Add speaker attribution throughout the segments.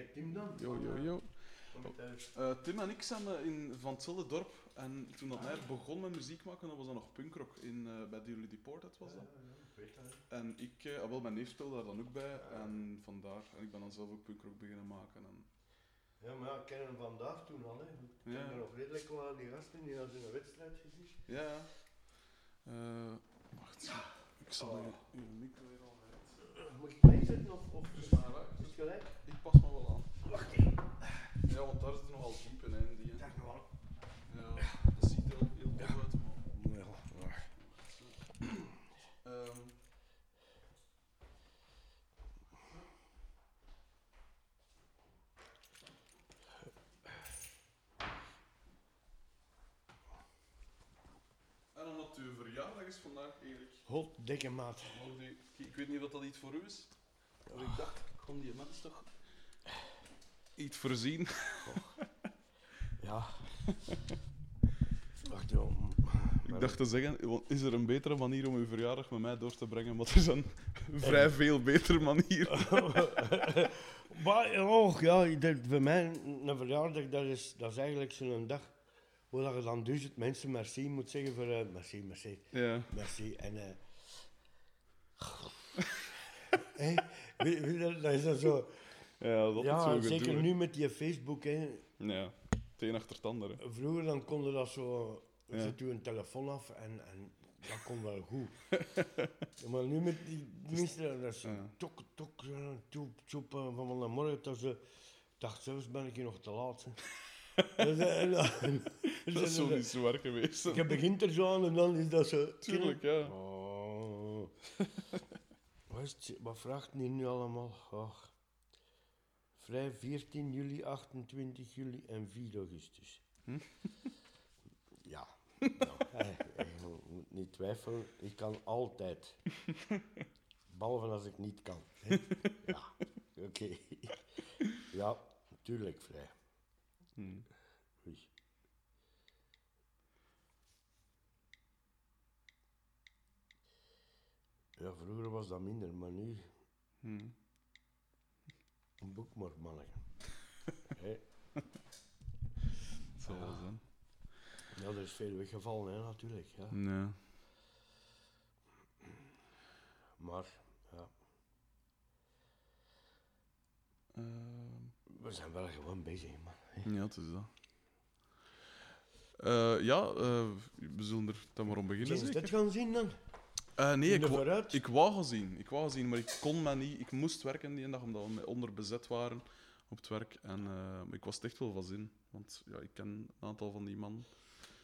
Speaker 1: Zeg Tim dan? Eh, met, eh,
Speaker 2: Eh, Tim en ik zijn in, van hetzelfde dorp. En toen dat hij begon met muziek maken, dat was dat nog punkrock in, eh, bij Dearly Deported was dat.
Speaker 1: ja, ja, ik weet dat.
Speaker 2: En ik, eh, ah, wel, mijn neef speelde daar dan ook bij. En vandaar, en ik ben dan zelf ook punkrock beginnen maken. En,
Speaker 1: Ja, maar ja, ik ken hem vandaag toen al. Hè. Ik ken er nog redelijk wel aan die gasten die hadden een wedstrijd gezien.
Speaker 2: ja, ja. Eh, wacht, ik zal
Speaker 1: Oh.
Speaker 2: micro weer al uit.
Speaker 1: Moet ik zetten of, of
Speaker 2: Dus maar
Speaker 1: gelijk?
Speaker 2: Ik pas me wel aan.
Speaker 1: Wacht even.
Speaker 2: Ja, want daar zit nogal diep in, hè, die. hè.
Speaker 1: Dag man.
Speaker 2: Ja, dat ziet er ook heel goed uit, man.
Speaker 1: Ja, waar.
Speaker 2: Ehm, en omdat uw verjaardag is vandaag, Erik.
Speaker 1: God, dikke maat.
Speaker 2: Ik weet niet of dat iets voor u is. Maar ik dacht, kon die mens toch iets voorzien.
Speaker 1: Ja. Wacht joh.
Speaker 2: Ik dacht te zeggen, want is er een betere manier om uw verjaardag met mij door te brengen? Maar er is een vrij veel betere manier.
Speaker 1: Maar, oh ja, ik denk, voor mij een verjaardag, dat is, dat is eigenlijk zo'n dag waar je dan duizend mensen merci moet zeggen voor eh, merci, merci,
Speaker 2: Ja.
Speaker 1: merci. En eh dat is dan zo.
Speaker 2: Ja, dat
Speaker 1: ja,
Speaker 2: zo
Speaker 1: zeker
Speaker 2: gedoe,
Speaker 1: nu met die Facebook. Hè.
Speaker 2: Ja, het een achter het andere.
Speaker 1: Vroeger dan konden dat zo.
Speaker 2: Ja.
Speaker 1: zet u een telefoon af en, en dat kon wel goed. Ja, maar nu met die mensen, dat is
Speaker 2: Ja.
Speaker 1: tok, tok, tjoep, tjoep, eh, van vanmorgen tot ze. Ik dacht, zelfs ben ik hier nog te laat. Dus, eh, en dan-
Speaker 2: Dat is zo niet zwaar geweest.
Speaker 1: Ik begint er zo aan en dan is dat zo.
Speaker 2: Tuurlijk, ja.
Speaker 1: Oh. het- wat vraagt hij nu allemaal? Ach. Vrij 14 juli, 28 juli en 4 augustus.
Speaker 2: Hm?
Speaker 1: Ja. Nou, eh, eh, moet niet twijfelen, ik kan altijd. Behalve als ik niet kan. hè. Ja, oké. Ja, tuurlijk vrij.
Speaker 2: Hm.
Speaker 1: Ja, vroeger was dat minder, maar nu
Speaker 2: Hm.
Speaker 1: een boek maar mannetje. Hé,
Speaker 2: Het zal wel zijn.
Speaker 1: Ja, er is veel weggevallen, hè, natuurlijk. Ja.
Speaker 2: Nee.
Speaker 1: Maar ja,
Speaker 2: Ehm,
Speaker 1: we zijn wel gewoon bezig, man.
Speaker 2: ja, het is dat. Eh, ja, eh, we zullen er dan maar om beginnen. Zeker?
Speaker 1: dit gaan zien dan?
Speaker 2: Eh, nee, ik,
Speaker 1: vooruit?
Speaker 2: ik wou gaan zien. Ik wou gaan zien, maar ik kon maar niet. Ik moest werken die dag omdat we onderbezet waren op het werk. En eh, ik was echt wel van zin. Want ja, ik ken een aantal van die mannen.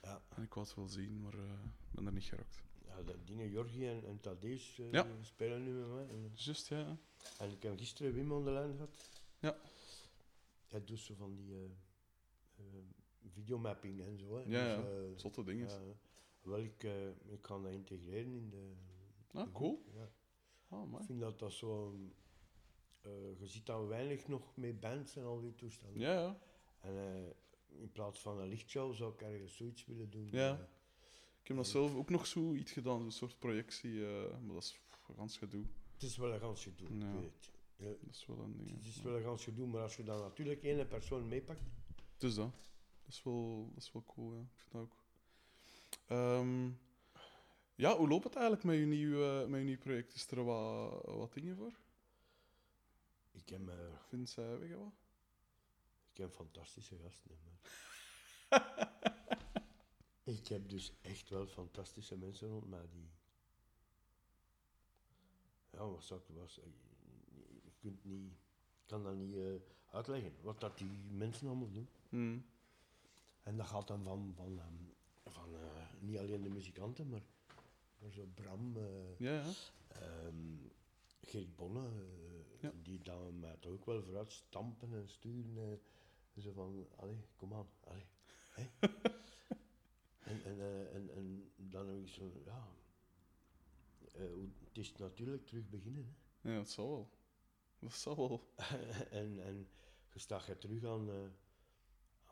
Speaker 1: Ja.
Speaker 2: En ik wou het wel zien, maar eh, ik ben er niet geraakt.
Speaker 1: Ja, de dingen Jorgi en, en Thaddeus
Speaker 2: Ja.
Speaker 1: spelen nu met mij. En,
Speaker 2: ja.
Speaker 1: en ik heb gisteren Wim aan de lijn gehad.
Speaker 2: Ja.
Speaker 1: Hij doet zo van die videomapping en zo. Hè.
Speaker 2: Ja, ja.
Speaker 1: Dus, eh,
Speaker 2: Zotte dingen.
Speaker 1: Wel, ik, eh, ik kan dat integreren in de...
Speaker 2: Ah, cool.
Speaker 1: Ja.
Speaker 2: Ah,
Speaker 1: Ik vind dat dat zo... eh, je ziet dan weinig nog met bands en al die toestanden.
Speaker 2: Ja, ja.
Speaker 1: En eh, in plaats van een lichtshow zou ik ergens zoiets willen doen.
Speaker 2: Ja.
Speaker 1: eh,
Speaker 2: Ik heb dat zelf ook nog zoiets gedaan, een soort projectie. eh, maar dat is pff, een gans gedoe.
Speaker 1: het is wel een gans gedoe, ik
Speaker 2: Ja.
Speaker 1: weet. Ja,
Speaker 2: Dat is wel een ding.
Speaker 1: het is wel een gans gedoe, maar als je dan natuurlijk één persoon meepakt...
Speaker 2: Dus dat. Dat is wel, dat is wel cool, ja. Ik vind dat ook. Ehm, ja, hoe loopt het eigenlijk met je nieuw, met je nieuw project? Is er wat, wat dingen voor?
Speaker 1: Ik heb, eh,
Speaker 2: Vindt zij weg wat?
Speaker 1: ik heb fantastische gasten. ik heb dus echt wel fantastische mensen rond mij die... Ja, wat zou ik... Was, je kunt niet... Ik kan dat niet eh, uitleggen, wat dat die mensen allemaal doen.
Speaker 2: Hm.
Speaker 1: En dat gaat dan van, van, ehm, van eh, niet alleen de muzikanten, maar, maar zo Bram, eh,
Speaker 2: Ja, ja.
Speaker 1: ehm, Geert Bonne, eh,
Speaker 2: Ja.
Speaker 1: die dan mij toch ook wel vooruit stampen en sturen. en zo van, allee, kom aan, allee. en, en, en, en dan heb ik zo, ja, het is natuurlijk terug beginnen. Hè.
Speaker 2: Ja, dat zal wel. Dat zal wel.
Speaker 1: en, en je staat je terug aan,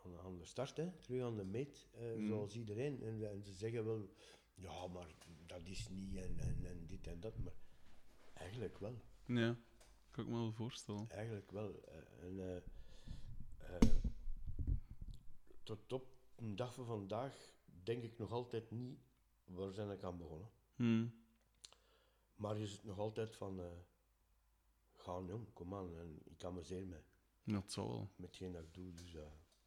Speaker 1: aan, aan de start, hè? terug aan de meet, eh,
Speaker 2: Mm.
Speaker 1: zoals iedereen. En, en ze zeggen wel, ja, maar dat is niet en, en, en dit en dat. Maar eigenlijk wel,
Speaker 2: Ja, kan ik me wel voorstellen.
Speaker 1: eigenlijk wel. Eh, en, eh, tot op een dag van vandaag denk ik nog altijd niet waar zijn ik aan begonnen.
Speaker 2: Hm.
Speaker 1: Maar is het nog altijd van, eh gaan jong, kom aan, en ik amuseer me
Speaker 2: Ja, het zal wel.
Speaker 1: met hetgeen dat ik doe, dus eh,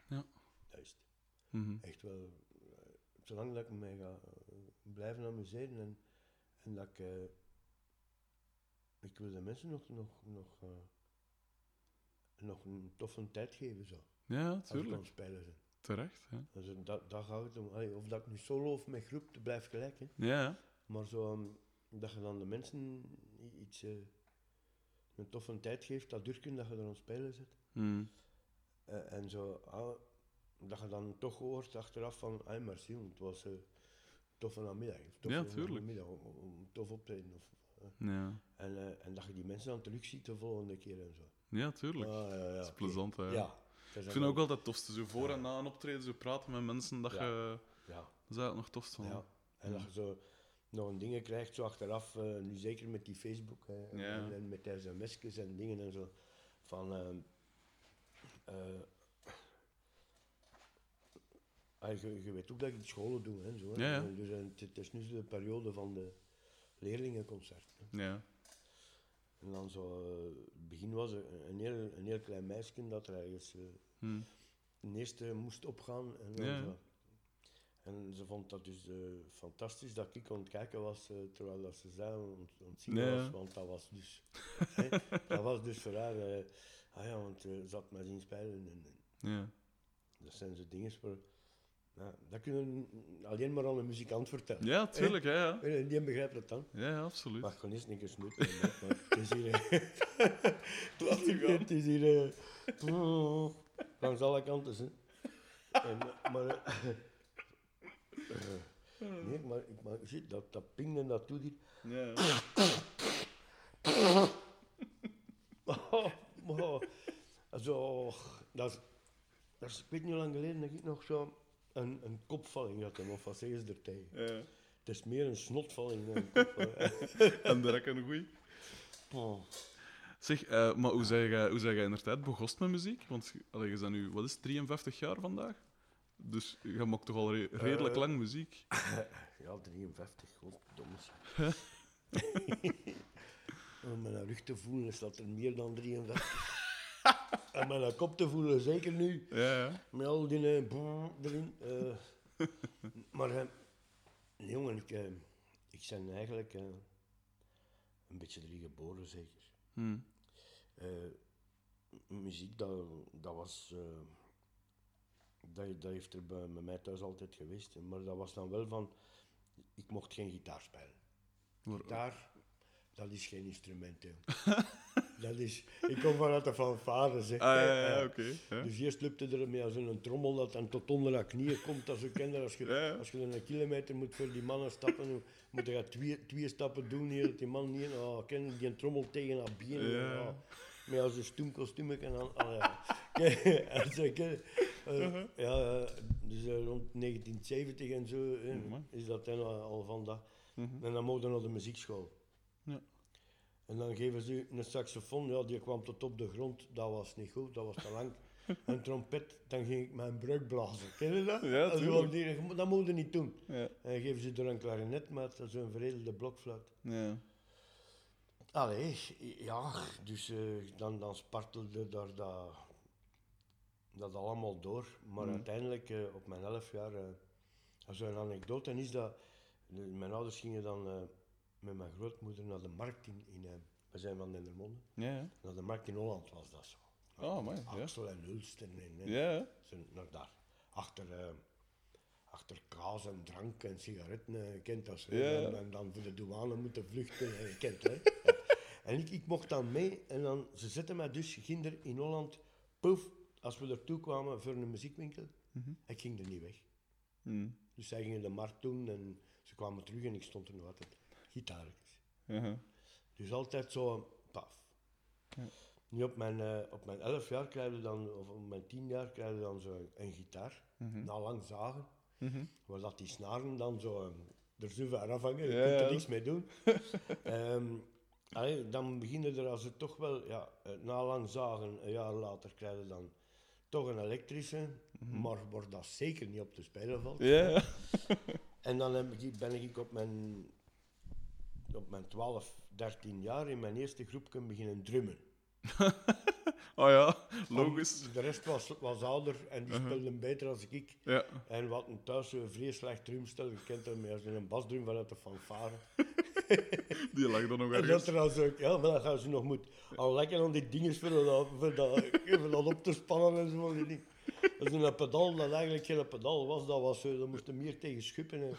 Speaker 2: Ja.
Speaker 1: dat is het.
Speaker 2: Mhm.
Speaker 1: Echt wel, eh, zolang dat ik me ga eh, blijven amuseren en, en dat ik, eh, ik wil de mensen nog, nog, nog, nog een toffe tijd geven, zo,
Speaker 2: Ja,
Speaker 1: als ik aan
Speaker 2: tuurlijk.
Speaker 1: het spelen ben.
Speaker 2: Terecht, ja.
Speaker 1: Dus dat, dat gaat het om. Allee, of dat ik nu solo of met groep, dat blijft gelijk. Hè.
Speaker 2: Ja.
Speaker 1: Maar zo, ehm, dat je dan de mensen iets, een toffe tijd geeft, dat durken dat je er aan spelen zit.
Speaker 2: Hm.
Speaker 1: Eh, en zo, ah, dat je dan toch hoort achteraf van, ah, merci, want het was eh toffe namiddag. Toffe
Speaker 2: Ja, tuurlijk.
Speaker 1: namiddag, om, tof optreden. Of,
Speaker 2: Ja.
Speaker 1: en, eh, en dat je die mensen dan terug ziet de volgende keer en zo.
Speaker 2: ja, tuurlijk.
Speaker 1: Ah, ja, ja,
Speaker 2: dat is plezant, hè.
Speaker 1: Ja.
Speaker 2: Ik vind het ook wel het tofste. Zo voor en na een optreden, zo praten met mensen, dat je...
Speaker 1: Ja.
Speaker 2: Dat is eigenlijk nog tof van.
Speaker 1: Ja. En dat je zo nog een dingen krijgt, zo achteraf, eh, nu zeker met die Facebook hè, en, en, met sms'jes en dingen en zo, van... ah, je, je weet ook dat ik scholen doe, hè, zo, hè.
Speaker 2: Ja, ja.
Speaker 1: Dus eh, het, is nu de periode van de leerlingenconcert. Hè.
Speaker 2: Ja.
Speaker 1: En dan zo, eh, het begin was er een heel, een heel klein meisje dat er ergens eh,
Speaker 2: Hm.
Speaker 1: een eerste moest opgaan. En,
Speaker 2: Ja.
Speaker 1: zo. en ze vond dat dus fantastisch dat ik aan het kijken was terwijl dat ze zei aan het- aan het zingen
Speaker 2: Ja.
Speaker 1: was, want dat was dus, hè, dat was dus voor haar, ah ja, want ze had mij zien spelen en, en
Speaker 2: Ja.
Speaker 1: dat zijn zo dingen voor, ja, dat kunnen alleen maar aan een muzikant vertellen.
Speaker 2: ja, tuurlijk, ja, ja.
Speaker 1: En die begrijpt het dan.
Speaker 2: Ja, ja, absoluut.
Speaker 1: Maar gewoon eens een keer maar het is hier... eh. Het is hier... eh, langs alle kanten, hè. En, maar... nee, maar, ik, maar shit, dat, dat ping en dat doet hier...
Speaker 2: Ja.
Speaker 1: Oh. Zo, dat is, dat is, ik weet niet hoe lang geleden dat ik nog zo een, een kopvalling had, of wat zeggen ze er tegen?
Speaker 2: ja.
Speaker 1: Het is meer een snotvalling dan een kopvalling.
Speaker 2: En de rek een goeie.
Speaker 1: Oh.
Speaker 2: Zeg, eh, maar hoe zeg jij, hoe zeg jij in de tijd begost met muziek? Want allee, je bent nu, wat is het, 53 jaar vandaag? Dus je maakt toch al re- redelijk
Speaker 1: Eh.
Speaker 2: lang muziek?
Speaker 1: Ja, 53, goddomme. Om mijn rug te voelen is dat er meer dan 53. en mijn kop te voelen, zeker nu.
Speaker 2: Ja, ja.
Speaker 1: Met al die eh, brrr erin. eh. maar eh, jongen, ik, ik ben eigenlijk een beetje erin geboren, zeker.
Speaker 2: Hm.
Speaker 1: Eh, muziek, dat, dat was... dat, dat heeft er bij, bij mij thuis altijd geweest. Maar dat was dan wel van... Ik mocht geen gitaar spelen. Gitaar, dat is geen instrument. hè. dat is... Ik kom vanuit de fanfare, zeg.
Speaker 2: Ah, ja.
Speaker 1: Dus eerst lupte er met zo'n trommel dat dan tot onder de knieën komt. Als je,
Speaker 2: Ja, ja.
Speaker 1: als je een kilometer moet voor die mannen stappen, dan moet je twee, twee stappen doen hier, dat die man niet... Oh, ken die een trommel tegen haar benen.
Speaker 2: Ja.
Speaker 1: Oh, met als een stoem kostuum en dan... Oh, ja. Als je ja, dus eh, rond 1970 en zo eh, is dat dan al, al van dat.
Speaker 2: Mhm.
Speaker 1: En dan mocht je naar de muziekschool. En dan geven ze u een saxofoon, ja, die kwam tot op de grond, dat was niet goed, dat was te lang. Een trompet, dan ging ik mijn bruik blazen. Ken je dat?
Speaker 2: Ja,
Speaker 1: Als wel die- dat moet je niet doen.
Speaker 2: Ja.
Speaker 1: En dan geven ze er een klarinet met zo'n veredelde blokfluit.
Speaker 2: Ja.
Speaker 1: Allee, ja, dus eh, dan, dan spartelde daar dat, dat allemaal door. Maar uiteindelijk, eh, op mijn elf jaar, eh zo'n anekdote is dat, mijn ouders gingen dan met mijn grootmoeder naar de markt in, in eh, we zijn van Dendermonde,
Speaker 2: Ja, ja.
Speaker 1: naar de markt in Holland was dat zo.
Speaker 2: Oh, mooi. Ja.
Speaker 1: Axel en Hulst en, en, en
Speaker 2: Ja, ja.
Speaker 1: naar daar. Achter, eh, achter kaas en drank en sigaretten, eh, je kent dat. zo.
Speaker 2: Ja, ja.
Speaker 1: En, dan- voor de douane moeten vluchten, je kent dat. hè. en ik, ik mocht dan mee en dan, ze zetten mij dus, ginder in Holland, poef, als we ertoe kwamen voor een muziekwinkel,
Speaker 2: Mhm.
Speaker 1: ik ging er niet weg.
Speaker 2: Hm.
Speaker 1: Dus zij gingen de markt doen en ze kwamen terug en ik stond er nog altijd. Gitaartjes.
Speaker 2: Ja.
Speaker 1: Dus altijd zo, paf.
Speaker 2: Ja.
Speaker 1: Nu op mijn, eh, op mijn elf jaar krijg je dan, of op mijn tien jaar krijg je dan zo een gitaar.
Speaker 2: Mhm.
Speaker 1: Na lang zagen,
Speaker 2: Mhm.
Speaker 1: waar dat die snaren dan zo eh, er zo ver afhangen. Je
Speaker 2: Ja,
Speaker 1: kunt er
Speaker 2: ja.
Speaker 1: niks mee doen. Allee, dan beginnen er als het toch wel, ja, eh, na lang zagen, een jaar later krijg je dan toch een elektrische,
Speaker 2: Mhm.
Speaker 1: maar waar dat zeker niet op te spelen valt.
Speaker 2: Ja.
Speaker 1: En dan heb ik, ben ik op mijn, op mijn 12, 13 jaar in mijn eerste groep kunnen beginnen drummen.
Speaker 2: Oh ja, logisch.
Speaker 1: Want De rest was, was ouder en die
Speaker 2: Uh-huh.
Speaker 1: speelden beter als ik.
Speaker 2: Ja.
Speaker 1: En wat een thuis een slecht drumstel, je kent hem als een basdrum vanuit de fanfare.
Speaker 2: Die lag dan nog
Speaker 1: En dat
Speaker 2: ergens.
Speaker 1: trouwens ook, ja, maar dan gaan ze nog moeten al lekker aan die dingen voor dat, voor dat, voor dat op te spannen en zo. Dat is een pedaal dat eigenlijk geen pedaal was, dat was zo, dat moest er meer tegen schuppen. En,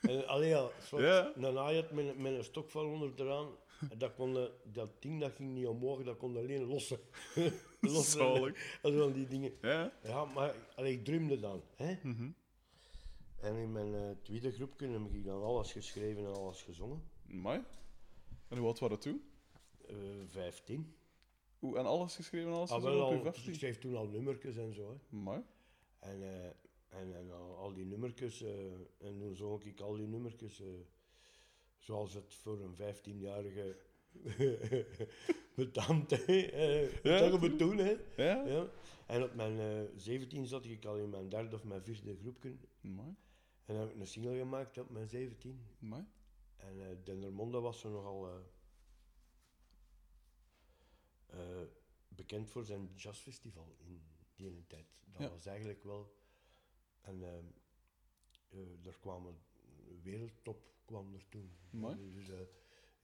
Speaker 1: en allee, ja, soort,
Speaker 2: Ja.
Speaker 1: een met, een- met een stok van onder eraan. En dat, kon, de- dat ding dat ging niet omhoog, dat kon alleen lossen. lossen.
Speaker 2: Zalig.
Speaker 1: En zo van die dingen.
Speaker 2: Ja.
Speaker 1: Ja, maar allee, ik drumde dan. Hè?
Speaker 2: Mhm.
Speaker 1: En in mijn eh, tweede groep heb ik dan alles geschreven en alles gezongen.
Speaker 2: Mooi. En hoe oud waren het toen?
Speaker 1: Eh 15.
Speaker 2: Oeh, en alles geschreven en alles
Speaker 1: Ah,
Speaker 2: gezongen
Speaker 1: wel
Speaker 2: op je
Speaker 1: al,
Speaker 2: 15?
Speaker 1: ik schreef toen al nummertjes en zo. Hè. En, eh, en, en al, al die nummertjes, eh, en toen zong ik al die nummertjes eh, zoals het voor een 15-jarige betaamt, hè. eh,
Speaker 2: Ja,
Speaker 1: we toen, hè.
Speaker 2: Ja?
Speaker 1: Ja. En op mijn eh 17 zat ik al in mijn derde of mijn vierde groepje.
Speaker 2: Mooi.
Speaker 1: En dan heb ik een single gemaakt op mijn 17.
Speaker 2: Mooi.
Speaker 1: En eh Dendermonde was er nogal eh, bekend voor zijn jazzfestival in die tijd. Dat
Speaker 2: Ja.
Speaker 1: was eigenlijk wel... En eh, er kwamen wereldtop kwam er toen.
Speaker 2: Mooi.
Speaker 1: Dus, eh,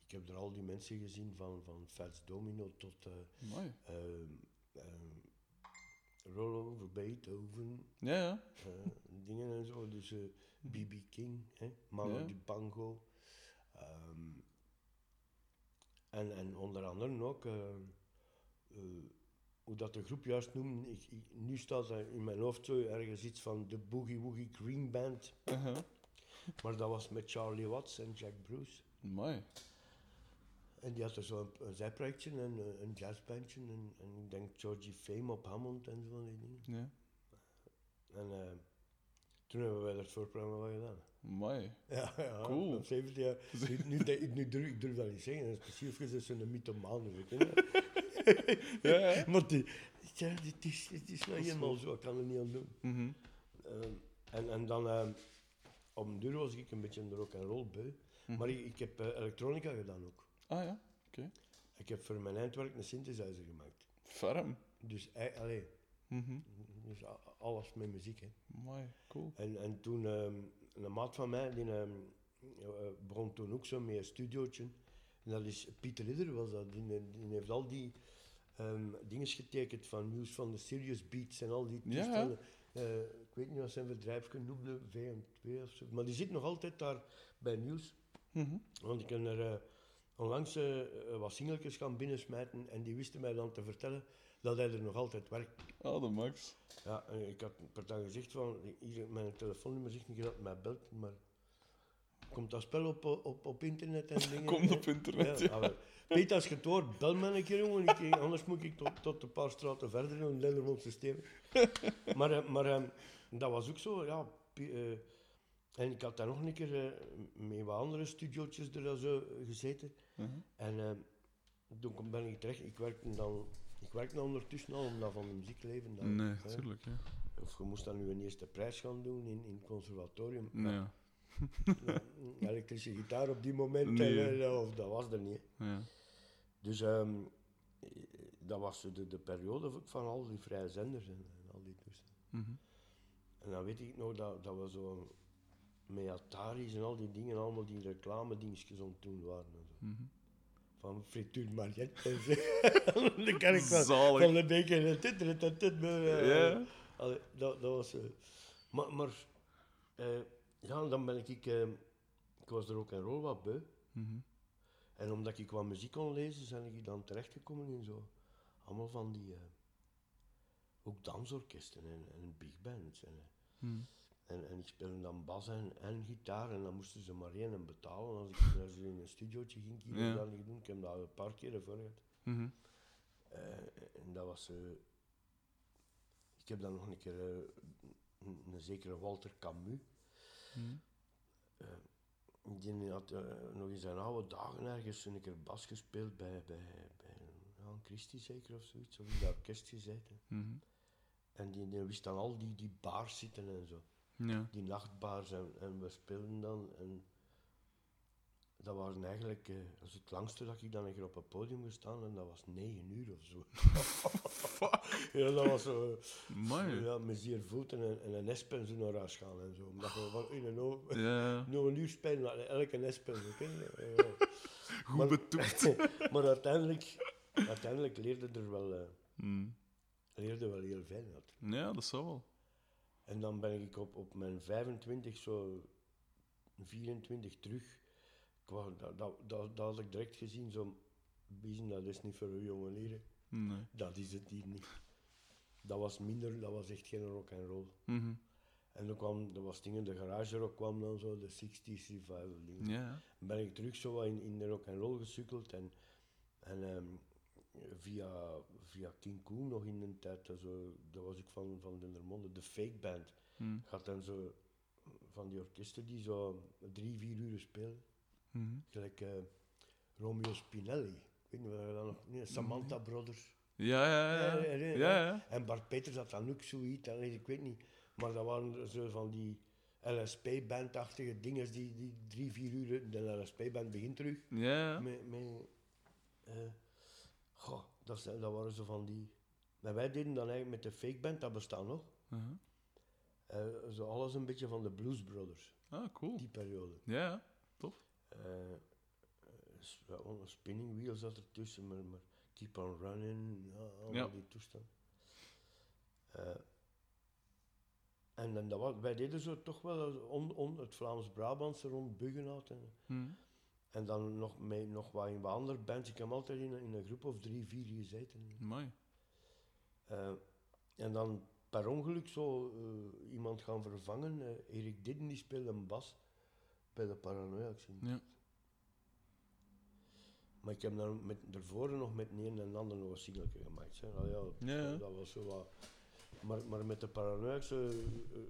Speaker 1: ik heb er al die mensen gezien, van, van Fats Domino tot eh
Speaker 2: Mooi.
Speaker 1: ehm, ehm, Roll Over Beethoven,
Speaker 2: Ja, ja.
Speaker 1: dingen en zo. Dus B.B. King, hè, Mano
Speaker 2: Ja.
Speaker 1: Dibango. ehm en, en onder andere ook, hoe dat de groep juist noemde, ik, ik- nu staat er in mijn hoofd zo ergens iets van de Boogie Woogie Green Band.
Speaker 2: Uh-huh.
Speaker 1: Maar dat was met Charlie Watts en Jack Bruce.
Speaker 2: Mooi.
Speaker 1: En die had er zo een, een zijprojectje en een jazzbandje. En, en ik denk Georgie Fame op Hammond en zo van die dingen.
Speaker 2: Ja.
Speaker 1: En eh, toen hebben wij dat voorprogramma wel gedaan.
Speaker 2: Mooi.
Speaker 1: Ja, ja.
Speaker 2: Cool.
Speaker 1: Op 17 jaar. Nu, durf, ik durf dat niet zeggen. Dat is precies of je zo'n mythomaan weet je.
Speaker 2: Ja, ja.
Speaker 1: Maar die, ja, het is, het is nou
Speaker 2: goed.
Speaker 1: zo, ik kan er niet aan doen.
Speaker 2: Mhm.
Speaker 1: Ehm, en, en dan, ehm, op een duur was ik een beetje een rock and roll beu.
Speaker 2: Mhm.
Speaker 1: Maar ik, ik heb eh, elektronica gedaan ook.
Speaker 2: Ah ja.
Speaker 1: Ik heb voor mijn eindwerk een synthesizer gemaakt.
Speaker 2: Ferm.
Speaker 1: Dus, eh, allee,
Speaker 2: Mhm.
Speaker 1: dus alles met muziek. Hè.
Speaker 2: Mooi. Cool.
Speaker 1: En, en toen, ehm, een maat van mij, die eh, begon toen ook zo met een studiootje. En dat is Pieter Ridder, was dat. Die, die heeft al die ehm dingen getekend van News van de Serious Beats en al die
Speaker 2: Ja, ja.
Speaker 1: toestellen. Eh, ik weet niet wat zijn bedrijf noemde, VM2 of zo. Maar die zit nog altijd daar bij Nieuws.
Speaker 2: Mhm.
Speaker 1: Want ik ben er eh, onlangs eh, wat singeltjes gaan binnensmijten en die wisten mij dan te vertellen dat hij er nog altijd werkt.
Speaker 2: Ah, de max.
Speaker 1: Ja, en ik had per dag gezegd van, hier, mijn telefoonnummer zegt niet dat mij belt, maar komt dat spel op, op, op internet en dingen?
Speaker 2: Komt op internet, ja.
Speaker 1: Peter, als je het hoort, bel me een keer, jongen. Ik, anders moet ik tot, tot een paar straten verder in een Lendermond systeem. maar eh, maar eh, dat was ook zo, ja. Eh, en ik had daar nog een keer eh, met wat andere studiootjes er zo gezeten.
Speaker 2: Mhm.
Speaker 1: En eh, toen ben ik terecht, ik werkte dan... Ik werkte ondertussen al, omdat van de muziek leven. dan,
Speaker 2: Nee,
Speaker 1: hè.
Speaker 2: tuurlijk, ja.
Speaker 1: Of je moest dan nu een eerste prijs gaan doen in, in het conservatorium.
Speaker 2: Nee,
Speaker 1: Ja,
Speaker 2: ja.
Speaker 1: Elektrische gitaar op die moment,
Speaker 2: Nee.
Speaker 1: eh, dat, of dat was er niet.
Speaker 2: ja.
Speaker 1: Dus ehm, eh, dat was de, de periode van al die vrije zenders en, en al die toestanden.
Speaker 2: Mhm.
Speaker 1: En dan weet ik nog dat, dat we zo met Atari's en al die dingen, allemaal die reclame dingetjes aan het doen waren. En zo.
Speaker 2: Mhm.
Speaker 1: Van frituur Mariette en zo. Dan kan ik van,
Speaker 2: Zalig.
Speaker 1: van de beker en dit, dit, dit, dit, maar, eh,
Speaker 2: Ja.
Speaker 1: Allee, dat, dat was... eh, maar maar eh, ja, dan ben ik... eh, ik was er ook een rol wat beu.
Speaker 2: Mhm.
Speaker 1: En omdat ik wat muziek kon lezen, ben ik dan terechtgekomen in zo... Allemaal van die... eh, ook dansorkesten en, en big bands. En, eh,
Speaker 2: Mhm.
Speaker 1: en, en ik speelde dan bas en, en gitaar en dan moesten ze maar één betalen. Als ik als ik in een studiootje ging, ik
Speaker 2: Ja.
Speaker 1: dat niet doen. Ik heb dat een paar keer ervoor gehad.
Speaker 2: Mhm.
Speaker 1: Eh, en dat was... ik heb dan nog een keer eh, een, een zekere Walter Camus.
Speaker 2: Mhm.
Speaker 1: Die had eh, nog in zijn oude dagen ergens een keer bas gespeeld bij, bij, bij Christie zeker of zoiets. Of in dat orkest gezeten.
Speaker 2: Mhm.
Speaker 1: En die, die wist dan al die, die bars zitten en zo.
Speaker 2: Ja.
Speaker 1: Die nachtbars en, en we speelden dan. En dat waren eigenlijk, eh, dat is het langste dat ik dan een keer op een podium gestaan en dat was negen uur of zo. ja, dat was zo.
Speaker 2: Amai.
Speaker 1: Ja, met zeer voeten en, en een espen zo naar huis gaan en zo. Omdat we van in en over
Speaker 2: Ja.
Speaker 1: nog een uur spelen elke espen. Ja.
Speaker 2: Goed
Speaker 1: Maar- maar uiteindelijk, uiteindelijk leerde er wel, eh,
Speaker 2: Mm.
Speaker 1: leerde wel heel veel uit.
Speaker 2: Ja, dat zou wel.
Speaker 1: En dan ben ik op, op mijn 25, zo 24 terug. Wou, dat, dat, dat, dat had ik direct gezien, zo, Biezen, dat is niet voor uw jonge leren.
Speaker 2: Nee.
Speaker 1: Dat is het hier niet. Dat was minder, dat was echt geen rock and roll.
Speaker 2: Mhm.
Speaker 1: En dan kwam, er was dingen, de garage rock kwam dan zo, de 60s revival dingen.
Speaker 2: Ja.
Speaker 1: ben ik terug zo in, in de rock and roll gesukkeld en, en ehm, via, via King Koen nog in een tijd, zo, dat was ik van, van Dendermonde, de fake band.
Speaker 2: Mm.
Speaker 1: Gaat dan zo van die orkesten die zo drie, vier uur spelen.
Speaker 2: Mhm.
Speaker 1: Gelijk eh, Romeo Spinelli. Ik weet niet dat nog. Nee, Samantha Brothers.
Speaker 2: Ja, ja, ja.
Speaker 1: Ja,
Speaker 2: Ja.
Speaker 1: En Bart Peters had dan ook zoiets. Ik weet niet. Maar dat waren zo van die LSP-bandachtige dingen die, die drie, vier uur. De LSP-band begint terug.
Speaker 2: ja.
Speaker 1: Met, met, eh, goh, dat, waren zo van die. Maar wij deden dan eigenlijk met de fake band, dat bestaat nog.
Speaker 2: Uh-huh.
Speaker 1: eh, zo alles een beetje van de Blues Brothers,
Speaker 2: Ah, cool.
Speaker 1: die periode.
Speaker 2: Ja,
Speaker 1: Eh, eh, een spinning wheel zat ertussen, maar, maar keep on running, Ja. die toestand. Eh, en, dan dat was, wij deden zo toch wel on, on, het Vlaams-Brabantse rond Buggenhout en,
Speaker 2: Mhm.
Speaker 1: en dan nog, met, nog wat in wat andere bands. Ik heb altijd in, een- in een groep of drie, vier gezeten. Eh, en dan per ongeluk zo eh, iemand gaan vervangen. eh, Erik Didden die speelde een bas bij de Paranoiacs. in.
Speaker 2: Ja.
Speaker 1: Maar ik heb dan met, daarvoor nog met een en een ander nog een singeltje gemaakt. Hè. Ja. Dat was zo wat... Maar, maar met de Paranoiacs eh, eh,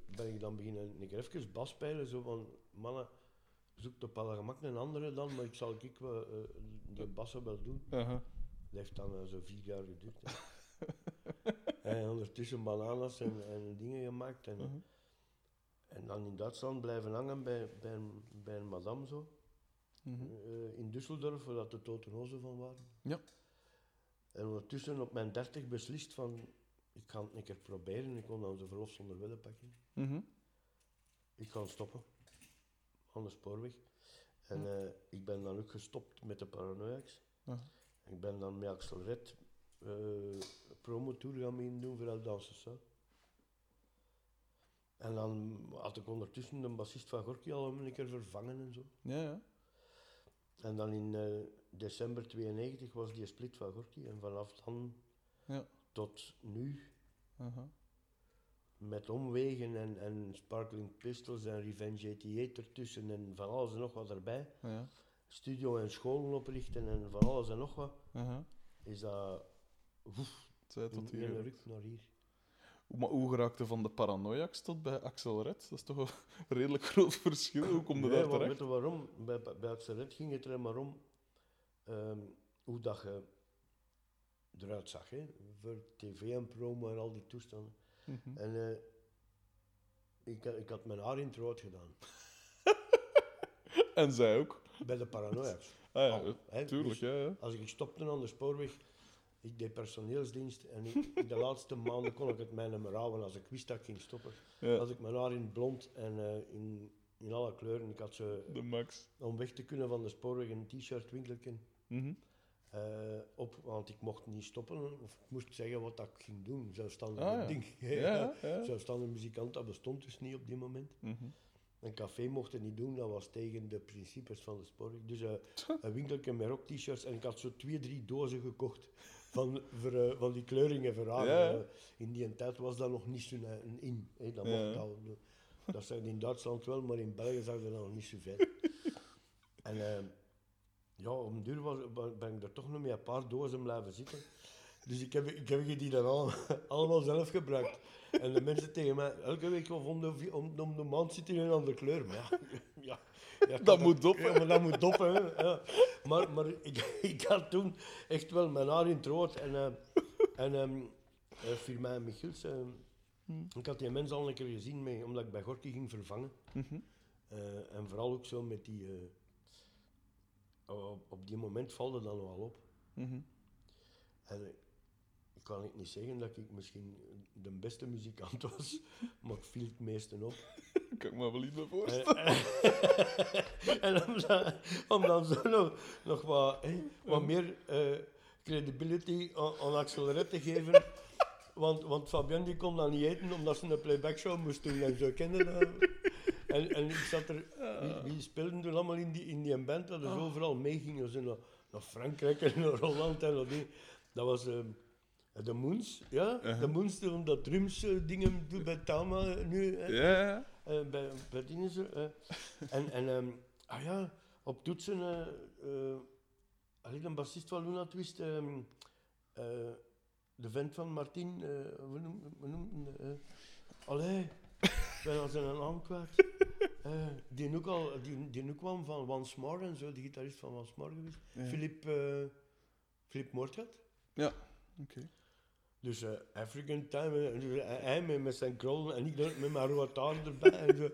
Speaker 1: ben ik dan beginnen een keer even bas spelen. Zo van, mannen, zoek op alle gemak een andere dan, maar ik zal ik wel, eh, die bassen wel doen.
Speaker 2: Uh-huh.
Speaker 1: Dat heeft dan eh, zo vier jaar geduurd. en ondertussen bananas en, en dingen gemaakt. En,
Speaker 2: Mhm.
Speaker 1: En dan in Duitsland blijven hangen bij, bij, een, bij een madame zo.
Speaker 2: Mhm.
Speaker 1: eh, in Düsseldorf, waar dat de Toten Hozen van waren.
Speaker 2: Ja.
Speaker 1: En ondertussen op mijn dertig beslist van, ik ga het een keer proberen. Ik kon dan de verlof zonder willen pakken.
Speaker 2: Mhm.
Speaker 1: Ik ga stoppen. Aan de spoorweg. En eh, ik ben dan ook gestopt met de Paranoiacs. Ik ben dan met Axel Red eh promotour gaan meedoen voor El Danse South. En dan had ik ondertussen de bassist van Gorky al een keer vervangen en zo.
Speaker 2: Ja, ja.
Speaker 1: En dan in eh, december 92 was die split van Gorky. En vanaf dan
Speaker 2: Ja.
Speaker 1: tot nu, met omwegen en, en Sparkling Pistols en Revenge 88 ertussen en van alles en nog wat erbij.
Speaker 2: Ja.
Speaker 1: Studio en scholen oprichten en van alles en nog wat. Is dat woef,
Speaker 2: Zij
Speaker 1: in
Speaker 2: tot
Speaker 1: ruk naar hier.
Speaker 2: Maar hoe geraakte van de Paranoiacs tot bij Axel Red? Dat is toch een redelijk groot verschil. Hoe kom je
Speaker 1: Nee,
Speaker 2: daar terecht?
Speaker 1: weet je waarom? Bij, bij Axel Red ging het er maar om ehm, hoe dat je eruit zag. Hè? Voor tv en promo en al die toestanden.
Speaker 2: Mhm.
Speaker 1: En eh, ik, had- ik had mijn haar in het rood gedaan.
Speaker 2: En zij ook.
Speaker 1: Bij de paranoia's.
Speaker 2: Ah, ja,
Speaker 1: Al,
Speaker 2: tuurlijk,
Speaker 1: Dus
Speaker 2: ja, ja.
Speaker 1: Als ik stopte aan de spoorweg, ik deed personeelsdienst en ik, in de laatste maanden kon ik het mij niet meer houden als ik wist dat ik ging stoppen.
Speaker 2: ja.
Speaker 1: Had ik mijn haar in blond en eh, in, in alle kleuren. Ik had ze,
Speaker 2: De max.
Speaker 1: om weg te kunnen van de spoorweg, een t-shirt winkeltje
Speaker 2: Mhm.
Speaker 1: eh, op, want ik mocht niet stoppen of ik moest zeggen wat dat ik ging doen. Zelfstandig
Speaker 2: Ah, ja.
Speaker 1: ding.
Speaker 2: Ja, ja.
Speaker 1: Zelfstandig muzikant, dat bestond dus niet op die moment.
Speaker 2: Mhm.
Speaker 1: Een café mocht het niet doen, dat was tegen de principes van de spoorweg. Dus eh, een winkeltje met rock-t-shirts en ik had zo twee, drie dozen gekocht van, eh, van die kleuringen.
Speaker 2: Ja.
Speaker 1: Eh, in die tijd was dat nog niet zo'n eh, een in. Hè, dat, mocht dat, dat zag je in Duitsland wel, maar in België zag dat nog niet zoveel. en eh, ja, om duur was, ben ik er toch nog met een paar dozen blijven zitten. Dus ik heb, ik heb die dan al, allemaal zelf gebruikt. En de mensen tegen mij, elke week of om de, om, om de maand zit in een andere kleur. Maar ja, ja,
Speaker 2: Dat moet op,
Speaker 1: Ja, maar dat moet. Ja. Maar, maar ik, ik had toen echt wel mijn haar in het rood. En, eh en ehm eh, Michiels, eh,
Speaker 2: Hmm.
Speaker 1: Ik had die mens al een keer gezien, mee, omdat ik bij Gorky ging vervangen.
Speaker 2: Mhm.
Speaker 1: En vooral ook zo met die... op, op die moment valde dat nogal op.
Speaker 2: Mhm.
Speaker 1: En ik kan ik niet zeggen dat ik misschien de beste muzikant was, maar ik viel het meeste op.
Speaker 2: Kan ik me wel iets bij voorstellen.
Speaker 1: Eh, en om dan, om dan zo nog, nog wat, wat meer eh, credibility aan, Axel te geven. Want, want Fabien die kon dat niet eten omdat ze een playback show moest doen en zo kende dat. En, en ik zat er, wie, wie speelden toen allemaal in die, in die band dat is overal meegingen. Ze naar, naar Frankrijk en naar Holland en dat. Dat was eh, de Moons, ja.
Speaker 2: Uh-huh.
Speaker 1: De Moons toen dat drums eh, dingen doen bij Tama nu.
Speaker 2: ja.
Speaker 1: Eh, bij, bij zo. eh. en, en ehm, ah ja, op toetsen, eh, allee, de bassist van Luna Twist, ehm, eh, de vent van Martin, hoe noem hoe noemt eh Allee, ik ben al zijn naam kwijt. Eh, die, ook al, die, die ook kwam van Once More en zo, de gitarist van Once More geweest.
Speaker 2: Ja.
Speaker 1: Philip, eh Philip Moortgat.
Speaker 2: Oké.
Speaker 1: Dus eh, African Time, en dus hij met, met zijn krollen en ik met mijn rode haar erbij. En zo.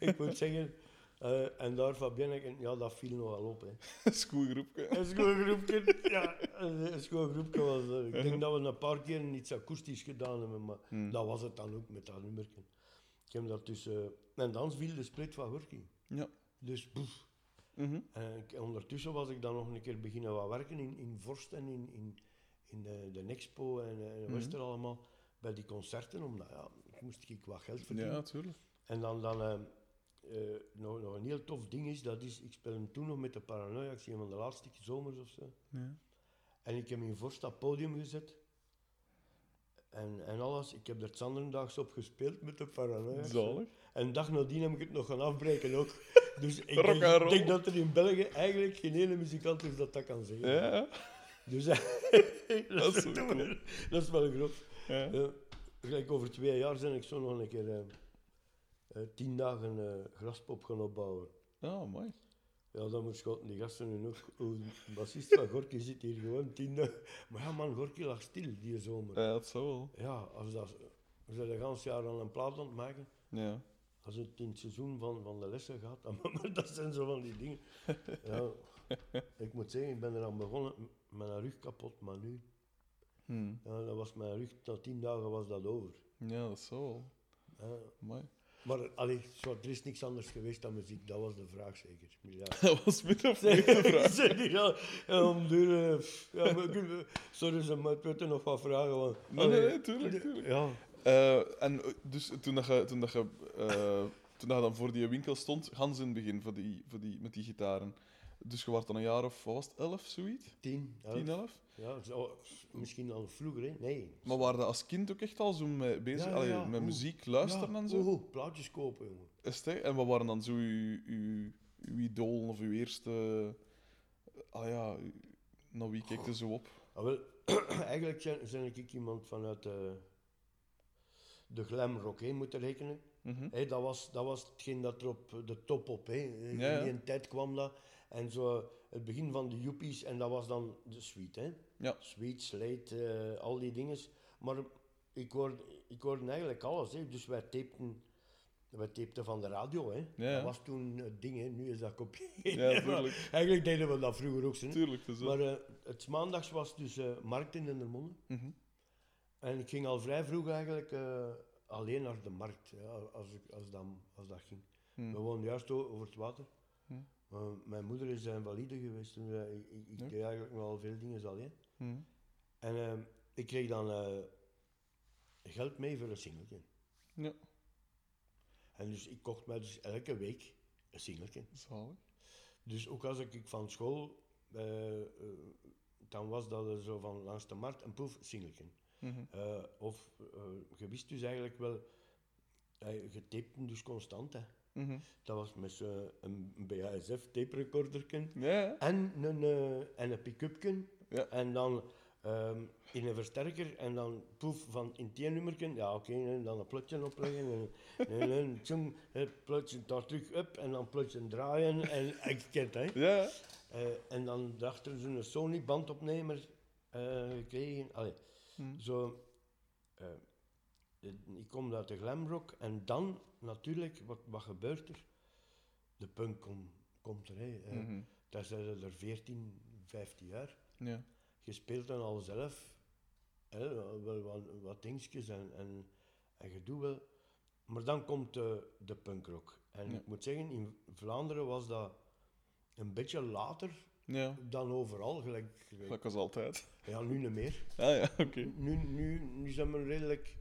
Speaker 1: ik moet zeggen, eh, en daar Fabienne, en ja, dat viel nogal op. Hè.
Speaker 2: Schoolgroepje.
Speaker 1: Een schoolgroepje, ja, een schoolgroepje was eh, Ik denk dat we een paar keer iets akoestisch gedaan hebben, maar
Speaker 2: Hmm.
Speaker 1: dat was het dan ook met dat nummerken. Ik heb dat dus, eh, en dan viel de split van Gorky.
Speaker 2: Ja.
Speaker 1: Dus boef.
Speaker 2: Mhm.
Speaker 1: En ik- ondertussen was ik dan nog een keer beginnen wat werken in, in Vorst en in, in, in de, de Expo en, eh, en
Speaker 2: Mhm.
Speaker 1: Wester allemaal. Bij die concerten, omdat ja, ik moest ik wat geld verdienen.
Speaker 2: Ja, tuurlijk.
Speaker 1: En dan, dan eh, eh, nog, nog een heel tof ding is, dat is, ik speelde toen nog met de Paranoia, ik zie een van de laatste zomers of zo.
Speaker 2: Ja.
Speaker 1: En ik heb in Vorst op het podium gezet. En, en alles, ik heb er het op gespeeld met de Paranoia.
Speaker 2: Zalig.
Speaker 1: En dag nadien heb ik het nog gaan afbreken ook. Dus ik denk, denk dat er in België eigenlijk geen ene muzikant is dat dat kan zeggen.
Speaker 2: Ja.
Speaker 1: Dus dat,
Speaker 2: Dat is wel cool.
Speaker 1: dat is wel grof.
Speaker 2: Ja.
Speaker 1: Ja, gelijk over twee jaar ben ik zo nog een keer eh, eh, tien dagen eh, graspop gaan opbouwen.
Speaker 2: Oh, mooi.
Speaker 1: Ja, dan moet schoten die gasten nu nog. De bassist van Gorky zit hier gewoon tien dagen. Maar ja, man, Gorky lag stil die zomer.
Speaker 2: Ja, dat zou wel.
Speaker 1: Ja, als dat, als je de hele jaar aan een plaat aan het maken,
Speaker 2: Ja.
Speaker 1: als het in het seizoen van, van de lessen gaat, dan, maar dat zijn zo van die dingen. Ja, ik moet zeggen, ik ben eraan begonnen, mijn rug kapot, maar nu,
Speaker 2: Hm.
Speaker 1: ja, dat was mijn rug, na tien dagen was dat over.
Speaker 2: Ja, dat zou wel.
Speaker 1: Ja.
Speaker 2: Mooi.
Speaker 1: Maar allee, zo, er is niks anders geweest dan muziek, dat was de vraag zeker. Ja.
Speaker 2: Dat was min of meer de vraag.
Speaker 1: Die ja, om duur, ja, we- sorry, ze maar er nog wat vragen. Want,
Speaker 2: Nee, nee,
Speaker 1: allee,
Speaker 2: nee, tuurlijk, tuurlijk.
Speaker 1: Ja,
Speaker 2: Eh, en dus toen, dat je, toen, dat je, eh, toen dat je dan voor die winkel stond, gans in het begin voor die, voor die, met die gitaren. Dus je was dan een jaar of, wat was het, elf, zoiets?
Speaker 1: tien. elf.
Speaker 2: Tien, elf?
Speaker 1: Ja, zo, misschien al vroeger, hè? Nee.
Speaker 2: Maar waren als kind ook echt al zo mee bezig,
Speaker 1: Ja, ja,
Speaker 2: Allee,
Speaker 1: ja.
Speaker 2: met muziek luisteren
Speaker 1: ja,
Speaker 2: en zo?
Speaker 1: oeh, plaatjes kopen, jongen.
Speaker 2: Is het? En wat waren dan zo uw, uw, uw idool of uw eerste... Ah ja, naar wie keek je zo op?
Speaker 1: Ah, wel, eigenlijk zijn, zijn ik iemand vanuit de, de glam rock heen moeten rekenen. Hé, dat, was, dat was hetgeen dat er op de top op. Hè. In die tijd kwam dat. En zo het begin van de Yuppies, en dat was dan de Sweet. Hè.
Speaker 2: Ja.
Speaker 1: Sweet, Slate, eh, al die dingen. Maar ik hoorde, ik hoorde eigenlijk alles. Hè. Dus wij tapten, wij tapten van de radio. Hè.
Speaker 2: Ja.
Speaker 1: Dat was toen het ding, hè. nu is dat kopie.
Speaker 2: Ja, tuurlijk.
Speaker 1: eigenlijk deden we dat vroeger ook. Hè.
Speaker 2: Tuurlijk, dus
Speaker 1: Maar eh, het maandags was dus eh, markt in Dendermonde.
Speaker 2: Mhm.
Speaker 1: En ik ging al vrij vroeg eigenlijk alleen naar de markt, ja, als, ik, als, dat, als dat ging.
Speaker 2: Hm.
Speaker 1: We woonden juist over het water.
Speaker 2: Hm.
Speaker 1: Mijn moeder is invalide geweest, dus eh, ik, ik,
Speaker 2: Ja.
Speaker 1: deed eigenlijk nog wel veel dingen alleen.
Speaker 2: Mhm.
Speaker 1: En eh, ik kreeg dan eh, geld mee voor een singeltje.
Speaker 2: Ja,
Speaker 1: En dus ik kocht mij dus elke week een singeltje.
Speaker 2: zalig.
Speaker 1: Dus ook als ik van school, eh, eh, dan was dat er zo van langs de markt een poef singeltje.
Speaker 2: Mhm.
Speaker 1: Of je wist dus eigenlijk wel, je tapte hem dus constant. Hè.
Speaker 2: Mhm.
Speaker 1: Dat was met een BASF tape recorderken
Speaker 2: Ja,
Speaker 1: en een, eh, en een pick-upje.
Speaker 2: Ja.
Speaker 1: En dan ehm, in een versterker en dan poef van in het nummerken. Ja, oké, en dan een plotje opleggen. En, tjong, het plotje daar terug op en dan plotje draaien. En ik ken het, hè.
Speaker 2: Ja,
Speaker 1: Eh, en dan daarachter zo'n Sony bandopnemer eh gekregen. Allee,
Speaker 2: Hm.
Speaker 1: zo, ik kom uit de glamrock en dan natuurlijk, wat, wat gebeurt er? De punk kom, komt er. Hè.
Speaker 2: Mhm.
Speaker 1: Daar zijn er 14, 15 jaar.
Speaker 2: Ja.
Speaker 1: Je speelt dan al zelf hè, wel wat, wat dingetjes en, en, en je doet wel. Maar dan komt de, de punkrock. En
Speaker 2: Ja.
Speaker 1: ik moet zeggen, in Vlaanderen was dat een beetje later
Speaker 2: Ja,
Speaker 1: dan overal. Gelijk, gelijk-
Speaker 2: gelijk als altijd.
Speaker 1: ja, nu niet meer.
Speaker 2: Ah ja, oké.
Speaker 1: Nu, nu, nu zijn we redelijk...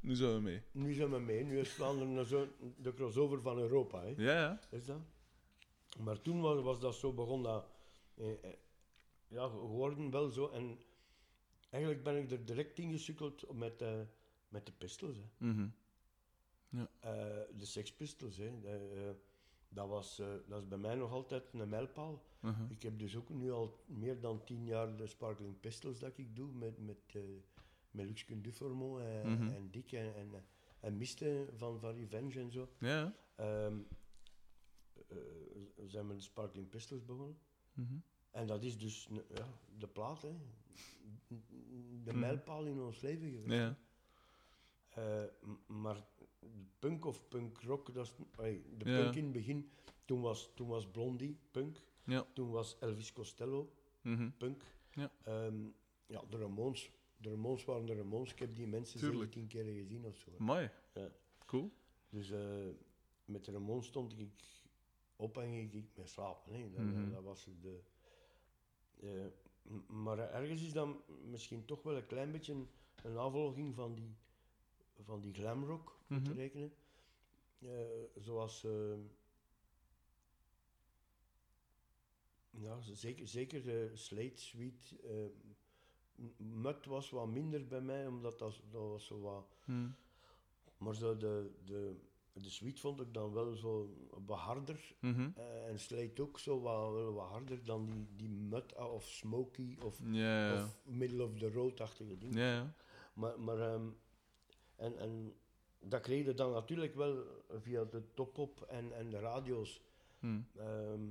Speaker 2: Nu zijn we mee.
Speaker 1: Nu zijn we mee. Nu is Vlaanderen zo de crossover van Europa. Hè.
Speaker 2: Ja, ja.
Speaker 1: Is dat? Maar toen was, was dat zo, begon dat eh, eh, ja, geworden wel zo. En eigenlijk ben ik er direct in gesukkeld met, eh, met de pistols. Hè.
Speaker 2: Mhm.
Speaker 1: Eh, de Sex Pistols. Hè. De, dat, was, dat is bij mij nog altijd een mijlpaal.
Speaker 2: Mhm.
Speaker 1: Ik heb dus ook nu al meer dan tien jaar de Sparkling Pistols dat ik doe met, met, met Luxken Duformont en,
Speaker 2: Mhm.
Speaker 1: en Dick en, en, en Miste van, van Revenge en zo.
Speaker 2: Ja.
Speaker 1: Ehm, eh, zijn we de Sparkling Pistols begonnen.
Speaker 2: Mhm.
Speaker 1: En dat is dus ja, de plaat, hè. de
Speaker 2: Mhm.
Speaker 1: mijlpaal in ons leven geweest.
Speaker 2: Ja.
Speaker 1: M- maar punk of punk rock, dat is, de
Speaker 2: Ja.
Speaker 1: punk in het begin, toen was, toen was Blondie punk,
Speaker 2: Ja.
Speaker 1: toen was Elvis Costello
Speaker 2: Mhm.
Speaker 1: punk.
Speaker 2: Ja.
Speaker 1: Ehm, ja, de Ramones. De Ramones waren de Ramones. Ik heb die mensen
Speaker 2: Tuurlijk.
Speaker 1: 17 keer gezien of zo.
Speaker 2: Mooi.
Speaker 1: Ja.
Speaker 2: Cool.
Speaker 1: Dus eh, met de Ramones stond ik op en ging ik met slapen. Hè. Dat,
Speaker 2: Mhm.
Speaker 1: dat was de... eh, maar ergens is dat misschien toch wel een klein beetje een, een navolging van die, van die glamrock
Speaker 2: Mhm.
Speaker 1: te rekenen. Eh, zoals... ja, zeker, zeker de Slate Suite. eh, M- Mud was wat minder bij mij, omdat dat, dat was zo wat...
Speaker 2: Mhm.
Speaker 1: Maar zo de, de, de suite vond ik dan wel zo wat harder.
Speaker 2: Mhm.
Speaker 1: eh, en Slate ook zo wat, wel wat harder dan die, die Mud ah, of Smoky of, of Middle of the Road-achtige dingen.
Speaker 2: Ja, ja.
Speaker 1: Maar, maar ehm, en, en dat kreeg je dan natuurlijk wel via de top-op en, en de radio's.
Speaker 2: Mhm.
Speaker 1: ehm,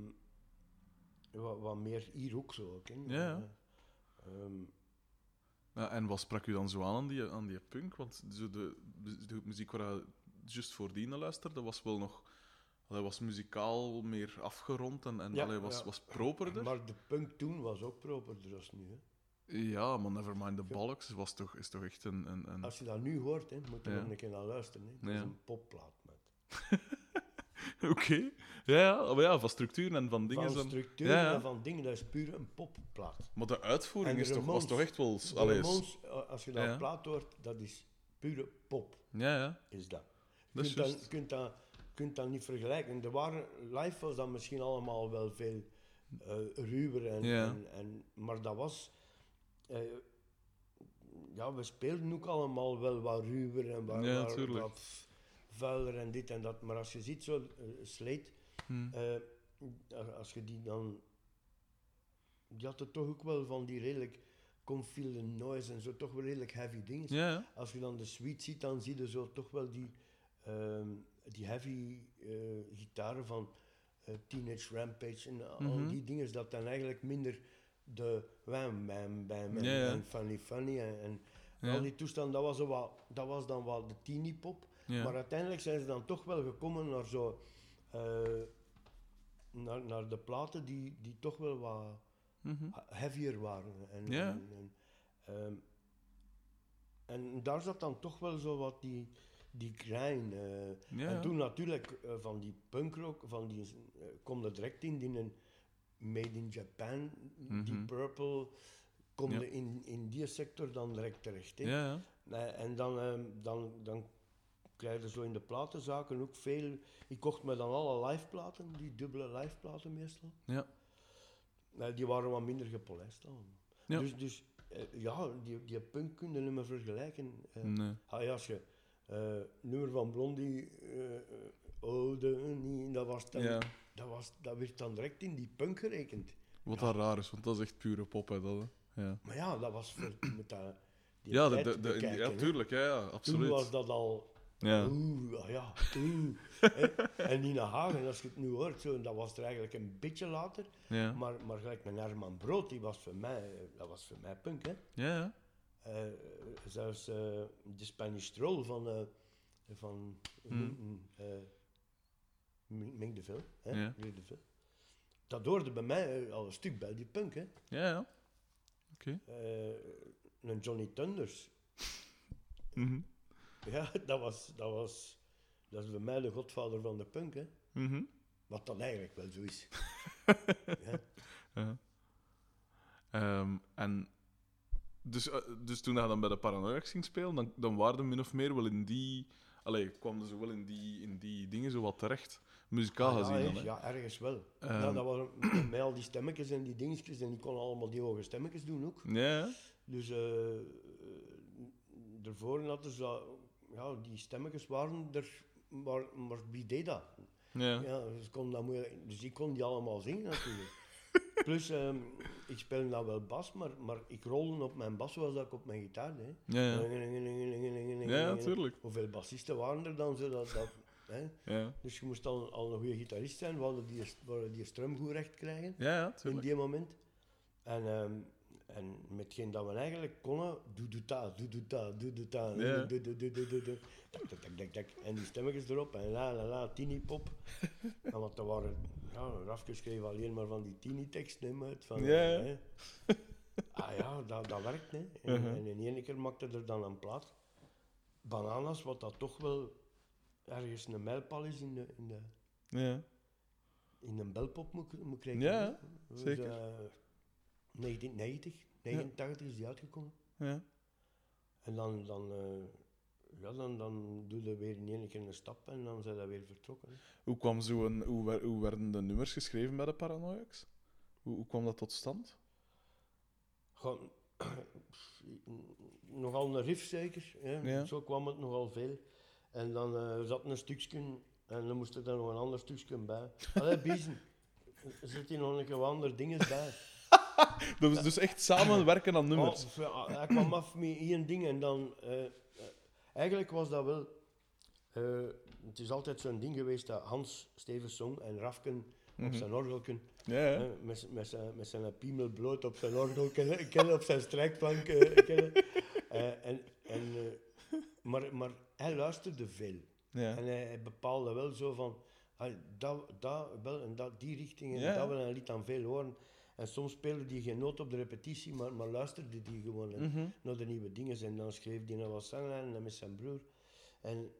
Speaker 1: wat, wat meer hier ook zo. Hè.
Speaker 2: Ja, ja. En wat sprak u dan zo aan aan die, aan die punk? Want zo de, de muziek waar je juist voordien luisterde, was wel nog... Allee, was muzikaal meer afgerond en, en
Speaker 1: Ja,
Speaker 2: allee, was,
Speaker 1: ja.
Speaker 2: was properder.
Speaker 1: maar de punk toen was ook properder als nu. Hè.
Speaker 2: Ja, maar Nevermind the Bollocks was toch, is toch echt een... een, een...
Speaker 1: Als je dat nu hoort, hè, moet je
Speaker 2: Ja.
Speaker 1: nog een keer naar luisteren. Hè. Dat is een popplaat. man.
Speaker 2: Oké. Ja, ja, maar ja, van structuur en van dingen.
Speaker 1: Van
Speaker 2: en-
Speaker 1: structuur
Speaker 2: Ja, ja.
Speaker 1: en van dingen, dat is puur een popplaat.
Speaker 2: Maar de uitvoering
Speaker 1: de
Speaker 2: is toch, was toch echt wel...
Speaker 1: De
Speaker 2: Allee,
Speaker 1: Ramones, eh, als je dat
Speaker 2: Ja.
Speaker 1: plaat hoort, dat is pure pop,
Speaker 2: ja, ja.
Speaker 1: is dat. Je kunt dat, kunt dat, kunt dat niet vergelijken. Er waren, live was dat misschien allemaal wel veel eh ruwer, en,
Speaker 2: Ja.
Speaker 1: en, en, maar dat was... eh, ja, we speelden ook allemaal wel wat ruwer en wat,
Speaker 2: Ja,
Speaker 1: wat-
Speaker 2: tuurlijk.
Speaker 1: wat f- vuiler en dit en dat. Maar als je ziet zo, eh, Slate,
Speaker 2: Hm.
Speaker 1: eh, als je die dan... Die hadden toch ook wel van die redelijk Confield noise en zo, toch wel redelijk heavy dingen. Als je dan de suite ziet, dan zie je zo toch wel die, ehm, die heavy eh, gitaren van Teenage Rampage en al
Speaker 2: Mhm.
Speaker 1: die dingen, dat dan eigenlijk minder de wham, bam, en, funny funny en, al die toestand, dat was, wat, dat was dan wel de teeny pop.
Speaker 2: Ja.
Speaker 1: Maar uiteindelijk zijn ze dan toch wel gekomen naar zo... eh, naar, naar de platen die, die toch wel wat
Speaker 2: Mhm.
Speaker 1: heavier waren. En,
Speaker 2: Ja.
Speaker 1: en, en, ehm, en daar zat dan toch wel zo wat die, die eh.
Speaker 2: Ja,
Speaker 1: En toen natuurlijk eh, van die punkrock, van die, kom er direct in, die een Made in Japan, die
Speaker 2: Mhm.
Speaker 1: Purple, kom
Speaker 2: Ja.
Speaker 1: in, in die sector dan direct terecht. hè.
Speaker 2: Ja,
Speaker 1: en dan, ehm, dan, dan krijg je zo in de platenzaken ook veel... Ik kocht me dan alle liveplaten, die dubbele liveplaten meestal.
Speaker 2: Ja.
Speaker 1: Nee, die waren wat minder gepolijst dan.
Speaker 2: Ja.
Speaker 1: Dus, dus eh, ja, die, die punk kun je niet meer vergelijken. eh.
Speaker 2: Nee.
Speaker 1: Ah, ja, als je eh, nummer van Blondie, Ode, niet, dat, was dan,
Speaker 2: Ja.
Speaker 1: dat, was, dat werd dan direct in die punk gerekend.
Speaker 2: Wat dat raar is, want dat is echt pure pop, hè, dat, hè. Ja.
Speaker 1: Maar ja, dat was voor, met dat, die
Speaker 2: Ja, de,
Speaker 1: tijd
Speaker 2: de, ja,
Speaker 1: hè.
Speaker 2: tuurlijk, ja, ja,
Speaker 1: Toen
Speaker 2: absoluut.
Speaker 1: was dat al
Speaker 2: Ja.
Speaker 1: Oeh, ah ja, oeh. En Nina Hagen, als je het nu hoort, zo, dat was er eigenlijk een beetje later.
Speaker 2: Ja.
Speaker 1: Maar, maar gelijk met Herman Brood, die was voor mij, dat was voor mij punk. Hè?
Speaker 2: Ja, ja.
Speaker 1: Eh, zelfs eh, de Spanish Stroll van, eh van eh Ming de Vil. Hè?
Speaker 2: Ja.
Speaker 1: De Vil. Dat hoorde bij mij al een stuk bij die punk. Hè?
Speaker 2: Ja, ja. Oké.
Speaker 1: Een Johnny Thunders.
Speaker 2: Mhm.
Speaker 1: Ja, dat was, dat was... Dat is bij mij de godvader van de punk, hè.
Speaker 2: Mhm.
Speaker 1: Wat dan eigenlijk wel zo is. ja.
Speaker 2: Ja. Ehm, en dus, eh, dus toen hij dan bij de Paranoiacs ging spelen, dan, dan waren we min of meer wel in die... Allee, kwam ze wel in die, in die dingen zo wat terecht. Muzikaal
Speaker 1: Ah, ja,
Speaker 2: gezien dan, hè?
Speaker 1: ja, ergens wel. Ja, dat was met al die stemmetjes en die dingetjes. En die konden allemaal die hoge stemmetjes doen ook.
Speaker 2: Ja, ja.
Speaker 1: Dus eh eh, daarvoor hadden ze... Ja, die stemmetjes waren er... Maar, maar wie deed dat?
Speaker 2: ja.
Speaker 1: Ja, dat moeilijk, dus ik kon die allemaal zingen natuurlijk. Plus, ehm, ik speel nou wel bas, maar, maar ik rolde op mijn bas zoals dat ik op mijn gitaar deed.
Speaker 2: Ja, ja. Ja, natuurlijk.
Speaker 1: Hoeveel bassisten waren er dan? Zo dat, hè?
Speaker 2: Ja,
Speaker 1: Dus je moest al, al een goede gitarist zijn, we hadden die, we hadden die strum goed recht krijgen
Speaker 2: ja, ja
Speaker 1: in die moment. En, ehm en metgeen dat we eigenlijk konden, doe doe ta, doe doe ta, doe doe ta, doe doe doe doe doe doe. Tak, tak, tak, tak, tak. En die stemmetjes erop en la la la, en want er waren, ja, Rafke schreef alleen maar van die tini teksten uit. Van,
Speaker 2: Ja,
Speaker 1: hè. ah ja, dat, dat werkt. Hè. En,
Speaker 2: Uh-huh.
Speaker 1: en in één keer maakte er dan een plaat. Bananas, wat dat toch wel ergens een mijlpaal is in de, in de,
Speaker 2: Ja,
Speaker 1: in een belpop moet, moet rekenen.
Speaker 2: Ja,
Speaker 1: is,
Speaker 2: zeker.
Speaker 1: eh, 1990, 89 is die uitgekomen.
Speaker 2: ja.
Speaker 1: En dan, dan, eh, ja, dan, dan doe je weer in één keer een stap en dan zijn dat weer vertrokken.
Speaker 2: Hoe, kwam zo een, hoe, wer- hoe werden de nummers geschreven bij de Paranoiacs? Hoe, hoe kwam dat tot stand?
Speaker 1: Gewoon, nogal een riff zeker. Hè.
Speaker 2: Ja.
Speaker 1: Zo kwam het nogal veel. En dan eh, zat een stukje en dan moest er dan nog een ander stukje bij. Allee, biezen. Er zitten nog een keer wat andere dingen bij.
Speaker 2: Dat was dus echt samenwerken aan nummers.
Speaker 1: Oh, ja, hij kwam af met één ding en dan... eh, eh, eigenlijk was dat wel... eh, het is altijd zo'n ding geweest dat Hans Stevens zong en Rafken op
Speaker 2: Mhm.
Speaker 1: zijn orgelken,
Speaker 2: Ja, ja.
Speaker 1: met, met, zijn, met zijn piemel bloot op zijn orgelken, ken, op zijn strijkplank. en, en, maar, maar hij luisterde veel.
Speaker 2: ja.
Speaker 1: En hij, hij bepaalde wel zo van, ah, dat, dat wel en dat, die richting en
Speaker 2: Ja.
Speaker 1: dat wel, en hij liet dan veel horen. En soms speelde hij geen noot op de repetitie, maar, maar luisterde die gewoon en-
Speaker 2: Mhm.
Speaker 1: naar de nieuwe dingen. En dan schreef hij nog wat zanglijnen met zijn broer. En,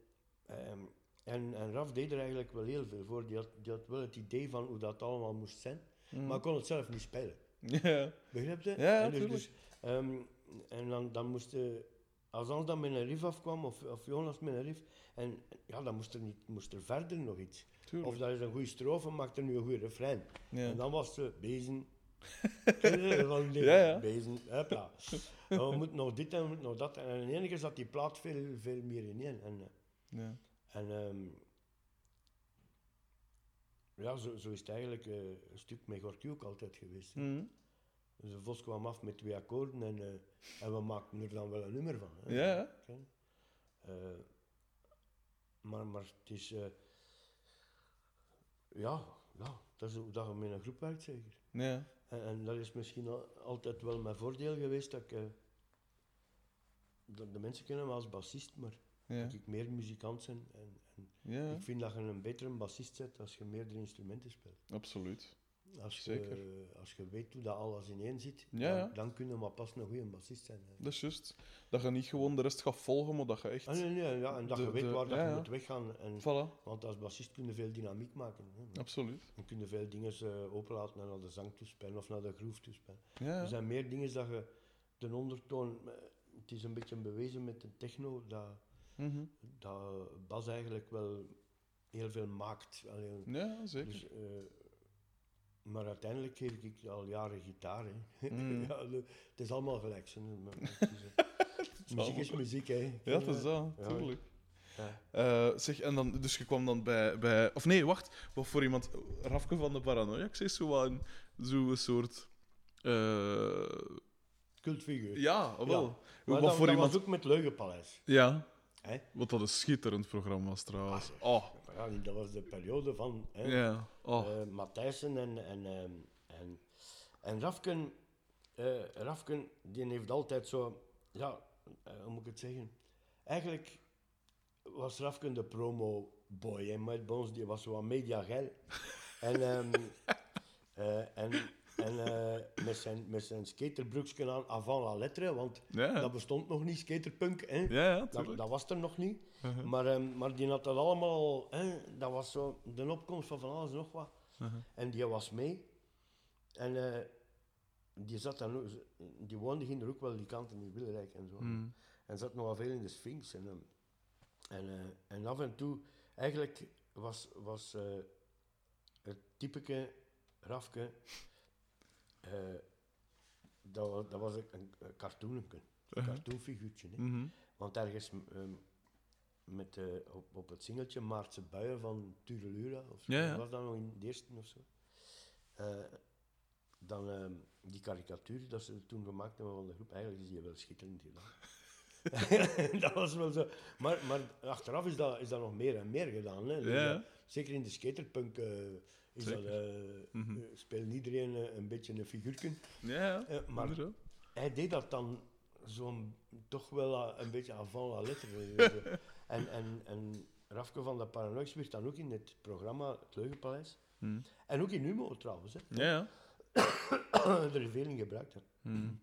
Speaker 1: ehm, en, en Raf deed er eigenlijk wel heel veel voor. Die had, die had wel het idee van hoe dat allemaal moest zijn,
Speaker 2: Mhm.
Speaker 1: maar kon het zelf niet spelen.
Speaker 2: Ja.
Speaker 1: Begrijp je?
Speaker 2: Ja,
Speaker 1: en dus, dus, ehm, en dan, dan moest je, als Hans dan met een riff afkwam, of, of Jonas met een riff, en ja, dan moest er, niet, moest er verder nog iets.
Speaker 2: Tuurlijk.
Speaker 1: Of dat is een goede strofe, maakt er nu een goede refrein.
Speaker 2: Ja.
Speaker 1: En dan was ze bezen. Van
Speaker 2: Ja, ja.
Speaker 1: Bezen, hopla. En we moeten nog dit en we moeten nog dat. En in één keer zat die plaat veel, veel meer in één. En, eh,
Speaker 2: Ja.
Speaker 1: en ehm, ja, zo, zo is het eigenlijk eh, een stuk met Gorky ook altijd geweest.
Speaker 2: Mhm.
Speaker 1: Dus de Vos kwam af met twee akkoorden en, eh, en we maakten er dan wel een nummer van. Hè.
Speaker 2: Ja,
Speaker 1: maar, maar het is... ja, ja, dat is hoe dat je met een groep werkt, zeker.
Speaker 2: Ja.
Speaker 1: En, en dat is misschien al- altijd wel mijn voordeel geweest, dat ik... eh, dat de mensen kennen me als bassist, maar
Speaker 2: Ja.
Speaker 1: dat ik meer muzikant ben. En, en
Speaker 2: Ja,
Speaker 1: ik vind dat je een betere bassist bent als je meerdere instrumenten speelt.
Speaker 2: absoluut.
Speaker 1: Als je, als je weet hoe dat alles ineen zit,
Speaker 2: Ja,
Speaker 1: dan, dan kun je maar pas een goede bassist zijn. hè.
Speaker 2: Dat is juist. Dat je niet gewoon de rest gaat volgen, maar dat je echt...
Speaker 1: Ah, nee, nee, ja, en dat
Speaker 2: De-
Speaker 1: je weet
Speaker 2: de-
Speaker 1: waar dat
Speaker 2: ja,
Speaker 1: je moet weggaan. En,
Speaker 2: Voilà,
Speaker 1: want als bassist kun je veel dynamiek maken. Hè.
Speaker 2: absoluut.
Speaker 1: Dan kun je veel dingen eh, openlaten en naar de zang toespelen of naar de groove toespelen. Er zijn meer dingen dat je de ondertoon... eh, Het is een beetje bewezen met de techno dat,
Speaker 2: Mhm.
Speaker 1: dat bas eigenlijk wel heel veel maakt.
Speaker 2: Ja zeker.
Speaker 1: dus, eh, maar uiteindelijk geef ik al jaren gitaar. Hè.
Speaker 2: Mm.
Speaker 1: ja, de- het is allemaal gelijk. is, eh, muziek is muziek, hè.
Speaker 2: Ja, dat is dat,
Speaker 1: Ja.
Speaker 2: tuurlijk.
Speaker 1: Ja.
Speaker 2: Eh, zeg, en dan, dus je kwam dan bij, bij... Of nee, wacht. Wat voor iemand... Rafke van de Paranoiacs is zo wat een, zo soort... eh,
Speaker 1: Cultfiguur.
Speaker 2: ja, wel.
Speaker 1: Maar
Speaker 2: Wat
Speaker 1: dat,
Speaker 2: voor
Speaker 1: dat
Speaker 2: iemand...
Speaker 1: was ook met Leugenpaleis.
Speaker 2: Ja.
Speaker 1: Hè?
Speaker 2: Wat dat een schitterend programma was, trouwens. Oh,
Speaker 1: Ja, dat was de periode van hè,
Speaker 2: ja. Oh.
Speaker 1: eh, Matthijssen en, en, ehm, en, en Rafken, eh, Rafken die heeft altijd zo ja, eh, hoe moet ik het zeggen? Eigenlijk was Rafken de promo-boy. En met bij ons, die was zo aan media geil. en, ehm, eh, en, en eh, met, zijn, met zijn skaterbroekje aan avant la lettre, want
Speaker 2: Ja,
Speaker 1: dat bestond nog niet, skaterpunk. Hè?
Speaker 2: ja, ja
Speaker 1: Dat, dat was er nog niet.
Speaker 2: Uh-huh.
Speaker 1: Maar, ehm, maar die had dat allemaal, hè, dat was zo de opkomst van van alles en nog wat.
Speaker 2: Uh-huh.
Speaker 1: En die was mee. En eh, die zat dan die woonde ging er ook wel die kant in Wilrijk en zo.
Speaker 2: Mm.
Speaker 1: En zat nogal veel in de Sphinx. En, ehm, en, eh, en af en toe, eigenlijk was, was het typeke Rafke, eh, dat, was, dat was een, een, een een
Speaker 2: Uh-huh.
Speaker 1: cartoonfiguurtje. Hè.
Speaker 2: Mhm.
Speaker 1: Want ergens ehm, met, eh, op, op het singeltje Maartse Buien van Turelura, of zo,
Speaker 2: Ja, ja.
Speaker 1: was dat nog in de eerste of zo. Eh, dan ehm, die karikatuur dat ze toen gemaakt hebben van de groep, eigenlijk is die wel schitterend gedaan. dat was wel zo. Maar, maar achteraf is dat, is dat nog meer en meer gedaan. Hè. Dus,
Speaker 2: Ja.
Speaker 1: zeker in de skaterpunk is dat,
Speaker 2: Zeker.
Speaker 1: eh,
Speaker 2: Mhm.
Speaker 1: eh, speelt iedereen eh, een beetje een figuurtje.
Speaker 2: Ja, ja.
Speaker 1: Maar
Speaker 2: inderdaad.
Speaker 1: hij deed dat dan zo'n toch wel een beetje avant la lettre. en, en, en Rafke van de Paranoix werd dan ook in het programma Het Leugenpaleis.
Speaker 2: Mm.
Speaker 1: En ook in Humo trouwens. Hè.
Speaker 2: Ja, ja.
Speaker 1: er is veel in gebruikt. Hè.
Speaker 2: Mm.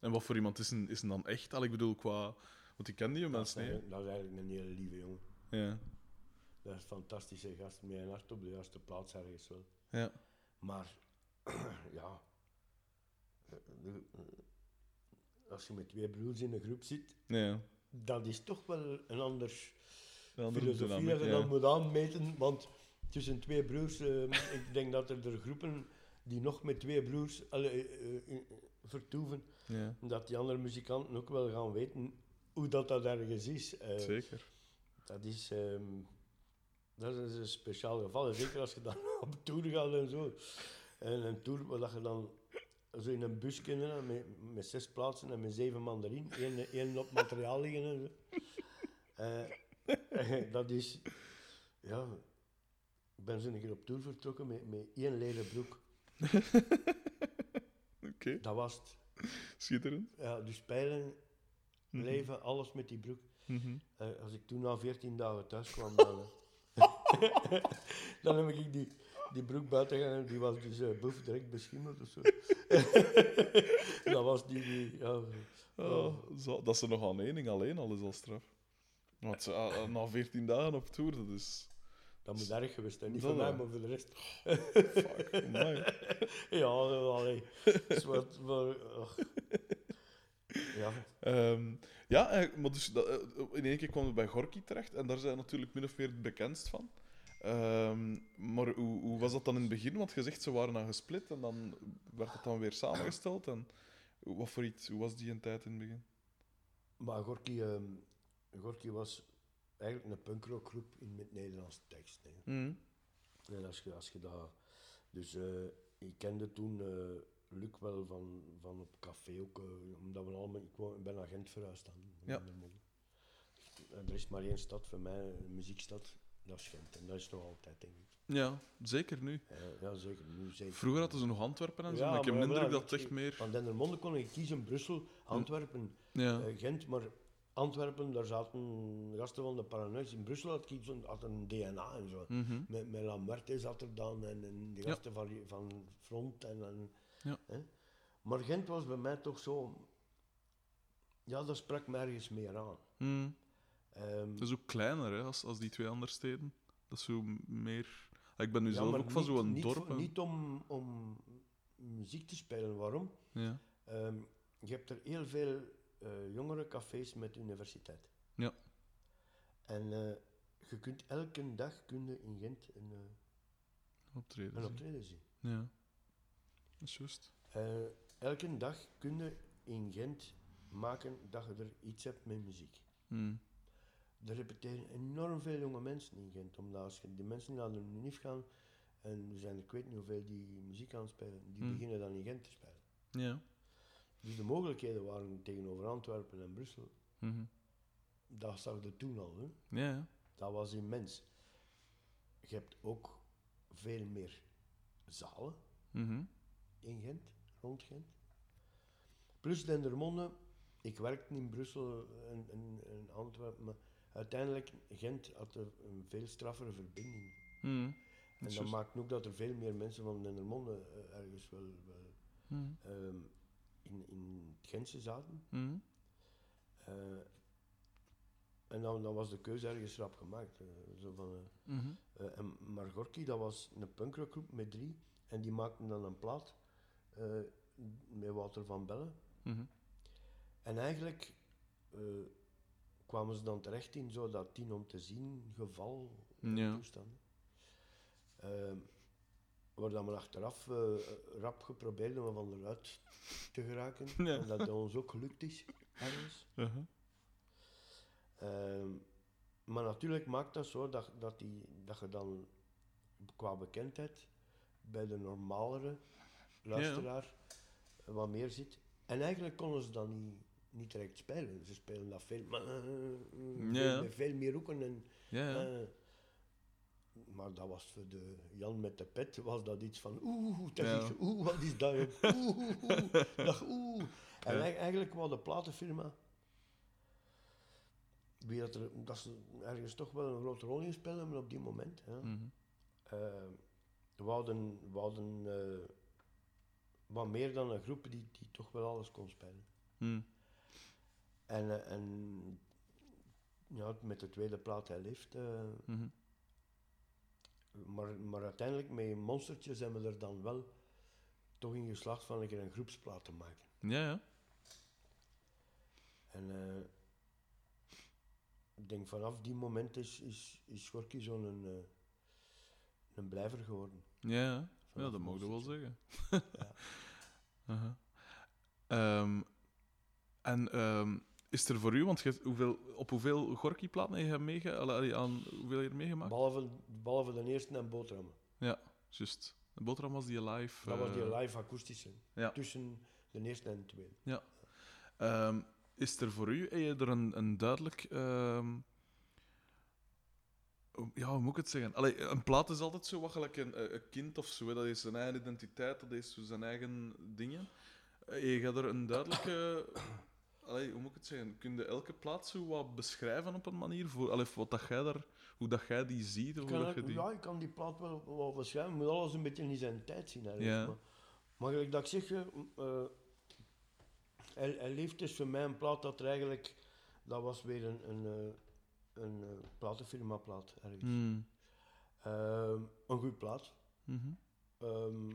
Speaker 2: En wat voor iemand is een, is een dan echt? Al, ik bedoel, qua... Want ik ken die
Speaker 1: Dat,
Speaker 2: mensen
Speaker 1: eigenlijk, dat is eigenlijk een hele lieve jongen.
Speaker 2: Ja.
Speaker 1: Dat is een fantastische gast met een hart op de juiste plaats ergens wel.
Speaker 2: Ja.
Speaker 1: Maar ja, eh, eh, als je met twee broers in een groep zit,
Speaker 2: Ja.
Speaker 1: dat is toch wel een ander filosofie dat je dan moet aanmeten. Want tussen twee broers, eh, ik denk dat er, er groepen die nog met twee broers eh, vertoeven,
Speaker 2: Ja,
Speaker 1: dat die andere muzikanten ook wel gaan weten hoe dat, dat ergens is.
Speaker 2: Zeker.
Speaker 1: dat is, ehm, dat is een speciaal geval. En Zeker als je dan op tour gaat en zo. En een tour waar dat je dan zo in een bus hè, met, met zes plaatsen en met zeven man erin. Eén, één op materiaal liggen en zo. Eh, dat is... Ja... Ik ben zo een keer op tour vertrokken met, met één leren broek.
Speaker 2: Oké,
Speaker 1: Dat was het.
Speaker 2: schitterend.
Speaker 1: Ja, dus pijlen,
Speaker 2: Mhm.
Speaker 1: leven, alles met die broek.
Speaker 2: Mhm.
Speaker 1: Eh, als ik toen na 14 dagen thuis kwam, dan, dan heb ik die, die broek buiten gegaan. Die was dus uh, boef direct beschimmeld of zo. dat was die, die ja,
Speaker 2: Oh, zo, dat ze nog aan één ding alleen al is al straf. Want ze, ah, ah, na 14 dagen op tour, dat is.
Speaker 1: dat moet erg geweest zijn. Niet
Speaker 2: Dat
Speaker 1: voor mij, maar voor de rest.
Speaker 2: Fuck,
Speaker 1: ja, allee. Dus wat, wat, ach. ja,
Speaker 2: Ehm, ja, eh, maar dus dat, eh, in één keer kwam het bij Gorky terecht en daar zijn we natuurlijk min of meer het bekendst van. Ehm, maar hoe, hoe was dat dan in het begin? Want je zegt ze waren dan gesplit en dan werd het dan weer samengesteld. En wat voor iets, hoe was die een tijd in het begin?
Speaker 1: maar Gorky, ehm, Gorky was eigenlijk een punkrockgroep in met Nederlandse tekst.
Speaker 2: Mhm.
Speaker 1: En als je, als je dat... Dus eh, ik kende toen eh Luc wel van, van op café ook, eh, omdat we allemaal... Ik, ik ben naar Gent verhuisd dan.
Speaker 2: Ja.
Speaker 1: Er is maar één stad voor mij, een muziekstad, dat is Gent. En dat is nog altijd, denk ik.
Speaker 2: Ja, zeker nu.
Speaker 1: Ja, zeker. Nu zeker.
Speaker 2: Vroeger hadden ze nog Antwerpen en zo,
Speaker 1: Ja,
Speaker 2: maar ik heb minder
Speaker 1: ja,
Speaker 2: dat het echt meer...
Speaker 1: Van Dendermonde kon ik kiezen, Brussel, Antwerpen,
Speaker 2: Ja,
Speaker 1: eh, Gent, maar Antwerpen, daar zaten gasten van de Paranoïs. In Brussel had ik zo'n- had een DNA en zo.
Speaker 2: Mhm.
Speaker 1: Met, met Lamberti zat er dan en, en die
Speaker 2: Ja.
Speaker 1: gasten van, van Front. En, en,
Speaker 2: Ja.
Speaker 1: hè. Maar Gent was bij mij toch zo... Ja, dat sprak me ergens meer aan.
Speaker 2: Mhm.
Speaker 1: Ehm,
Speaker 2: Dat is ook kleiner hè, als, als die twee andere steden. Dat is zo meer... Ah, Ik ben nu
Speaker 1: ja,
Speaker 2: zelf ook van zo'n dorp.
Speaker 1: voor- niet om, om muziek te spelen. Waarom?
Speaker 2: Ja.
Speaker 1: Ehm, je hebt er heel veel eh jongere cafés met universiteit.
Speaker 2: Ja.
Speaker 1: En eh, je kunt elke dag kun je in Gent een, eh,
Speaker 2: Optreden.
Speaker 1: een optreden zien.
Speaker 2: Ja. Dat is juist.
Speaker 1: Elke dag kun je in Gent maken dat je er iets hebt met muziek.
Speaker 2: Mhm.
Speaker 1: Er repeteren enorm veel jonge mensen in Gent. Omdat als je die mensen naar de NIF gaan, en er zijn er, ik weet niet hoeveel die muziek aan het spelen, die
Speaker 2: Hmm.
Speaker 1: beginnen dan in Gent te spelen.
Speaker 2: Ja.
Speaker 1: Dus de mogelijkheden waren tegenover Antwerpen en Brussel,
Speaker 2: Mhm.
Speaker 1: dat zag je toen al. Hè?
Speaker 2: Ja, ja.
Speaker 1: Dat was immens. Je hebt ook veel meer zalen
Speaker 2: Mhm.
Speaker 1: in Gent, rond Gent. Plus Dendermonde ik werkte in Brussel en, en, en Antwerpen, maar uiteindelijk Gent had er een veel straffere verbinding.
Speaker 2: Mhm.
Speaker 1: En dat
Speaker 2: Juist.
Speaker 1: maakt ook dat er veel meer mensen van Dendermonde eh, ergens wel, wel
Speaker 2: Mhm.
Speaker 1: ehm, in, in het Gentse zaten.
Speaker 2: Mhm.
Speaker 1: Eh, en dan, dan was de keuze ergens rap gemaakt. eh, zo van, en Margorki, dat was een punkrockgroep met drie. En die maakten dan een plaat met Wouter van Bellen.
Speaker 2: Mhm.
Speaker 1: En eigenlijk kwamen ze dan terecht in zo dat tien om te zien geval en
Speaker 2: Ja.
Speaker 1: toestanden. Ehm, waar dat we achteraf eh, rap geprobeerd hebben van eruit te geraken.
Speaker 2: Ja.
Speaker 1: En dat ons ook gelukt is, ergens.
Speaker 2: Mhm.
Speaker 1: Ehm, maar natuurlijk maakt dat zo dat, dat, die, dat je dan qua bekendheid bij de normalere luisteraar wat meer zit. En eigenlijk konden ze dat niet, niet direct spelen. Ze spelen dat veel, maar, eh, veel- meer hoeken. En, eh, maar dat was voor de Jan met de pet, was dat iets van oeh, dat
Speaker 2: Ja.
Speaker 1: is, oeh, wat is dat? Oeh, oeh, oeh. En
Speaker 2: Ja.
Speaker 1: eigenlijk wou de platenfirma, wie dat, er, dat ze ergens toch wel een grote rol in spelen op die moment, ja.
Speaker 2: Mhm.
Speaker 1: Eh, wouden, wouden eh, wat meer dan een groep die, die toch wel alles kon spelen.
Speaker 2: Mhm.
Speaker 1: En, eh, en ja, met de tweede plaat hij leeft. eh,
Speaker 2: Mhm.
Speaker 1: maar, maar uiteindelijk met Monstertjes hebben we er dan wel toch in geslaagd van een keer een groepsplaat te maken.
Speaker 2: Ja, ja.
Speaker 1: En eh, ik denk vanaf die moment is, is, is Gorky zo'n eh, een blijver geworden.
Speaker 2: Ja, ja. dat mag je wel
Speaker 1: Monstertje.
Speaker 2: zeggen.
Speaker 1: Ja.
Speaker 2: Ehm, en ehm, is er voor u, want je, hoeveel, op hoeveel Gorky-platen heb je meege, allee, aan, hoeveel heb je er meegemaakt?
Speaker 1: Behalve, behalve de eerste en boterhammen.
Speaker 2: Ja, juist. De boterham was die live.
Speaker 1: Dat was die
Speaker 2: eh,
Speaker 1: live akoestische.
Speaker 2: ja.
Speaker 1: Tussen de eerste en de tweede.
Speaker 2: Ehm, is er voor u, heb je er een, een duidelijk... ehm, ja, hoe moet ik het zeggen? Allee, een plaat is altijd zo wat gelijk een, een kind of zo. hè. Dat is zijn eigen identiteit, dat is zijn eigen dingen. Eh, Je gaat er een duidelijke... Allee, hoe moet ik het zeggen? Kun je elke plaat zo wat beschrijven op een manier? Voor, allee, wat dat jij daar, hoe dat jij die ziet? Of hoe dat je die...
Speaker 1: Ja, ik kan die plaat wel, wel beschrijven. Je moet alles een beetje in zijn tijd zien. Eigenlijk.
Speaker 2: Ja.
Speaker 1: Maar, maar gelijk dat ik zeg, eh, hij, hij leeft is voor mij een plaat dat er eigenlijk... Dat was weer een, een, eh, een platenfirma plaat. Ergens.
Speaker 2: Hmm.
Speaker 1: Ehm, een goede plaat.
Speaker 2: Mhm.
Speaker 1: Ehm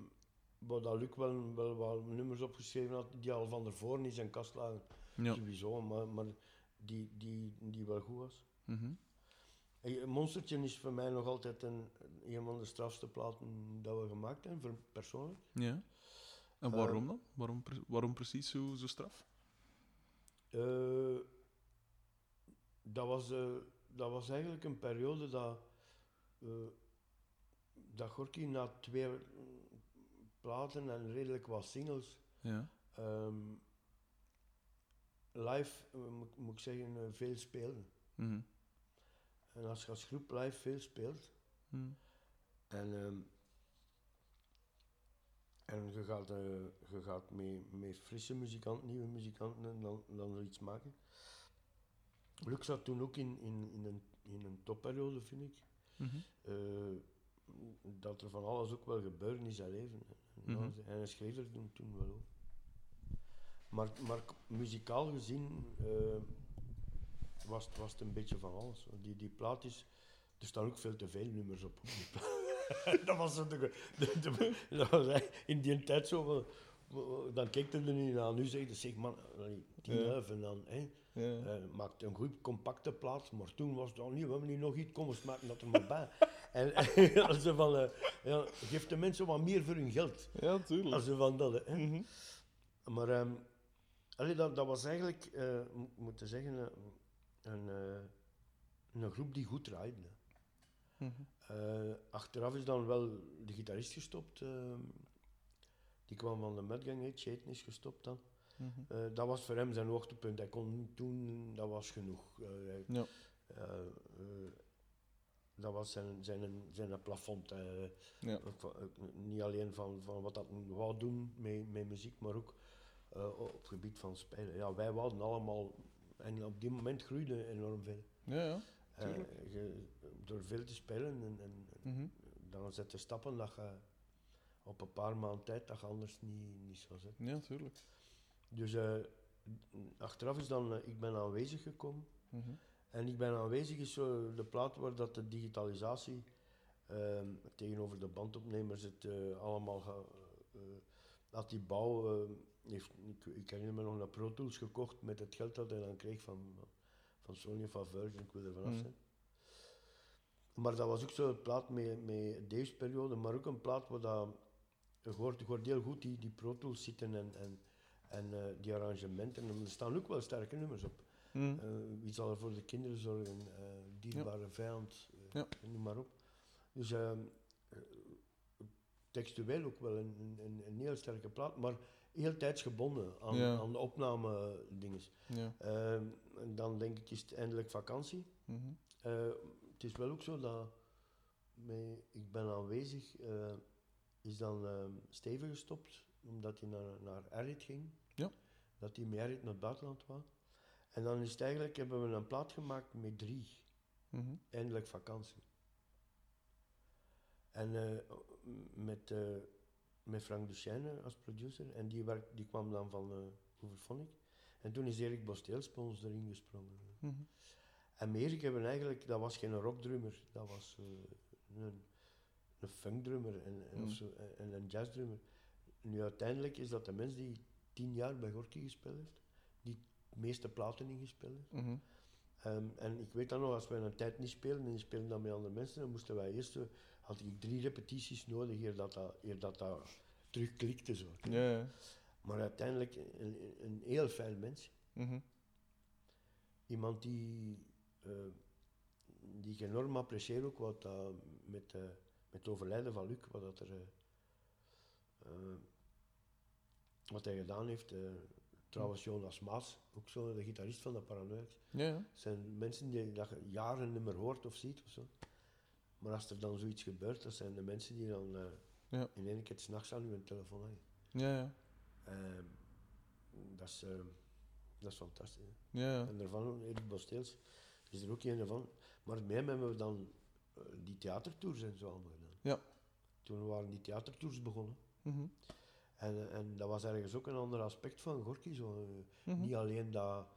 Speaker 1: waar dat Luc wel, wel wat nummers opgeschreven had, die al van ervoor in zijn kast lagen.
Speaker 2: Ja.
Speaker 1: Sowieso, maar, maar die, die, die wel goed was.
Speaker 2: Mhm.
Speaker 1: Hey, Monstertje is voor mij nog altijd een, een van de strafste platen dat we gemaakt hebben, voor persoonlijk.
Speaker 2: Ja. En waarom dan? Waarom, waarom precies zo, zo straf?
Speaker 1: Eh, dat, was, eh, dat was eigenlijk een periode dat, eh, dat Gorky na twee mm, platen en redelijk wat singles
Speaker 2: Ja.
Speaker 1: ehm, live, eh, moet, moet ik zeggen, eh, veel speelde.
Speaker 2: Mhm.
Speaker 1: En als je als groep live veel speelt,
Speaker 2: Mhm.
Speaker 1: En, ehm, en je gaat, eh, je gaat met, met frisse muzikanten, nieuwe muzikanten, en dan, dan zoiets maken. Luc zat toen ook in, in, in, een, in een topperiode, vind ik.
Speaker 2: Mhm.
Speaker 1: Dat er van alles ook wel gebeurde in zijn leven. En, ja,
Speaker 2: Mhm.
Speaker 1: En hij schreef er toen, toen wel op. Maar, maar muzikaal gezien eh, was, het- was het een beetje van alles. Die, die plaat is... Er staan ook veel te veel nummers op. dat was zo de, de, de- dat was eigenlijk in die tijd zo. Dan keek je er niet naar. Nu zeg je, zeg man, tien
Speaker 2: Ja.
Speaker 1: en dan... Hè,
Speaker 2: Ja.
Speaker 1: eh, maakte een goed compacte plaat, maar toen was het al niet, we hebben niet nog iets, kom eens maken dat er maar bij. en als ze van, eh, ja, geef de mensen wat meer voor hun geld.
Speaker 2: ja, tuurlijk.
Speaker 1: Als ze van dat, hè.
Speaker 2: Mhm.
Speaker 1: Maar ehm, allee, dat, dat was eigenlijk, moet moeten zeggen, een, eh, een groep die goed draaide.
Speaker 2: Mhm.
Speaker 1: Eh, achteraf is dan wel de gitarist gestopt. die kwam van de hè. Shaten is gestopt dan.
Speaker 2: Mhm.
Speaker 1: Dat was voor hem zijn hoogtepunt. Hij kon toen, dat was genoeg. Hij-
Speaker 2: Ja.
Speaker 1: dat was zijn, zijn, zijn plafond.
Speaker 2: Ja.
Speaker 1: niet alleen van, van wat dat wou doen met, met muziek, maar ook eh, op het gebied van spelen. Ja, wij wouden allemaal, en op die moment groeide enorm veel.
Speaker 2: Ja, ja.
Speaker 1: Eh, je- door veel te spelen en, en
Speaker 2: Mhm.
Speaker 1: dan zet je stappen dat je op een paar maanden tijd dat je anders niet, niet zou zetten.
Speaker 2: Ja, tuurlijk.
Speaker 1: Dus eh, achteraf is dan, ik ben aanwezig gekomen.
Speaker 2: Mhm.
Speaker 1: En ik ben aanwezig is zo de plaat waar dat de digitalisatie ehm, tegenover de bandopnemers het eh, allemaal ga, eh, dat die bouw eh, heeft, ik, ik herinner me nog naar Pro Tools gekocht met het geld dat hij dan kreeg van, van Sony van Virgin, ik wil er vanaf
Speaker 2: Mhm.
Speaker 1: zijn. Maar dat was ook zo'n plaat met, met deze periode, maar ook een plaat waar dat, je hoort, je hoort heel goed die, die Pro Tools zitten en, en, en eh, die arrangementen. En er staan ook wel sterke nummers op.
Speaker 2: Mhm.
Speaker 1: Eh, wie zal er voor de kinderen zorgen? eh dierbare vijand, eh,
Speaker 2: Ja.
Speaker 1: noem maar op. Dus ehm, eh, textueel ook wel een, een, een heel sterke plaat, maar heel tijdsgebonden aan,
Speaker 2: Ja.
Speaker 1: aan de opname dinges.
Speaker 2: Ja.
Speaker 1: Ehm, en dan denk ik is het eindelijk vakantie.
Speaker 2: Mhm.
Speaker 1: Eh, het is wel ook zo dat ik ben aanwezig eh, is dan ehm Steven gestopt, omdat hij naar, naar ging.
Speaker 2: Ja.
Speaker 1: Dat hij met Errit naar het buitenland wou. En dan is het eigenlijk, hebben we een plaat gemaakt met drie.
Speaker 2: Mhm.
Speaker 1: Eindelijk vakantie. En eh, met, met Frank Duchesne als producer. En die, werk, die kwam dan van uh, Hooverphonic. En toen is Erik Bosteels bij ons erin gesprongen.
Speaker 2: Mhm.
Speaker 1: En Erik hebben eigenlijk, dat was geen rockdrummer, dat was eh, een, een funkdrummer en, en,
Speaker 2: Mm.
Speaker 1: of zo, en- en een jazzdrummer. Nu uiteindelijk is dat de mens die tien jaar bij Gorky gespeeld heeft, die de meeste platen ingespeeld heeft.
Speaker 2: Mhm.
Speaker 1: Ehm, en ik weet dan nog, als wij een tijd niet spelen en die spelen dan met andere mensen, dan moesten wij eerst, eh, had ik drie repetities nodig eer dat dat, eer dat, dat terug klikte. Zo.
Speaker 2: Ja, ja.
Speaker 1: Maar uiteindelijk een, een, heel fijn mens.
Speaker 2: Mhm.
Speaker 1: Iemand die, eh, die ik enorm apprecieer ook wat dat met, eh, met het overlijden van Luc, wat, dat er, eh, eh, wat hij gedaan heeft. eh, trouwens, Jonas Maas, ook zo, de gitarist van de Paranoiacs.
Speaker 2: Ja,
Speaker 1: zijn mensen die je jaren niet meer hoort of ziet of zo. Maar als er dan zoiets gebeurt, dat zijn de mensen die dan eh,
Speaker 2: Ja.
Speaker 1: in één keer s'nachts aan hun telefoon hangen.
Speaker 2: Ja, ja.
Speaker 1: Ehm, dat, is, eh, dat is fantastisch. hè.
Speaker 2: Ja, ja.
Speaker 1: En daarvan, Erik Bosteels, is er ook een van. Maar met hem hebben we dan eh, die theatertours en zo allemaal gedaan.
Speaker 2: Ja.
Speaker 1: Toen waren die theatertours begonnen.
Speaker 2: Mhm.
Speaker 1: En, en dat was ergens ook een ander aspect van Gorky. Zo. eh,
Speaker 2: Mhm.
Speaker 1: Niet alleen dat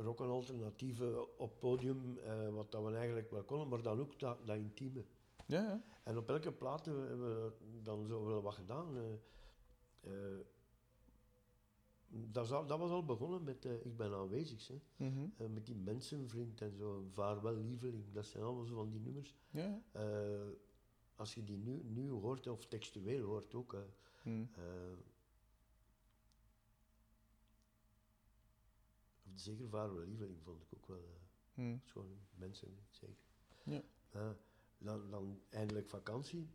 Speaker 1: rock en alternatieve op podium, eh, wat dat we eigenlijk wel konden, maar dan ook dat, dat intieme.
Speaker 2: Ja, ja.
Speaker 1: En op elke plaat hebben we dan zo wel wat gedaan. eh. Eh, dat, al- dat was al begonnen met eh, Ik ben aanwezig, hè.
Speaker 2: Mhm.
Speaker 1: Eh, met die mensenvriend en zo, Vaarwel lieveling, dat zijn allemaal zo van die nummers.
Speaker 2: Ja.
Speaker 1: Eh, als je die nu, nu hoort, of textueel hoort ook, eh,
Speaker 2: Mhm.
Speaker 1: eh, of zeker Vaarwel lieveling vond ik ook wel. eh, is gewoon mensen, zeker.
Speaker 2: Ja.
Speaker 1: Dan, dan eindelijk vakantie.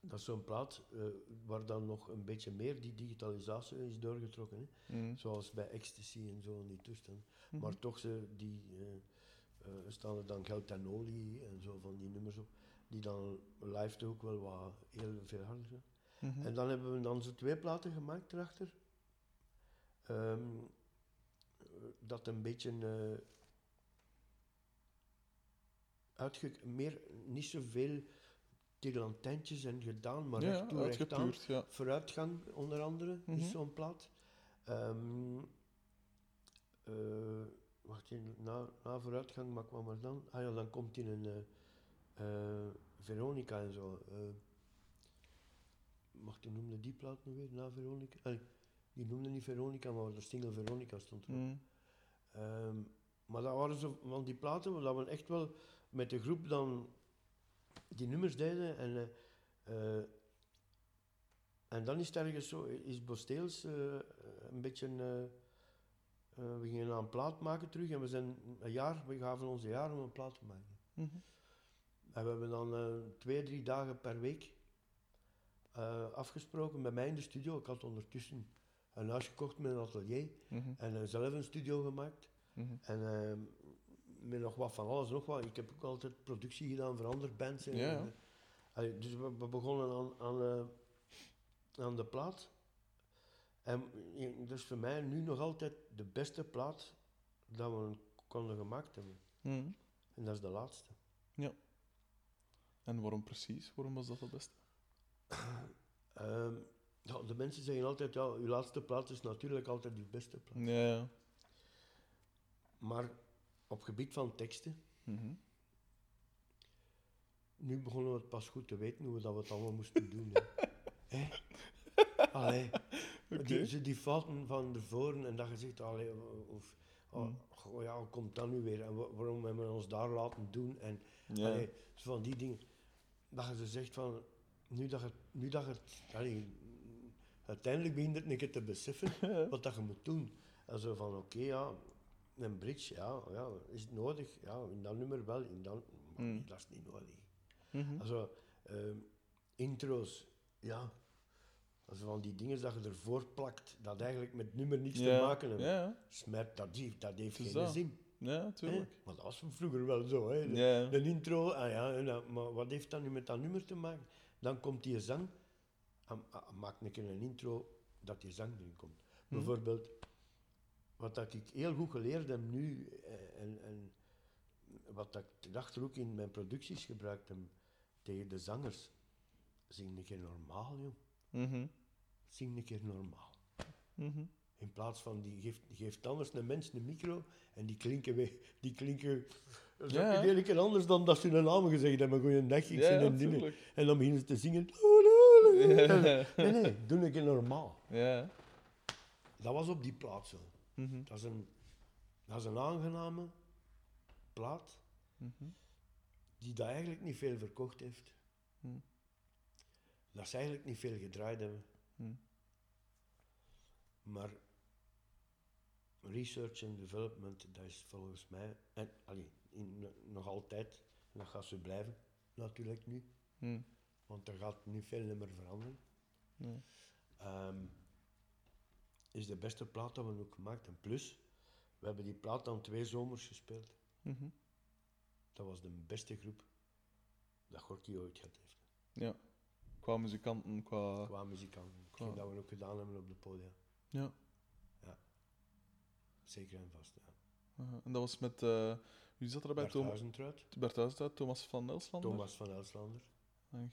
Speaker 1: Dat is zo'n plaat eh, waar dan nog een beetje meer die digitalisatie is doorgetrokken. Hè?
Speaker 2: Mhm.
Speaker 1: Zoals bij Ecstasy en zo in die toestand.
Speaker 2: Mhm.
Speaker 1: Maar toch ze, die, eh, eh, staan er dan Geld en Olie en zo van die nummers op. Die dan live toch ook wel wat heel veel harder zijn.
Speaker 2: Mhm.
Speaker 1: En dan hebben we dan zo twee platen gemaakt erachter. Ehm, eh, dat een beetje eh uitge meer, niet zoveel tirlantijntjes en gedaan, maar
Speaker 2: ja,
Speaker 1: recht toe, recht aan.
Speaker 2: uitgepuurd, ja.
Speaker 1: Vooruitgang onder andere
Speaker 2: Mhm.
Speaker 1: is zo'n plaat. Ehm, eh, wacht even, na, na vooruitgang, maar kwam er dan? Ah ja, dan komt in een eh, Veronica en zo. mag je noemde die plaat nu weer, na Veronica? Die noemde niet Veronica, maar de single Veronica stond erop.
Speaker 2: Mhm.
Speaker 1: Ehm, maar dat waren zo van die platen waar we echt wel met de groep dan die nummers deden. En, eh, eh, en dan is het ergens zo, is Bosteels eh, een beetje... eh, we gingen een plaat maken terug en we zijn een jaar, we gaven ons een jaar om een plaat te maken.
Speaker 2: Mhm.
Speaker 1: En we hebben dan twee, drie dagen per week afgesproken bij mij in de studio. Ik had ondertussen een huis gekocht met een atelier
Speaker 2: Mhm.
Speaker 1: en eh, zelf een studio gemaakt.
Speaker 2: Mhm.
Speaker 1: En ehm, met nog wat van alles nog wat. Ik heb ook altijd productie gedaan voor andere bands. en-
Speaker 2: Ja, ja.
Speaker 1: en, allee, dus we, we begonnen aan, aan, eh, aan de plaat. En eh, dat is voor mij nu nog altijd de beste plaat dat we konden gemaakt hebben.
Speaker 2: Mhm.
Speaker 1: En dat is de laatste.
Speaker 2: En waarom precies? Waarom was dat het beste?
Speaker 1: Ehm, ja, de mensen zeggen altijd, ja, uw laatste plaat is natuurlijk altijd uw beste plaat.
Speaker 2: Ja, ja.
Speaker 1: Maar op gebied van teksten,
Speaker 2: Mhm.
Speaker 1: nu begonnen we het pas goed te weten hoe we dat we het allemaal moesten doen. Hè. Allee, die, die fouten van tevoren en dat je zegt, allee, of, oh, goh, ja, hoe komt dat nu weer en wa- waarom hebben we ons daar laten doen en
Speaker 2: Ja.
Speaker 1: allee, van die dingen. Dat je ze zegt van, nu dat je, nu dat je het, allee, uiteindelijk begint het een keer te beseffen wat dat je moet doen. En zo van, oké, ja, een bridge, ja, ja, is het nodig? Ja, in dat nummer wel, in dat, maar
Speaker 2: Mm.
Speaker 1: dat is niet nodig.
Speaker 2: Mhm.
Speaker 1: Also, ehm, intro's, ja. Also van die dingen dat je ervoor plakt, dat eigenlijk met het nummer niets te maken hebben.
Speaker 2: Ja.
Speaker 1: Smet, dat, heeft- dat heeft geen
Speaker 2: dat.
Speaker 1: zin.
Speaker 2: Ja,
Speaker 1: hè.
Speaker 2: tuurlijk.
Speaker 1: Maar dat was vroeger wel zo. Hè. De, intro, ah ja, en maar wat heeft dat nu met dat nummer te maken? Dan komt die zang, maak een keer een intro dat die zang erin komt.
Speaker 2: Mhm.
Speaker 1: Bijvoorbeeld, wat dat ik heel goed geleerd heb nu, eh, en, en wat dat ik dacht ook in mijn producties gebruikt heb, tegen de zangers, zing een keer normaal, joh.
Speaker 2: Mhm.
Speaker 1: Zing een keer normaal.
Speaker 2: Mhm.
Speaker 1: In plaats van, die geeft, geeft anders een mens een micro en die klinken, weer, die klinken dat
Speaker 2: Ja,
Speaker 1: een anders dan dat ze hun naam gezegd hebben. Goeiedag, ik
Speaker 2: Ja,
Speaker 1: dingen.
Speaker 2: tuurlijk.
Speaker 1: En dan beginnen ze te zingen. Nee, nee, doe keer normaal.
Speaker 2: Ja.
Speaker 1: Dat was op die plaat zo.
Speaker 2: Mhm.
Speaker 1: Dat is een, dat is een aangename plaat
Speaker 2: Mhm.
Speaker 1: die dat eigenlijk niet veel verkocht heeft.
Speaker 2: Hm.
Speaker 1: Dat ze eigenlijk niet veel gedraaid hebben. Maar research en development, dat is volgens mij, en allee, in, nog altijd, en dat gaat zo blijven, natuurlijk nu. Want er gaat niet veel meer veranderen.
Speaker 2: Nee.
Speaker 1: Ehm, is de beste plaat dat we ook gemaakt hebben. Plus, we hebben die plaat dan twee zomers gespeeld.
Speaker 2: Mhm.
Speaker 1: Dat was de beste groep dat Gorky ooit gehad heeft.
Speaker 2: Ja. Qua muzikanten, qua...
Speaker 1: Qua muzikanten.
Speaker 2: Qua-
Speaker 1: dat we ook gedaan hebben op de podia.
Speaker 2: Ja.
Speaker 1: Zeker en vast, ja.
Speaker 2: En dat was met... eh wie zat er bij?
Speaker 1: Bert. Huizentruid,
Speaker 2: Bert Huisduit, Thomas van Elslander?
Speaker 1: Thomas van Elslander
Speaker 2: En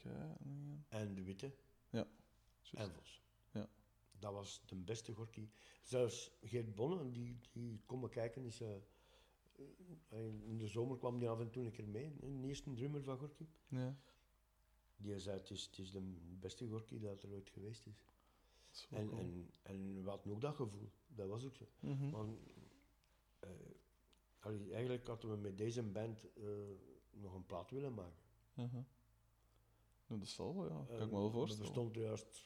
Speaker 2: jij,
Speaker 1: De Witte
Speaker 2: Juist.
Speaker 1: en Vos.
Speaker 2: Ja.
Speaker 1: Dat was de beste Gorky. Zelfs Geert Bonne, die, die komen kijken, is... eh, eh, in de zomer kwam die af en toe een keer mee, een eerste drummer van Gorky.
Speaker 2: Ja.
Speaker 1: Die zei, het is, het is de beste Gorky dat er ooit geweest is. En,
Speaker 2: cool.
Speaker 1: en, en we hadden ook dat gevoel. Dat was ook zo.
Speaker 2: Mhm.
Speaker 1: Want, eh, allee, eigenlijk hadden we met deze band nog een plaat willen maken.
Speaker 2: Nou, dat zal wel, ja. Kan ik
Speaker 1: Eh,
Speaker 2: me wel
Speaker 1: Dat
Speaker 2: voorstellen.
Speaker 1: bestond juist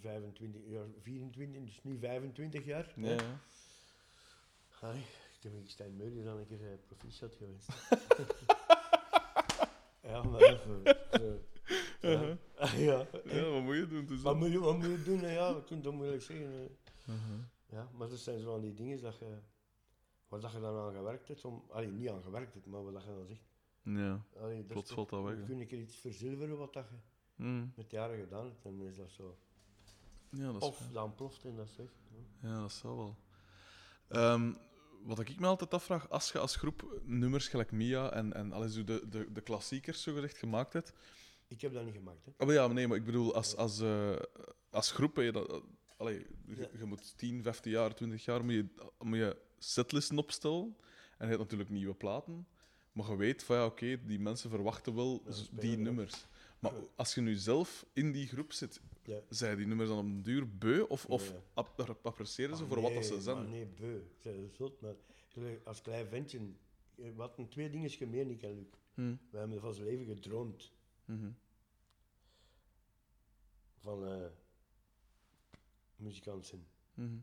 Speaker 1: 25, ja, 24, dus nu 25 jaar.
Speaker 2: Ja,
Speaker 1: hè.
Speaker 2: ja.
Speaker 1: Allee, ik heb met Stijn Meulen dan een keer uh, proficiat geweest. ja, maar even. Zo. Ja. ja.
Speaker 2: ja, wat moet je doen? Is
Speaker 1: Wat
Speaker 2: dat.
Speaker 1: moet je, wat moet je doen? Ja, dat kun je toch moeilijk zeggen. hè.
Speaker 2: Mhm.
Speaker 1: Ja, maar dat zijn zo van die dingen dat je, waar dat je dan aan gewerkt hebt. Om, allee, niet aan gewerkt hebt, maar wat dat je dan zegt.
Speaker 2: Ja.
Speaker 1: Allee, dat is
Speaker 2: Plots valt dat weg,
Speaker 1: Je een keer iets verzilveren wat dat je
Speaker 2: Mm.
Speaker 1: met jaren gedaan hebt. Dan is dat zo.
Speaker 2: Ja, dat is
Speaker 1: Of dan ploft en dat weg. ja.
Speaker 2: Ja, dat zal wel. Ehm, wat ik me altijd afvraag, als je als groep nummers gelijk Mia en, en alles de, de, de klassiekers zo gezegd gemaakt hebt.
Speaker 1: Ik heb dat niet gemaakt. Hè.
Speaker 2: Oh, maar ja, maar nee, maar ik bedoel, als, als, eh, als groep, dat, dat- allee, je,
Speaker 1: Ja.
Speaker 2: je moet 10, 15 jaar, 20 jaar moet je, moet je setlisten opstellen. En je hebt natuurlijk nieuwe platen. Maar je weet van ja, oké, die mensen verwachten wel
Speaker 1: Ja,
Speaker 2: die nummers. Maar als je nu zelf in die groep zit,
Speaker 1: Ja.
Speaker 2: zijn die nummers dan op een duur beu? Of, of
Speaker 1: Nee.
Speaker 2: ap- appreciëren ze
Speaker 1: Ah,
Speaker 2: voor wat dat ze zijn?
Speaker 1: Nee, beu. Ik zei dat zot, maar als klein ventje. eh, hadden twee dingen gemeen, ik en Luc.
Speaker 2: Hm.
Speaker 1: We hebben van zijn leven gedroomd.
Speaker 2: Mhm.
Speaker 1: Van eh muzikant zijn.
Speaker 2: Mhm.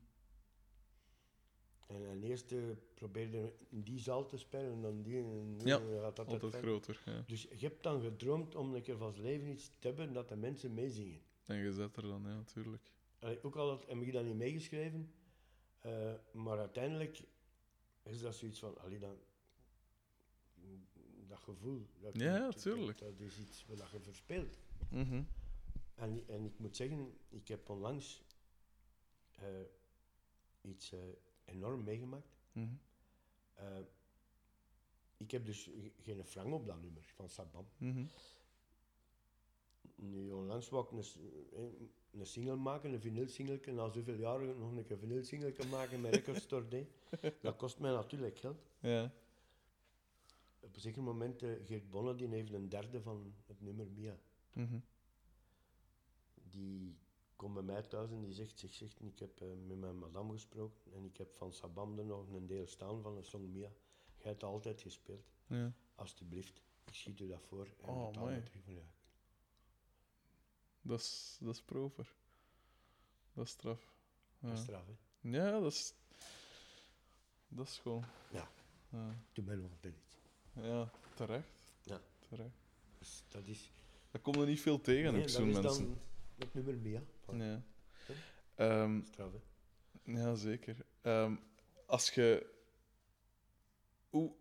Speaker 1: En, en eerst eh, probeerde die zaal te spelen en dan die. En
Speaker 2: Ja,
Speaker 1: en gaat dat
Speaker 2: Altijd groter. Ja.
Speaker 1: Dus je hebt dan gedroomd om een keer van zijn leven iets te hebben dat de mensen meezingen.
Speaker 2: En je zet er dan, ja, natuurlijk.
Speaker 1: Ook al had, heb ik dat niet meegeschreven, eh, maar uiteindelijk is dat zoiets van, allee, dan, dat gevoel. Dat,
Speaker 2: Ja, ja,
Speaker 1: dat- is iets wat je verspeelt.
Speaker 2: Mhm.
Speaker 1: En, en ik moet zeggen, ik heb onlangs eh, iets enorm meegemaakt.
Speaker 2: Mhm.
Speaker 1: Eh, ik heb dus ge- geen frank op dat nummer van Sabam.
Speaker 2: Mhm.
Speaker 1: Nu, onlangs wou ik een, een single maken, een vinylsingeltje. Na zoveel jaren nog een keer vinylsingeltje maken met Record Store Day. Dat kost mij natuurlijk geld.
Speaker 2: Ja.
Speaker 1: Op een zeker moment, eh, Geert Bonne die heeft een derde van het nummer Mia.
Speaker 2: Mhm.
Speaker 1: Die komt bij mij thuis en die zegt, zegt, zegt ik heb eh, met mijn madame gesproken en ik heb van Sabam er nog een deel staan van de song Mia. Jij hebt altijd gespeeld.
Speaker 2: Ja.
Speaker 1: Alsjeblieft, ik schiet u dat voor en
Speaker 2: Oh,
Speaker 1: betaal me terug van ja.
Speaker 2: Dat is, dat is proper. Dat is straf. Ja.
Speaker 1: Dat is straf, hè.
Speaker 2: Ja, dat is... Dat is gewoon...
Speaker 1: Ja.
Speaker 2: Ja,
Speaker 1: Doe mij nog altijd iets.
Speaker 2: ja terecht.
Speaker 1: Ja.
Speaker 2: Terecht.
Speaker 1: Dus dat is...
Speaker 2: Daar komt er niet veel tegen,
Speaker 1: Nee,
Speaker 2: ook
Speaker 1: dat
Speaker 2: zo'n
Speaker 1: is
Speaker 2: mensen.
Speaker 1: dan het nummer Mia.
Speaker 2: Ja.
Speaker 1: Straf, hè.
Speaker 2: ja, zeker. Ehm, als je... Hoe...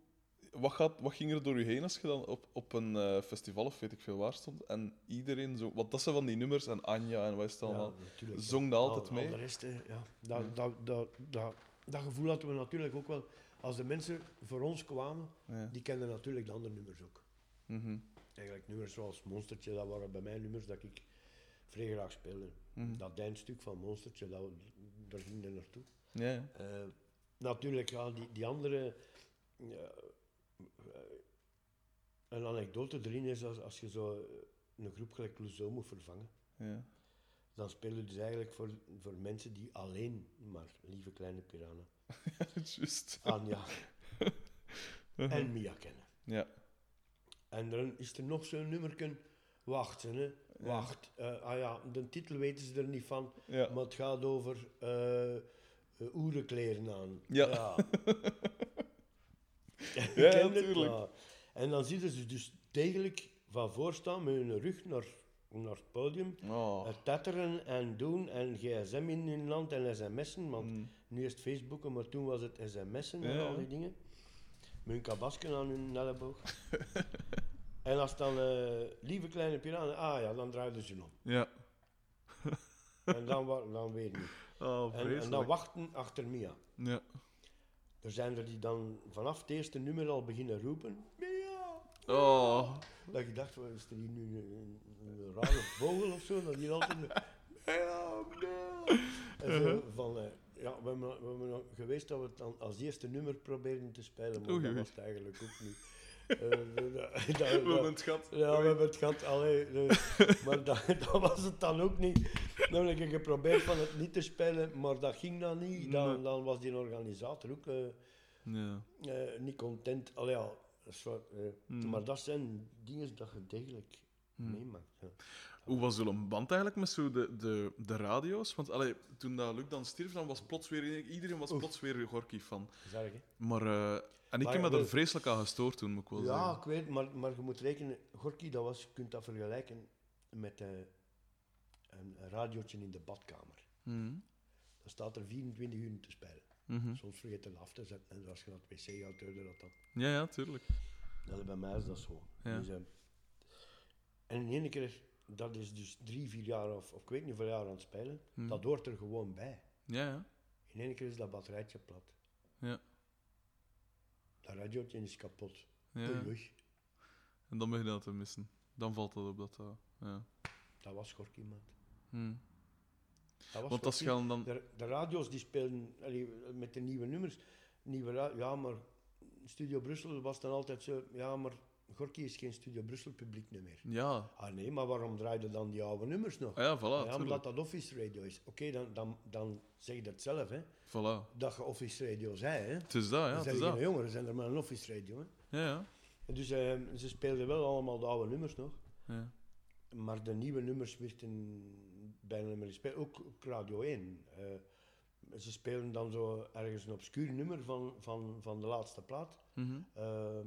Speaker 2: Wat, gaat, wat ging er door je heen als je dan op, op een eh, festival of weet ik veel waar stond en iedereen zo... Want dat zijn van die nummers en Anja en wat is het allemaal.
Speaker 1: Ja, natuurlijk.
Speaker 2: Zong dat altijd
Speaker 1: al,
Speaker 2: mee?
Speaker 1: Al de rest, ja. Dat, dat, dat, dat, dat gevoel hadden we natuurlijk ook wel. Als de mensen voor ons kwamen,
Speaker 2: Ja.
Speaker 1: die kenden natuurlijk de andere nummers ook.
Speaker 2: Mhm.
Speaker 1: Eigenlijk nummers zoals Monstertje, dat waren bij mij nummers dat ik vrij graag speelde.
Speaker 2: Mhm.
Speaker 1: Dat deindstuk van Monstertje, dat, daar ging er naartoe.
Speaker 2: Ja.
Speaker 1: Eh, natuurlijk, ja, die, die andere... eh, een anekdote erin is als, als je zo eh, een groep gelijk Clouseau moet vervangen.
Speaker 2: ja.
Speaker 1: Dan speel je dus eigenlijk voor, voor mensen die alleen maar lieve kleine piranha,
Speaker 2: Juist.
Speaker 1: Anja en Mia kennen.
Speaker 2: Ja.
Speaker 1: En dan is er nog zo'n nummerken, wacht, hè, wacht. Eh, ah ja, de titel weten ze er niet van,
Speaker 2: Ja.
Speaker 1: maar het gaat over eh, oerenkleren aan.
Speaker 2: Ja. Ja,
Speaker 1: kent het,
Speaker 2: tuurlijk.
Speaker 1: ja. En dan zitten ze dus degelijk van voor staan met hun rug naar, naar het podium.
Speaker 2: Oh.
Speaker 1: Tetteren en doen en gsm in hun land en sms'en, want
Speaker 2: Mm.
Speaker 1: nu is het Facebooken, maar toen was het sms'en en al die dingen. Met hun kabasken aan hun elleboog. en als dan eh, lieve kleine piraten, ah ja, dan draaiden ze om.
Speaker 2: Ja.
Speaker 1: En dan, dan weer niet.
Speaker 2: Oh,
Speaker 1: En, en dan wachten achter Mia.
Speaker 2: Ja.
Speaker 1: Er zijn er die dan vanaf het eerste nummer al beginnen roepen, Mia!
Speaker 2: Oh.
Speaker 1: Dat je dacht, is er hier nu een, rare vogel of zo? Dat hier altijd... Mia, Mia! En zo van, eh, ja, we hebben, we hebben nog geweest dat we het dan als eerste nummer probeerden te spelen, maar
Speaker 2: Oei,
Speaker 1: dat was het eigenlijk ook niet. Eh,
Speaker 2: We hebben het gehad.
Speaker 1: ja, we hebben het gehad, allee, eh, maar dat, dat was het dan ook niet. Dan heb ik geprobeerd van het niet te spelen, maar dat ging dan niet. Dan, dan was die organisator ook eh,
Speaker 2: Ja.
Speaker 1: eh, niet content. Allee, ja, dat is wat,
Speaker 2: Hmm.
Speaker 1: Maar dat zijn dingen dat je degelijk
Speaker 2: Hmm.
Speaker 1: meemaakt. Ja.
Speaker 2: Hoe was jullie band eigenlijk met zo de, de, de radio's? Want allee, toen dat Luc dan stierf, dan was plots weer, iedereen was plots weer Gorky van.
Speaker 1: Is erg, hè?
Speaker 2: Maar, eh, en ik
Speaker 1: Maar
Speaker 2: heb me er vreselijk aan gestoord toen, moet ik wel
Speaker 1: Ja,
Speaker 2: zeggen.
Speaker 1: ik weet, maar, maar je moet rekenen, Gorky, dat was, je kunt dat vergelijken met eh, een, radiootje in de badkamer.
Speaker 2: Mhm.
Speaker 1: Dan staat er 24 uur te spelen.
Speaker 2: Mhm.
Speaker 1: Soms vergeet het af te zetten en als je naar het wc gaat, hoorde dat dat.
Speaker 2: Ja, ja, tuurlijk.
Speaker 1: Bij mij is dat zo.
Speaker 2: Ja.
Speaker 1: Dus, eh, en in één keer, dat is dus drie, vier jaar of, of ik weet niet hoeveel jaar aan het spelen,
Speaker 2: Mhm.
Speaker 1: dat hoort er gewoon bij.
Speaker 2: Ja, ja.
Speaker 1: In één keer is dat batterijtje plat.
Speaker 2: Ja.
Speaker 1: Dat radiootje is kapot.
Speaker 2: ja.
Speaker 1: Oei.
Speaker 2: En dan begin je dat te missen. Dan valt dat op dat... eh, ja.
Speaker 1: Dat was Gorky, man.
Speaker 2: Hm.
Speaker 1: Dat was
Speaker 2: Want
Speaker 1: Gorky.
Speaker 2: dan...
Speaker 1: De, de radio's die spelen allee, met de nieuwe nummers. Nieuwe ja, maar Studio Brussel was dan altijd zo. Ja, maar Gorky is geen Studio Brussel publiek meer.
Speaker 2: Ja.
Speaker 1: Ah nee, maar waarom draaiden dan die oude nummers nog?
Speaker 2: Ah, ja, voilà,
Speaker 1: ja,
Speaker 2: tuurlijk.
Speaker 1: omdat dat office radio is. Oké, dan, dan, dan zeg je dat zelf, hè.
Speaker 2: Voilà.
Speaker 1: Dat je office radio zei, hè.
Speaker 2: Het is dat, ja. Het is dat.
Speaker 1: jongeren, zijn er maar een office radio, hè.
Speaker 2: Ja, ja.
Speaker 1: En Dus eh, ze speelden wel allemaal de oude nummers nog.
Speaker 2: ja.
Speaker 1: Maar de nieuwe nummers werden bijna niet meer gespeeld. Ook, ook Radio 1. Eh, ze spelen dan zo ergens een obscuur nummer van, van, van de laatste plaat. Ehm, eh,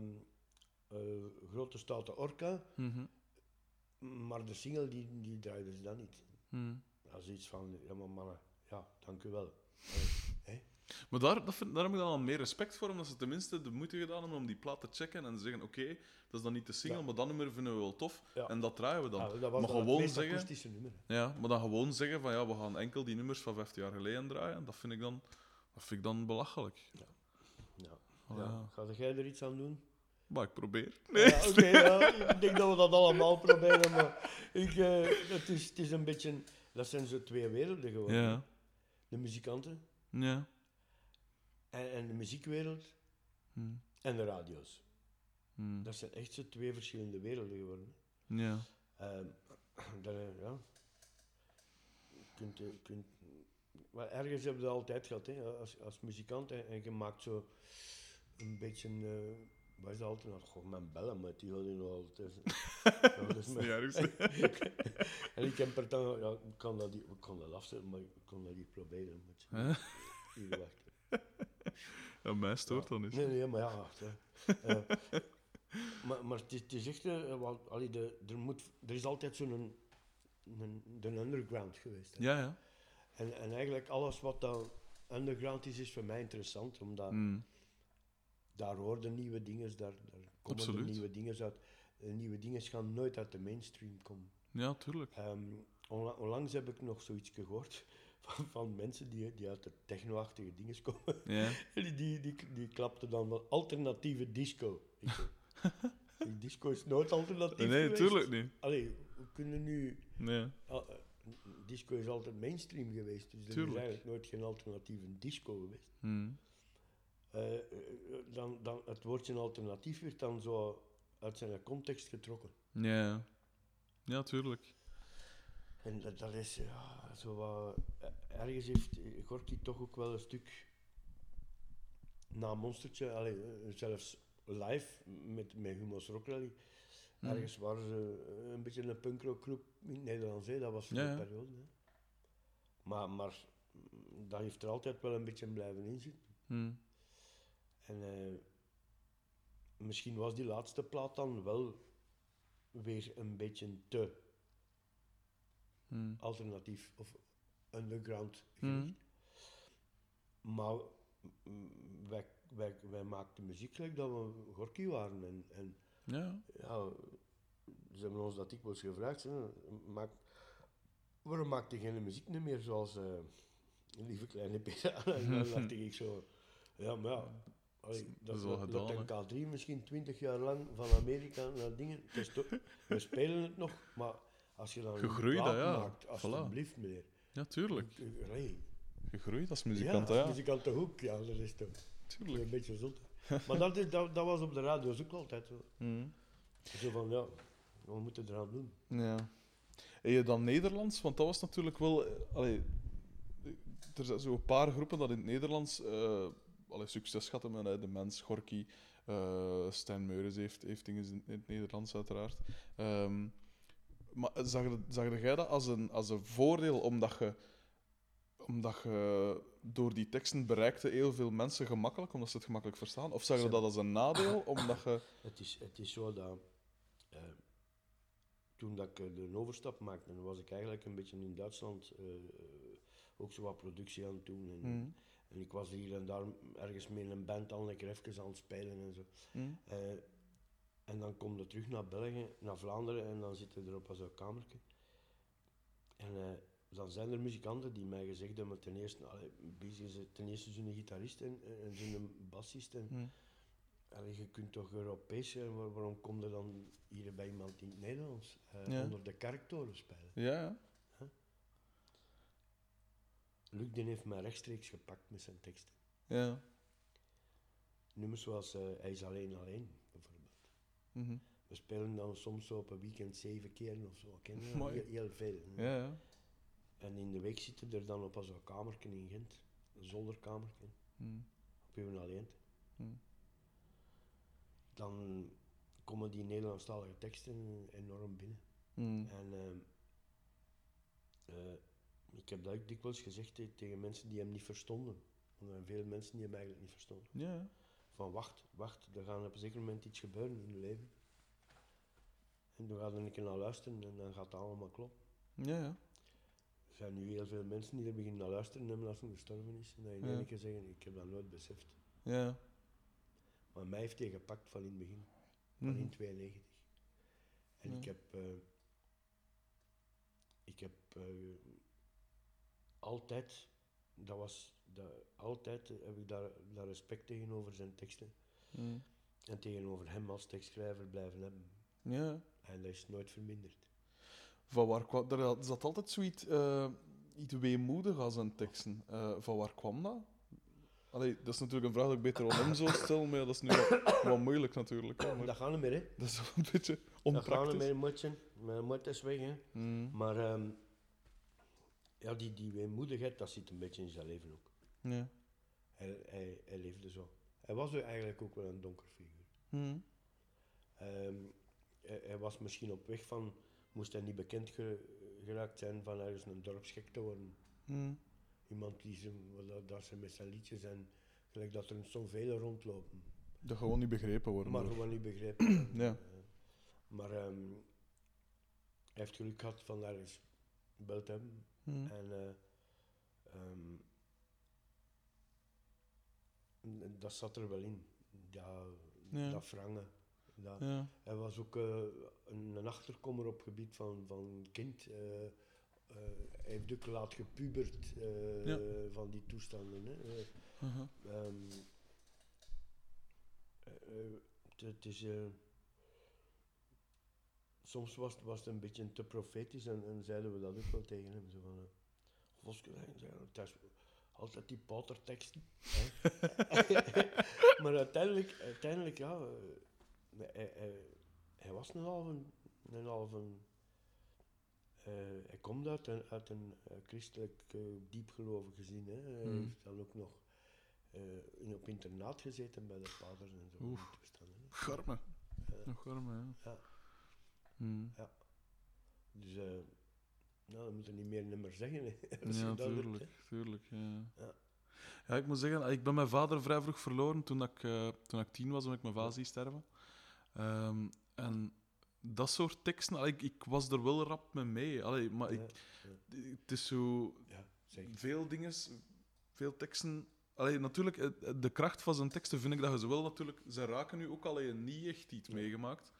Speaker 1: Grote Stoute Orca.
Speaker 2: Mhm.
Speaker 1: Maar de single die, die draaiden ze dan niet.
Speaker 2: Mhm.
Speaker 1: Dat is iets van, ja maar mannen, ja, dank u wel. Eh?
Speaker 2: Maar daar, dat vind, daar heb ik dan al meer respect voor, omdat ze tenminste de moeite gedaan hebben om die plaat te checken en te zeggen: oké, dat is dan niet de single,
Speaker 1: Ja.
Speaker 2: maar dat nummer vinden we wel tof.
Speaker 1: Ja.
Speaker 2: En dat draaien we dan.
Speaker 1: Ja, dat was
Speaker 2: maar
Speaker 1: dan
Speaker 2: gewoon zeggen,
Speaker 1: nummer.
Speaker 2: ja, maar dan gewoon zeggen van ja, we gaan enkel die nummers van 15 jaar geleden draaien. Dat vind ik dan, dat vind ik dan belachelijk.
Speaker 1: Ja.
Speaker 2: Oh,
Speaker 1: Ja.
Speaker 2: ja.
Speaker 1: Ga jij er iets aan doen?
Speaker 2: Maar ik probeer.
Speaker 1: Ja, oké, ja, ik denk dat we dat allemaal proberen, maar ik, eh, het, is, het is een beetje... Dat zijn zo twee werelden geworden.
Speaker 2: Ja,
Speaker 1: De muzikanten
Speaker 2: ja.
Speaker 1: en, en de muziekwereld
Speaker 2: Hm.
Speaker 1: en de radio's.
Speaker 2: Hm.
Speaker 1: Dat zijn echt zo twee verschillende werelden geworden.
Speaker 2: Ja.
Speaker 1: Ehm, dat, eh, ja. Je kunt, eh, kunt, maar ergens heb je dat altijd gehad, hè, als, als muzikant. hè, en je maakt zo een beetje... eh is dat altijd? nog? Goh, mijn bellen, maar die hadden nog altijd... Ja, dat is mijn-
Speaker 2: niet erg.
Speaker 1: en ik heb dan... Ja, ik kan dat, ik kan dat afzetten, maar ik kan dat niet proberen.
Speaker 2: Hè?
Speaker 1: even wachten.
Speaker 2: Ja, mij stoort dan niet.
Speaker 1: Nee, nee, maar ja, wacht. Eh, maar, maar het is, het is echt... want, allee, de, er, moet, er is altijd zo'n... Een, een, de underground geweest. Hè.
Speaker 2: Ja, ja.
Speaker 1: En, en eigenlijk alles wat dan underground is, is voor mij interessant. Omdat
Speaker 2: Hm.
Speaker 1: Daar hoorden nieuwe dingen, daar, daar komen er nieuwe dingen uit. En nieuwe dingen gaan nooit uit de mainstream komen.
Speaker 2: Ja, tuurlijk.
Speaker 1: Onla- onlangs heb ik nog zoiets gehoord van, van mensen die, die uit de technoachtige dingen komen.
Speaker 2: Ja.
Speaker 1: Die, die, die, die klapten dan wel alternatieve disco. Ik disco is nooit alternatief
Speaker 2: Nee,
Speaker 1: geweest.
Speaker 2: tuurlijk niet.
Speaker 1: Allee, we kunnen nu...
Speaker 2: Nee.
Speaker 1: eh, disco is altijd mainstream geweest, dus er
Speaker 2: Tuurlijk.
Speaker 1: is eigenlijk nooit geen alternatieve disco geweest.
Speaker 2: Hm.
Speaker 1: Eh, eh, dan, dan, het woordje alternatief werd dan zo uit zijn context getrokken.
Speaker 2: Ja. Ja, tuurlijk.
Speaker 1: En dat, dat is, ja, zo wat... eh, Ergens heeft Gorky toch ook wel een stuk... Na Monstertje, allee, zelfs live met, met Humo's Rock Rally,
Speaker 2: Hm.
Speaker 1: ergens waren ze een beetje een punkrockgroep in het Nederlands, hè. dat was voor
Speaker 2: Ja, ja.
Speaker 1: periode. Hè. Maar, maar mm, dat heeft er altijd wel een beetje blijven in zitten.
Speaker 2: Hm.
Speaker 1: En eh, misschien was die laatste plaat dan wel weer een beetje te
Speaker 2: Hm.
Speaker 1: alternatief of underground
Speaker 2: Hm.
Speaker 1: gericht. Maar mm, wij, wij, wij maakten muziek gelijk dat we Gorky waren. En, en
Speaker 2: Ja.
Speaker 1: ja, ze hebben ons dat dikwijls gevraagd. Hè, maak, waarom maakt je geen muziek meer zoals eh, Lieve Kleine Peter? en dan dacht ik zo, ja, maar ja. Allee,
Speaker 2: Dat
Speaker 1: dat
Speaker 2: is wel
Speaker 1: dat-
Speaker 2: gedaan,
Speaker 1: dat een K3 misschien twintig jaar lang van Amerika naar dingen. We spelen het nog, maar als je dan een
Speaker 2: Gegroeid, hè, ja.
Speaker 1: maakt, alsjeblieft meneer.
Speaker 2: Ja, tuurlijk. Gegroeid als
Speaker 1: ja,
Speaker 2: muzikant,
Speaker 1: als
Speaker 2: ja.
Speaker 1: muzikant toch ook, ja, dat is toch
Speaker 2: Tuurlijk.
Speaker 1: een beetje zot. Maar dat, is, dat, dat was op de radio's ook altijd zo.
Speaker 2: Hm.
Speaker 1: Zo van, ja, we moeten eraan doen.
Speaker 2: Ja. En je dan Nederlands? Want dat was natuurlijk wel... eh, Allee, er zijn zo een paar groepen dat in het Nederlands eh allee, succes gehad hebben. hè. De Mens, Gorky, eh Stijn Meurens heeft, heeft dingen in, in het Nederlands uiteraard. Ehm, maar zag, zag jij dat als een, als een voordeel omdat je, omdat je door die teksten bereikte heel veel mensen gemakkelijk, omdat ze het gemakkelijk verstaan? Of zag je dat als een nadeel, omdat je...
Speaker 1: Het is, het is zo dat eh, toen dat ik eh, de overstap maakte, was ik eigenlijk een beetje in Duitsland ook zo wat productie aan het doen. En,
Speaker 2: Hm,
Speaker 1: en ik was hier en daar ergens met een band al een keer even aan het spelen en zo.
Speaker 2: hm,
Speaker 1: Eh, en dan kom je terug naar België, naar Vlaanderen en dan zit je er op zo'n kamertje. En eh, dan zijn er muzikanten die mij gezegd hebben, ten eerste, allee, ten eerste zo'n gitarist en, en zo'n bassist. En,
Speaker 2: hm.
Speaker 1: Allee, je kunt toch Europees zijn, waar- waarom kom je dan hier bij iemand in het Nederlands eh,
Speaker 2: Ja.
Speaker 1: onder de kerktoren spelen?
Speaker 2: Ja, ja.
Speaker 1: Luc die heeft mij rechtstreeks gepakt met zijn teksten.
Speaker 2: ja.
Speaker 1: Nummers zoals eh, Hij is alleen alleen, bijvoorbeeld.
Speaker 2: mhm.
Speaker 1: We spelen dan soms zo op een weekend zeven keer of zo. Ken je? Heel, heel veel.
Speaker 2: Ja, ja.
Speaker 1: En in de week zitten er dan op zo'n kamertje in Gent, een zolderkamertje,
Speaker 2: Hm,
Speaker 1: op je alleen.
Speaker 2: hm.
Speaker 1: Dan komen die Nederlandstalige teksten enorm binnen. En ehm, eh, ik heb dat ook dikwijls gezegd te- tegen mensen die hem niet verstonden. Want er zijn veel mensen die hem eigenlijk niet verstonden.
Speaker 2: Ja.
Speaker 1: Van wacht, wacht, er gaat op een zeker moment iets gebeuren in je leven. En dan gaat er een keer naar luisteren en dan gaat het allemaal kloppen.
Speaker 2: Ja, ja.
Speaker 1: zijn nu heel veel mensen die er beginnen naar luisteren hem als hij gestorven is. En dat in één keer zeggen, ik heb dat nooit beseft.
Speaker 2: Ja.
Speaker 1: Maar mij heeft hij gepakt van in het begin, van
Speaker 2: Mhm.
Speaker 1: in 92. En ik heb, eh, ik heb eh, altijd, dat was, dat, altijd heb ik daar, daar respect tegenover zijn teksten.
Speaker 2: Mhm.
Speaker 1: En tegenover hem als tekstschrijver blijven hebben.
Speaker 2: Ja.
Speaker 1: En dat is nooit verminderd.
Speaker 2: Van waar kwam... Er zat altijd zoiets eh iets weemoedig aan zijn teksten. Eh, van waar kwam dat? Allee, dat is natuurlijk een vraag die ik beter aan hem zou stellen, maar dat is nu wat, wat moeilijk natuurlijk. Hè, maar
Speaker 1: Dat gaan we meer, hè.
Speaker 2: dat is wel een beetje
Speaker 1: Dat gaan we
Speaker 2: onpraktisch.
Speaker 1: met een motje. Mijn mot is weg, hè.
Speaker 2: Mhm.
Speaker 1: Maar ehm, ja, die, die weemoedigheid, dat zit een beetje in zijn leven ook.
Speaker 2: Ja.
Speaker 1: Hij, hij, hij leefde zo. Hij was eigenlijk ook wel een donker figuur. Ehm, hij, hij was misschien op weg van, moest hij niet bekend ge- geraakt zijn van ergens een dorpsgek te worden.
Speaker 2: Mhm.
Speaker 1: Iemand die ze, dat, dat ze met zijn liedjes en gelijk dat er zoveel rondlopen,
Speaker 2: Dat gewoon niet begrepen worden.
Speaker 1: maar
Speaker 2: door-
Speaker 1: gewoon niet begrepen.
Speaker 2: Ja.
Speaker 1: Eh, maar ehm, hij heeft geluk gehad van ergens te En eh, ehm, en- dat zat er wel in. Dat,
Speaker 2: Ja.
Speaker 1: dat wrangen. Dat,
Speaker 2: Ja.
Speaker 1: Hij was ook eh, een, een achterkommer op gebied van, van kind. eh, hij heeft ook laat gepubert
Speaker 2: Ja.
Speaker 1: van die toestanden. Hè. Eh, ehm, eh, eh, het- het is... soms was, het- was het een beetje te profetisch en, en zeiden we dat ook wel tegen hem. Zo van, is altijd die pauterteksten. hè. maar uiteindelijk, uiteindelijk ja, eh, hij, hij, hij was een halve... Een halve eh, hij komt uit een, uit een eh, christelijk uh, diepgelovig gezin. Hè. Hij
Speaker 2: Mhm.
Speaker 1: heeft dan ook nog eh, in, op internaat gezeten bij de vaders en zo.
Speaker 2: Oef.
Speaker 1: hè.
Speaker 2: Garme. Nog garme, ja.
Speaker 1: Ja.
Speaker 2: Mhm.
Speaker 1: Dus eh nou, dan moet je niet meer nummer zeggen.
Speaker 2: Ja,
Speaker 1: dat doet,
Speaker 2: tuurlijk.
Speaker 1: hè.
Speaker 2: tuurlijk ja.
Speaker 1: Ja.
Speaker 2: ja, ik moet zeggen, ik ben mijn vader vrij vroeg verloren toen ik, eh, toen ik tien was, toen ik mijn vader zie sterven. Ehm, en dat soort teksten, allee, ik, ik was er wel rap mee mee. Allee, maar
Speaker 1: Ja,
Speaker 2: ik, het is zo...
Speaker 1: ja.
Speaker 2: Veel dingen, veel teksten... Allee, natuurlijk, eh, de kracht van zijn teksten vind ik dat je ze wel natuurlijk... Ze raken nu ook alleen niet echt iets
Speaker 1: Ja.
Speaker 2: meegemaakt.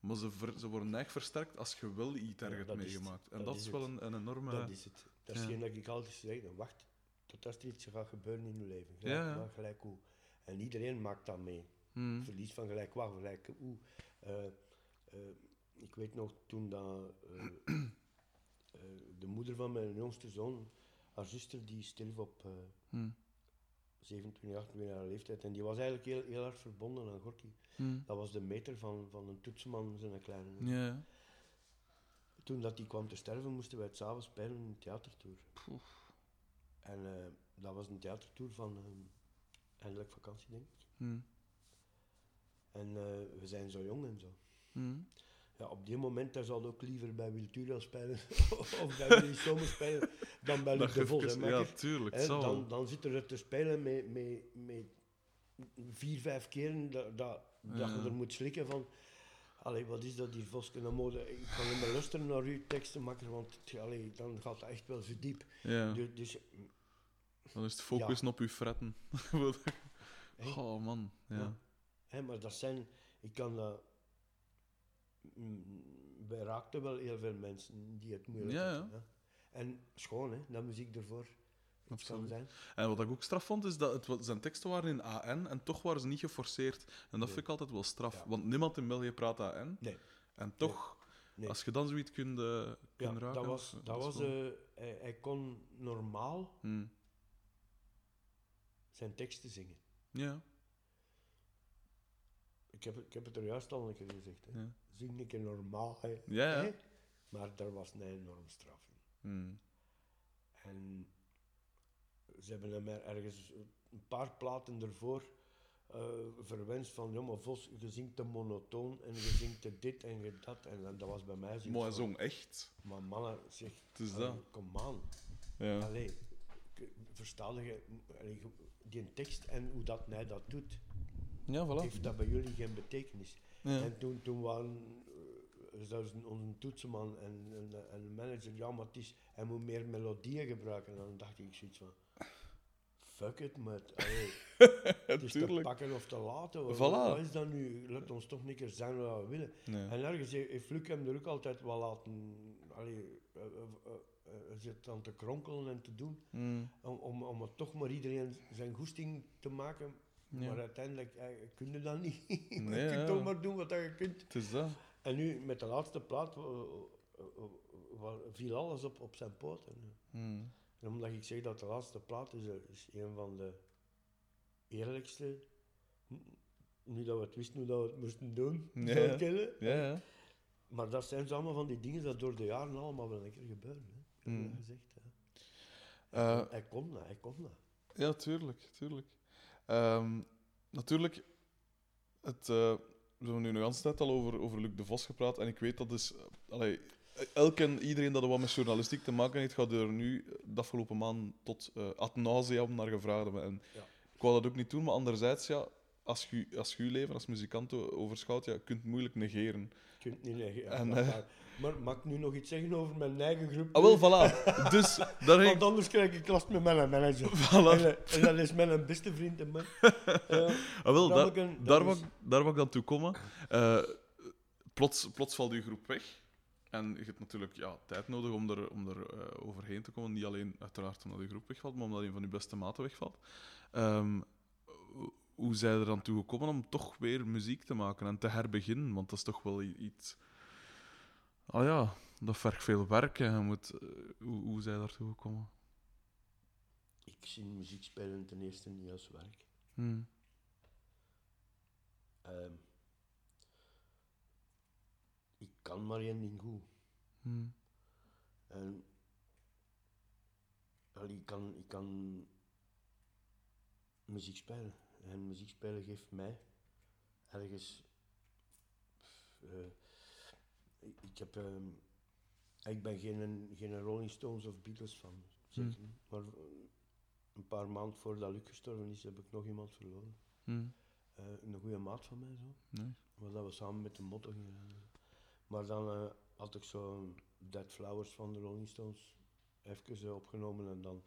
Speaker 2: Maar ze, ver- ze worden echt versterkt als je wel iets erg
Speaker 1: Ja,
Speaker 2: meegemaakt. En
Speaker 1: Dat
Speaker 2: dat,
Speaker 1: is
Speaker 2: is wel
Speaker 1: het.
Speaker 2: een, een enorme...
Speaker 1: Dat is het. Dat is geen dat ik altijd zeg. dan Wacht tot als er iets gaat gebeuren in je leven.
Speaker 2: Ja,
Speaker 1: Gelijk,
Speaker 2: ja.
Speaker 1: gelijk hoe. En iedereen maakt dat mee.
Speaker 2: Hmm.
Speaker 1: Verlies van gelijk waar, gelijk hoe. Eh, eh, ik weet nog toen dat, eh, de moeder van mijn jongste zoon, haar zuster, die stierf op
Speaker 2: Hmm.
Speaker 1: 27, 28 jaar leeftijd. En die was eigenlijk heel, heel hard verbonden aan Gorky.
Speaker 2: Hmm.
Speaker 1: Dat was de meter van, van een toetsman, zijn kleine. Toen dat die kwam te sterven, moesten wij het s'avonds spelen in een theatertour.
Speaker 2: Poef.
Speaker 1: En eh, dat was een theatertour van ehm, eindelijk vakantie, denk ik.
Speaker 2: Hmm.
Speaker 1: En eh, we zijn zo jong en zo.
Speaker 2: Hmm.
Speaker 1: Ja, op die moment daar zal ook liever bij Wiltura spelen of bij Willy Zomer spelen dan bij Luc
Speaker 2: Dat
Speaker 1: de Vos.
Speaker 2: even- ja, tuurlijk.
Speaker 1: Dan, dan zitten er te spelen met, met, met vier, vijf keren dat, dat, dat je er moet slikken van... Allee, wat is dat hier, Voske? Dan moet ik kan niet meer luisteren naar uw teksten, makker, want allee, dan gaat het echt wel zo diep.
Speaker 2: ja.
Speaker 1: Dus, dus
Speaker 2: Dan is het focussen op je fretten. Oh man. Ja.
Speaker 1: Ja. Hè, maar dat zijn, ik kan dat. Mm, Wij raakten wel heel veel mensen die het moeilijk
Speaker 2: Ja,
Speaker 1: hadden. En schoon, hè, dat muziek ervoor
Speaker 2: Absoluut.
Speaker 1: zijn.
Speaker 2: En wat ik ook straf vond, is dat het, zijn teksten waren in AN en toch waren ze niet geforceerd. En dat
Speaker 1: Nee.
Speaker 2: vind ik altijd wel straf.
Speaker 1: Ja.
Speaker 2: Want niemand in België praat AN.
Speaker 1: Nee.
Speaker 2: En toch,
Speaker 1: Nee.
Speaker 2: als je dan zoiets kunt, kunt
Speaker 1: Ja,
Speaker 2: raken...
Speaker 1: dat was, dat was,
Speaker 2: wel-
Speaker 1: eh, hij, hij kon normaal
Speaker 2: Hmm.
Speaker 1: zijn teksten zingen.
Speaker 2: Ja,
Speaker 1: Ik heb, ik heb het er juist al een keer gezegd. Hè.
Speaker 2: ja.
Speaker 1: Zing keer normaal. Hè.
Speaker 2: Ja?
Speaker 1: Maar daar was een enorm straf in.
Speaker 2: Hmm.
Speaker 1: En ze hebben hem er ergens een paar platen ervoor eh, verwenst van, ja maar Vos, je zingt te monotoon en je zingt te dit en je dat. En, dan- dat was bij mij zoiets
Speaker 2: Maar hij
Speaker 1: van,
Speaker 2: zong echt.
Speaker 1: Maar mannen, zeg,
Speaker 2: Het is
Speaker 1: allee,
Speaker 2: dat.
Speaker 1: kom aan.
Speaker 2: Ja.
Speaker 1: Allee, versta je, die tekst en hoe dat hij dat doet,
Speaker 2: Ja, voilà.
Speaker 1: heeft dat bij jullie geen betekenis.
Speaker 2: Ja.
Speaker 1: En toen, toen waren, eh, zelfs een- onze toetsenman en, en, en de manager, ja, maar is, hij moet meer melodieën gebruiken. En dan dacht ik zoiets van, fuck it, met, allee, het is te pakken of te laten. Wat,
Speaker 2: Voilà.
Speaker 1: wat is dat nu? Laat ons toch niet keer zijn wat we willen.
Speaker 2: Nee.
Speaker 1: En ergens heeft Luc hem er ook altijd wel laten, allee, eh, eh, eh, eh, zit aan te kronkelen en te doen,
Speaker 2: Mm,
Speaker 1: om, om, om het toch maar iedereen zijn goesting te maken.
Speaker 2: Ja.
Speaker 1: Maar uiteindelijk eh, kun je dat niet. je
Speaker 2: Nee,
Speaker 1: kunt toch maar doen wat je kunt.
Speaker 2: Het is dat.
Speaker 1: En nu met de laatste plaat viel alles op, op zijn poten.
Speaker 2: Mm.
Speaker 1: En omdat ik zeg dat de laatste plaat is, eh, is een van de eerlijkste. Nu dat we het wisten hoe dat we het moesten doen,
Speaker 2: Ja,
Speaker 1: zou kennen.
Speaker 2: Ja, ja.
Speaker 1: Maar dat zijn zo allemaal van die dingen dat door de jaren allemaal wel een keer gebeuren. Hè.
Speaker 2: Mm.
Speaker 1: Gezegd, hè.
Speaker 2: Eh,
Speaker 1: hij kon dat, hij kon dat.
Speaker 2: Ja, tuurlijk, tuurlijk. Ehm, natuurlijk, het, eh, we hebben nu nog tijd al over, over Luc de Vos gepraat. En ik weet dat is. eh, allee, elk en iedereen dat er wat met journalistiek te maken heeft, gaat er nu eh, de afgelopen maand tot eh ad nauseam naar gevraagd hebben. En
Speaker 1: Ja.
Speaker 2: ik wou dat ook niet doen, maar anderzijds, ja, als je als je leven als muzikant overschouwt, ja, je kunt het moeilijk negeren.
Speaker 1: Je kunt niet negeren. ja,
Speaker 2: En,
Speaker 1: maar mag ik nu nog iets zeggen over mijn eigen groep?
Speaker 2: Ah, wel, voilà. Dus daar
Speaker 1: Want anders krijg ik last met mijn manager.
Speaker 2: Voilà.
Speaker 1: En, eh, en dat is mijn beste vriend en man. Eh,
Speaker 2: Ah, wel, daar, daar,
Speaker 1: is-
Speaker 2: daar wou ik dan toe komen. Eh, plots, plots valt je groep weg. En je hebt natuurlijk ja, tijd nodig om er, om er overheen te komen. Niet alleen uiteraard omdat je groep wegvalt, maar omdat een van je beste maten wegvalt. Ehm, hoe- hoe zij er dan toe gekomen om toch weer muziek te maken en te herbeginnen? Want dat is toch wel iets... Ah ja, dat vergt veel werk. En je moet, eh, hoe, hoe zij daartoe gekomen?
Speaker 1: ik zie muziek spelen ten eerste niet als werk.
Speaker 2: Hmm.
Speaker 1: Ehm, ik kan maar één ding goed.
Speaker 2: Hmm.
Speaker 1: En ik, kan, ik kan muziek spelen. En muziek spelen geeft mij ergens. eh, ik, heb, ehm, ik ben geen, geen Rolling Stones of Beatles fan. zeker niet. Maar eh, een paar maanden voordat Luc gestorven is, heb ik nog iemand verloren.
Speaker 2: Hmm.
Speaker 1: Eh, een goede maat van mij zo.
Speaker 2: Nee.
Speaker 1: Maar dat we samen met de gingen. rijden. Maar dan eh, had ik zo Dead Flowers van de Rolling Stones even opgenomen en dan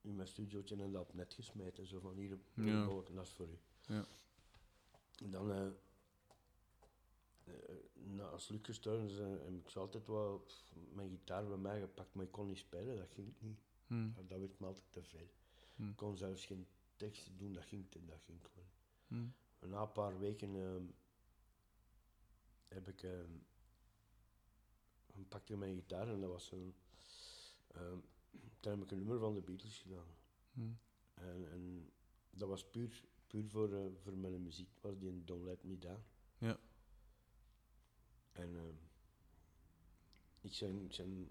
Speaker 1: in mijn studiootje en dat net gesmeten. Zo van hier,
Speaker 2: Ja.
Speaker 1: ja. dat is voor u.
Speaker 2: Ja.
Speaker 1: En dan, na, als Luc gestorven is, eh, heb ik zo altijd wel pff, mijn gitaar bij mij gepakt, maar ik kon niet spelen, dat ging niet.
Speaker 2: Hmm.
Speaker 1: Dat, werd me altijd te veel.
Speaker 2: Hmm.
Speaker 1: Ik kon zelfs geen teksten doen, dat ging, te- dat ging gewoon.
Speaker 2: Hmm.
Speaker 1: Na een paar weken ehm, heb ik, ehm, pakte ik mijn gitaar en dat was een, ehm, toen heb ik een nummer van de Beatles gedaan. En, en dat was puur, puur voor, eh, voor mijn muziek, was die Don't Let Me Down.
Speaker 2: Ja.
Speaker 1: En ehm, ik zijn, ik zijn,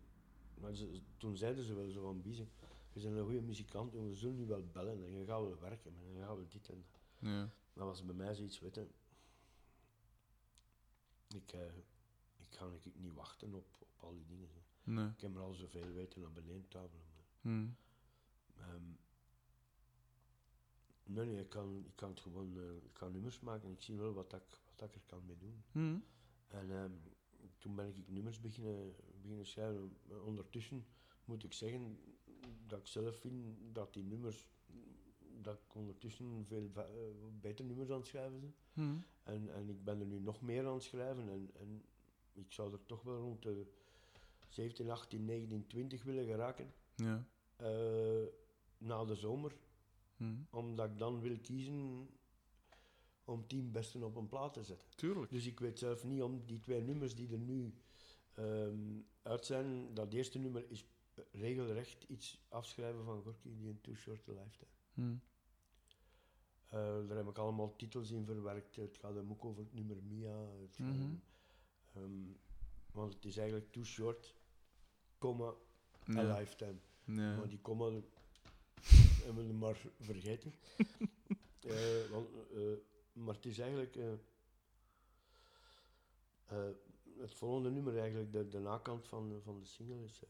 Speaker 1: maar ze- toen zeiden ze wel zo van Biezen, je bent een goede muzikant, jongen, we zullen nu wel bellen en je gaat wel werken en je gaat wel dit en dat.
Speaker 2: Ja.
Speaker 1: Dat was bij mij zoiets, weet je. Ik, eh, ik ga ik niet wachten op, op al die dingen. zo.
Speaker 2: Nee.
Speaker 1: Ik heb er al zoveel weten naar beneden
Speaker 2: Hmm.
Speaker 1: ehm, nee, nee, ik kan, ik kan het gewoon, eh, ik kan nummers maken en ik zie wel wat, ik, wat ik er kan mee doen.
Speaker 2: Hmm.
Speaker 1: En ehm, toen ben ik nummers beginnen, beginnen schrijven. Ondertussen moet ik zeggen dat ik zelf vind dat die nummers, dat ik ondertussen veel eh, beter nummers aan het schrijven ben.
Speaker 2: Hmm.
Speaker 1: En, en ik ben er nu nog meer aan het schrijven en, en ik zou er toch wel rond de 17, 18, 19, 20 willen geraken
Speaker 2: Ja.
Speaker 1: eh, na de zomer.
Speaker 2: Hmm.
Speaker 1: Omdat ik dan wil kiezen om tien besten op een plaat te zetten.
Speaker 2: Tuurlijk.
Speaker 1: Dus ik weet zelf niet om die twee nummers die er nu ehm, uit zijn. Dat eerste nummer is regelrecht iets afschrijven van Gorky, die een Too Short a Lifetime.
Speaker 2: Hmm.
Speaker 1: Eh, daar heb ik allemaal titels in verwerkt. Het gaat hem ook over het nummer Mia. Het
Speaker 2: Mhm.
Speaker 1: hem, ehm, want het is eigenlijk Too Short, comma, a
Speaker 2: Ja.
Speaker 1: Lifetime.
Speaker 2: Ja.
Speaker 1: Maar die comma hebben we maar vergeten. Eh, want, eh, maar het is eigenlijk eh, eh, het volgende nummer, eigenlijk de, de nakant van, van de single is. eh,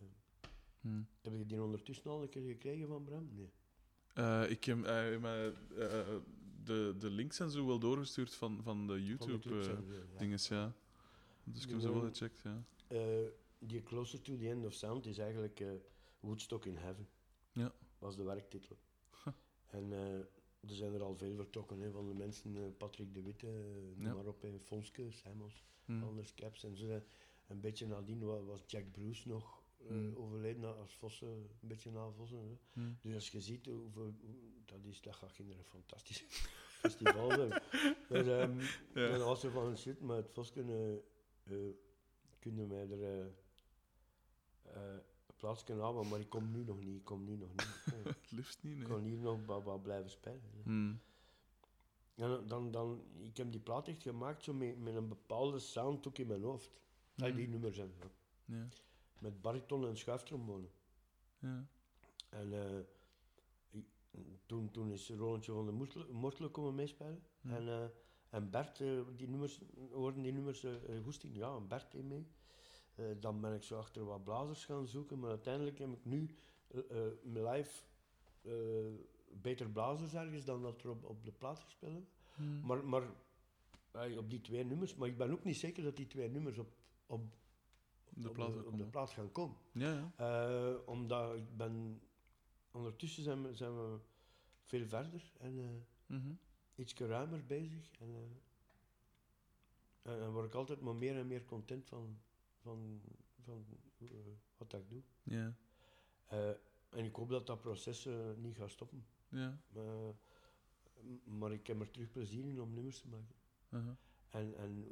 Speaker 2: Hmm.
Speaker 1: heb je die ondertussen al een keer gekregen van Bram? Nee.
Speaker 2: Eh, ik heb mij, eh, de, de links en zo wel doorgestuurd van, van de
Speaker 1: Van de
Speaker 2: YouTube
Speaker 1: clips
Speaker 2: eh,
Speaker 1: en zo, ja.
Speaker 2: dinges, ja. Dus ik heb ze wel gecheckt, ja.
Speaker 1: Eh, die Closer to the End of Sound is eigenlijk eh, Woodstock in Heaven.
Speaker 2: Ja.
Speaker 1: was de werktitel. En eh, er zijn er al veel vertrokken hè, van de mensen, eh, Patrick de Witte, eh, noem
Speaker 2: Ja.
Speaker 1: maar op, hè, Fonske, Simons,
Speaker 2: Hm.
Speaker 1: Anders Caps. En zo, een beetje nadien wa- was Jack Bruce nog
Speaker 2: Hm.
Speaker 1: overleden als Vossen, een beetje na Vossen. Hè.
Speaker 2: Hm.
Speaker 1: Dus als je ziet hoeveel, dat, is, dat gaat geen fantastisch festival zijn. Dus,
Speaker 2: Ja.
Speaker 1: En als je van shit, maar het Vos kunnen, kunnen wij er plaats kunnen halen, maar ik kom nu nog niet, ik kom nu nog niet. Eh,
Speaker 2: Het liefst niet,
Speaker 1: ik kan hier nog wat, blijven spelen. hè.
Speaker 2: Hm.
Speaker 1: En dan, dan, ik heb die plaat echt gemaakt zo met, met een bepaalde sound ook in mijn hoofd. Dat
Speaker 2: Hm.
Speaker 1: die nummers zijn. Ja.
Speaker 2: Ja.
Speaker 1: Met bariton en schuiftrombone.
Speaker 2: Ja.
Speaker 1: En ik- toen, toen is Rolandje van de Mortelen komen meespelen.
Speaker 2: Hm.
Speaker 1: En, eh, en Bert, eh, die nummers, hoorden die nummers uh, goesting? Ja, en Bert deed mee. Eh, dan ben ik zo achter wat blazers gaan zoeken, maar uiteindelijk heb ik nu eh, eh, mijn live beter blazers ergens dan dat er op, op de plaat gespeeld hebben.
Speaker 2: Hm.
Speaker 1: Maar, maar op die twee nummers, maar ik ben ook niet zeker dat die twee nummers op, op,
Speaker 2: De
Speaker 1: op,
Speaker 2: plaat
Speaker 1: de, op de plaat gaan komen.
Speaker 2: Ja, ja.
Speaker 1: Omdat ik ben... Ondertussen zijn we, zijn we veel verder en
Speaker 2: Mhm.
Speaker 1: iets ruimer bezig. En, eh, en, en word ik altijd maar meer en meer content van, van, van eh, wat dat ik doe.
Speaker 2: Ja.
Speaker 1: Eh, en ik hoop dat dat proces eh, niet gaat stoppen.
Speaker 2: Ja.
Speaker 1: Eh, m- maar ik heb er terug plezier in om nummers te maken. En, en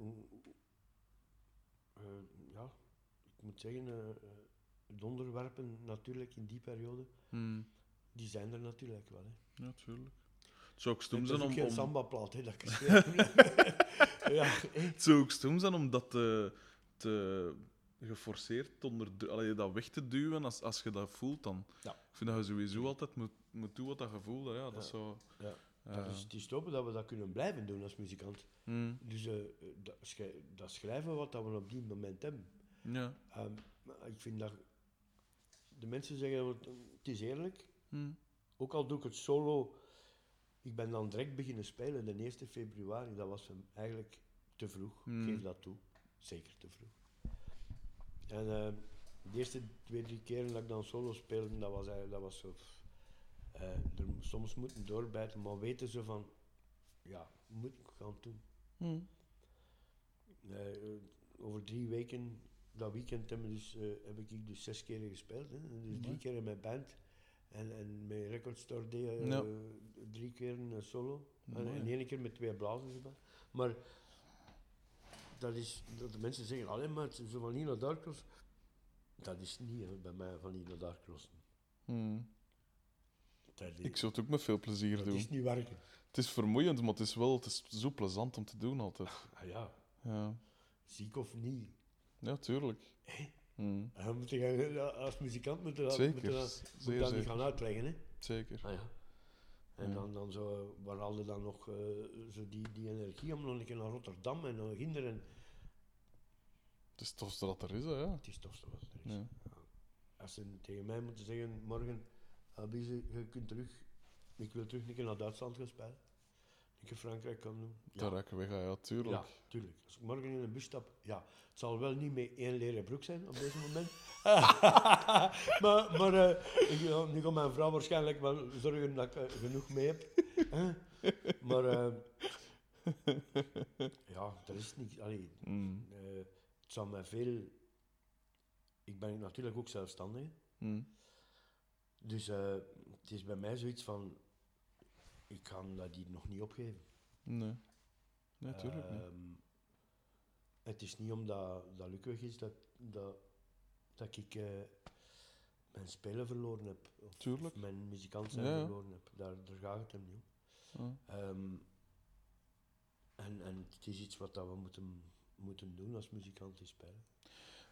Speaker 1: ja, ik moet zeggen, de onderwerpen natuurlijk in die periode,
Speaker 2: Hm.
Speaker 1: die zijn er natuurlijk wel. Hè.
Speaker 2: Ja, tuurlijk. Het zou ook stom
Speaker 1: Het
Speaker 2: zijn
Speaker 1: is ook
Speaker 2: om...
Speaker 1: geen
Speaker 2: om...
Speaker 1: samba-plaat, hè, dat ik ja.
Speaker 2: Het zou ook stom zijn om dat te, te geforceerd onder allee, dat weg te duwen als, als je dat voelt dan.
Speaker 1: Ja.
Speaker 2: Ik vind dat je sowieso altijd moet, moet doen wat dat je voelt. hè. Ja, dat
Speaker 1: Ja.
Speaker 2: is zo...
Speaker 1: Ja.
Speaker 2: eh,
Speaker 1: Dat is, het is hopen dat we dat kunnen blijven doen als muzikant.
Speaker 2: hm,
Speaker 1: Dus eh, eh, dat, schrij- dat schrijven wat dat we op die moment hebben.
Speaker 2: ja.
Speaker 1: Ehm, ik vind dat... De mensen zeggen, dat het het is eerlijk,
Speaker 2: hm,
Speaker 1: ook al doe ik het solo... Ik ben dan direct beginnen spelen, de 1 februari. Dat was hem eigenlijk te vroeg.
Speaker 2: Hmm.
Speaker 1: Ik geef dat toe. Zeker te vroeg. En eh, de eerste twee, drie keren dat ik dan solo speelde, dat was, eigenlijk, dat was zo... eh, er, soms moeten doorbijten, maar weten ze van... Ja, moet ik gaan doen.
Speaker 2: hm.
Speaker 1: Eh, over drie weken, dat weekend we dus, eh, heb ik dus zes keren gespeeld. Hè. Dus drie keer in mijn band. En, en mijn Record Store deed
Speaker 2: Ja.
Speaker 1: drie keer een solo. En, één keer met twee blazers erbij. Maar dat is, dat de mensen zeggen, alleen maar het is Nino Darkross. Dat is niet hè, bij mij van Nino Darkross.
Speaker 2: Hm.
Speaker 1: Dat is,
Speaker 2: Ik zou het ook met veel plezier
Speaker 1: dat
Speaker 2: doen.
Speaker 1: is niet werken.
Speaker 2: Het is vermoeiend, maar het is wel het is zo plezant om te doen altijd.
Speaker 1: Ah ja,
Speaker 2: Ja,
Speaker 1: ziek of niet.
Speaker 2: ja tuurlijk. Hm.
Speaker 1: Moet je, als muzikant moet je dat,
Speaker 2: Zeker,
Speaker 1: moet je dat, moet je
Speaker 2: zeer
Speaker 1: dat niet gaan uitleggen. Hè.
Speaker 2: Zeker.
Speaker 1: Ah, ja. En dan, dan zo, waar haalde dan nog eh, zo die, die energie om nog een keer naar Rotterdam en naar Ginder. En
Speaker 2: Het is het tofste dat er is, hè, ja.
Speaker 1: het is toch zo wat er is.
Speaker 2: ja.
Speaker 1: Als ze tegen mij moeten zeggen, morgen, Abize, je kunt terug, ik wil terug een keer naar Duitsland gaan spelen. Een keer Frankrijk kan doen.
Speaker 2: Daar raken we weg, ja, tuurlijk.
Speaker 1: Ja, tuurlijk. Als ik morgen in een bus stap, ja. Het zal wel niet met één leren broek zijn op deze moment. maar maar eh, ik, ja, nu gaat mijn vrouw waarschijnlijk wel zorgen dat ik eh, genoeg mee heb. Maar eh, ja, er is niks. Allee, eh, het zal mij veel... Ik ben natuurlijk ook zelfstandig.
Speaker 2: Hm.
Speaker 1: Dus het is bij mij zoiets van... Ik ga dat hier nog niet opgeven.
Speaker 2: Nee. Nee, tuurlijk niet.
Speaker 1: Ehm, het is niet omdat dat lukweg is dat, dat, dat ik eh, mijn spelen verloren heb. Of,
Speaker 2: Tuurlijk.
Speaker 1: of mijn muzikant zijn
Speaker 2: Ja,
Speaker 1: verloren heb. Daar, daar gaat het hem niet om.
Speaker 2: Ja.
Speaker 1: Ehm, en, en het is iets wat dat we moeten, moeten doen als muzikant is spelen.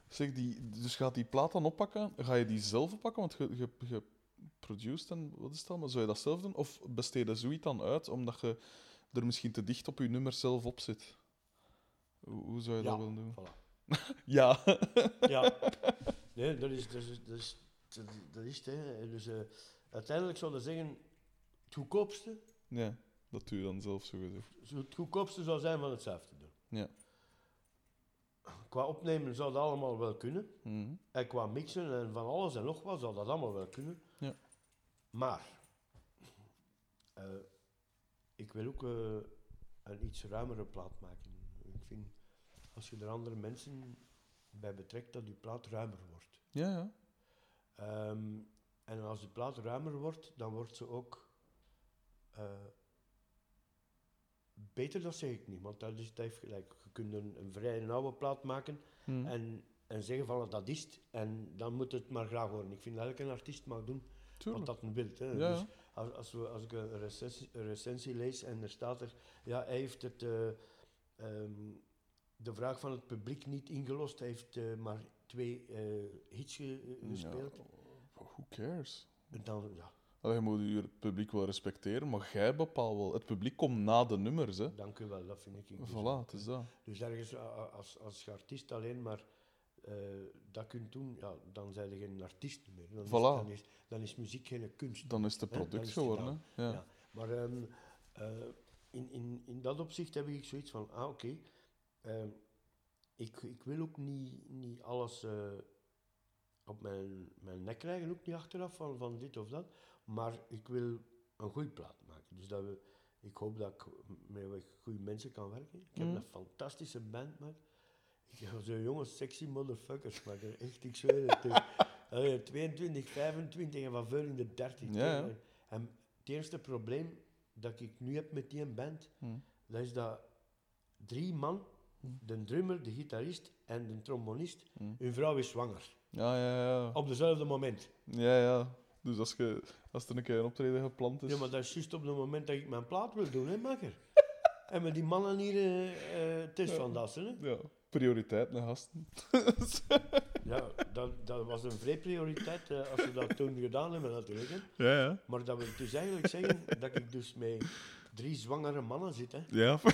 Speaker 2: Zeg, die, dus gaat die plaat dan oppakken? Ga je die zelf oppakken? Want je, je, je produced en wat is het? Maar zou je dat zelf doen? Of besteed je zoiets dan uit omdat je er misschien te dicht op je nummer zelf op zit? Hoe, hoe zou je dat willen doen?
Speaker 1: Voilà.
Speaker 2: Ja.
Speaker 1: Ja, nee, dat is, dat is, dat is, dat is, het. Hè. Dus, eh, uiteindelijk zou je zeggen, het goedkoopste,
Speaker 2: ja, dat doe je dan zelf zo gezegd.
Speaker 1: het goedkoopste zou zijn van het zelf te doen.
Speaker 2: Ja.
Speaker 1: qua opnemen zou dat allemaal wel kunnen.
Speaker 2: Mhm.
Speaker 1: En qua mixen en van alles en nog wat zou dat allemaal wel kunnen. Maar eh, ik wil ook eh, een iets ruimere plaat maken. Ik vind, als je er andere mensen bij betrekt, dat die plaat ruimer wordt.
Speaker 2: Ja, ja.
Speaker 1: Ehm, en als de plaat ruimer wordt, dan wordt ze ook eh, beter, dat zeg ik niet, want dat, is, dat heeft gelijk. Je kunt een, een vrij nauwe plaat maken
Speaker 2: Mhm.
Speaker 1: en, en zeggen van dat is het, en dan moet het maar graag worden. Ik vind dat elke artiest mag doen
Speaker 2: Tuurlijk.
Speaker 1: wat dat wil. Hè.
Speaker 2: Ja,
Speaker 1: Dus als, als, we, als ik een recensie, een recensie lees en er staat er, ja, hij heeft het, eh, ehm, de vraag van het publiek niet ingelost, hij heeft eh, maar twee eh, hits ge-
Speaker 2: Ja,
Speaker 1: gespeeld.
Speaker 2: Who cares?
Speaker 1: En dan, ja,
Speaker 2: Allee, je moet je publiek wel respecteren, maar jij bepaalt wel. Het publiek komt na de nummers, hè.
Speaker 1: dank u wel, dat vind ik. dus
Speaker 2: Voilà, het is dat.
Speaker 1: Dus ergens, als, als je artiest alleen maar eh, dat kunt doen, ja, dan zijn je geen artiest meer. Dan, is, dan, is, dan is muziek geen kunst.
Speaker 2: Dan is het product geworden. Ja.
Speaker 1: Ja. Maar ehm, eh, in, in, in dat opzicht heb ik zoiets van, ah oké, ehm, ik, ik wil ook niet, niet alles eh, op mijn, mijn nek krijgen, ook niet achteraf van, van dit of dat, maar ik wil een goede plaat maken. Dus dat we, ik hoop dat ik met goede mensen kan werken. Ik heb
Speaker 2: Mhm.
Speaker 1: een fantastische band, man. Ik heb zo'n jonge, sexy motherfuckers, maar echt, ik zweer het. eh, allee, 22, 25 en van veel in de 30.
Speaker 2: Ja, ja.
Speaker 1: En- het eerste probleem dat ik nu heb met die band,
Speaker 2: Hm.
Speaker 1: dat is dat drie man, de drummer, de gitarist en de trombonist,
Speaker 2: Hm.
Speaker 1: hun vrouw is zwanger.
Speaker 2: Ja, ja, ja.
Speaker 1: Op dezelfde moment.
Speaker 2: Ja, ja. Dus als, je, als er een keer een optreden gepland is...
Speaker 1: Ja, maar dat is juist op het moment dat ik mijn plaat wil doen, hè, makker. en met die mannen hier, eh, het is van Dassen, hè.
Speaker 2: Ja, prioriteit naar gasten.
Speaker 1: Ja, dat, dat was een vrij prioriteit eh, als we dat toen gedaan hebben, natuurlijk. Hè.
Speaker 2: ja, ja.
Speaker 1: Maar dat wil dus eigenlijk zeggen dat ik dus met drie zwangere mannen zit, hè.
Speaker 2: Ja,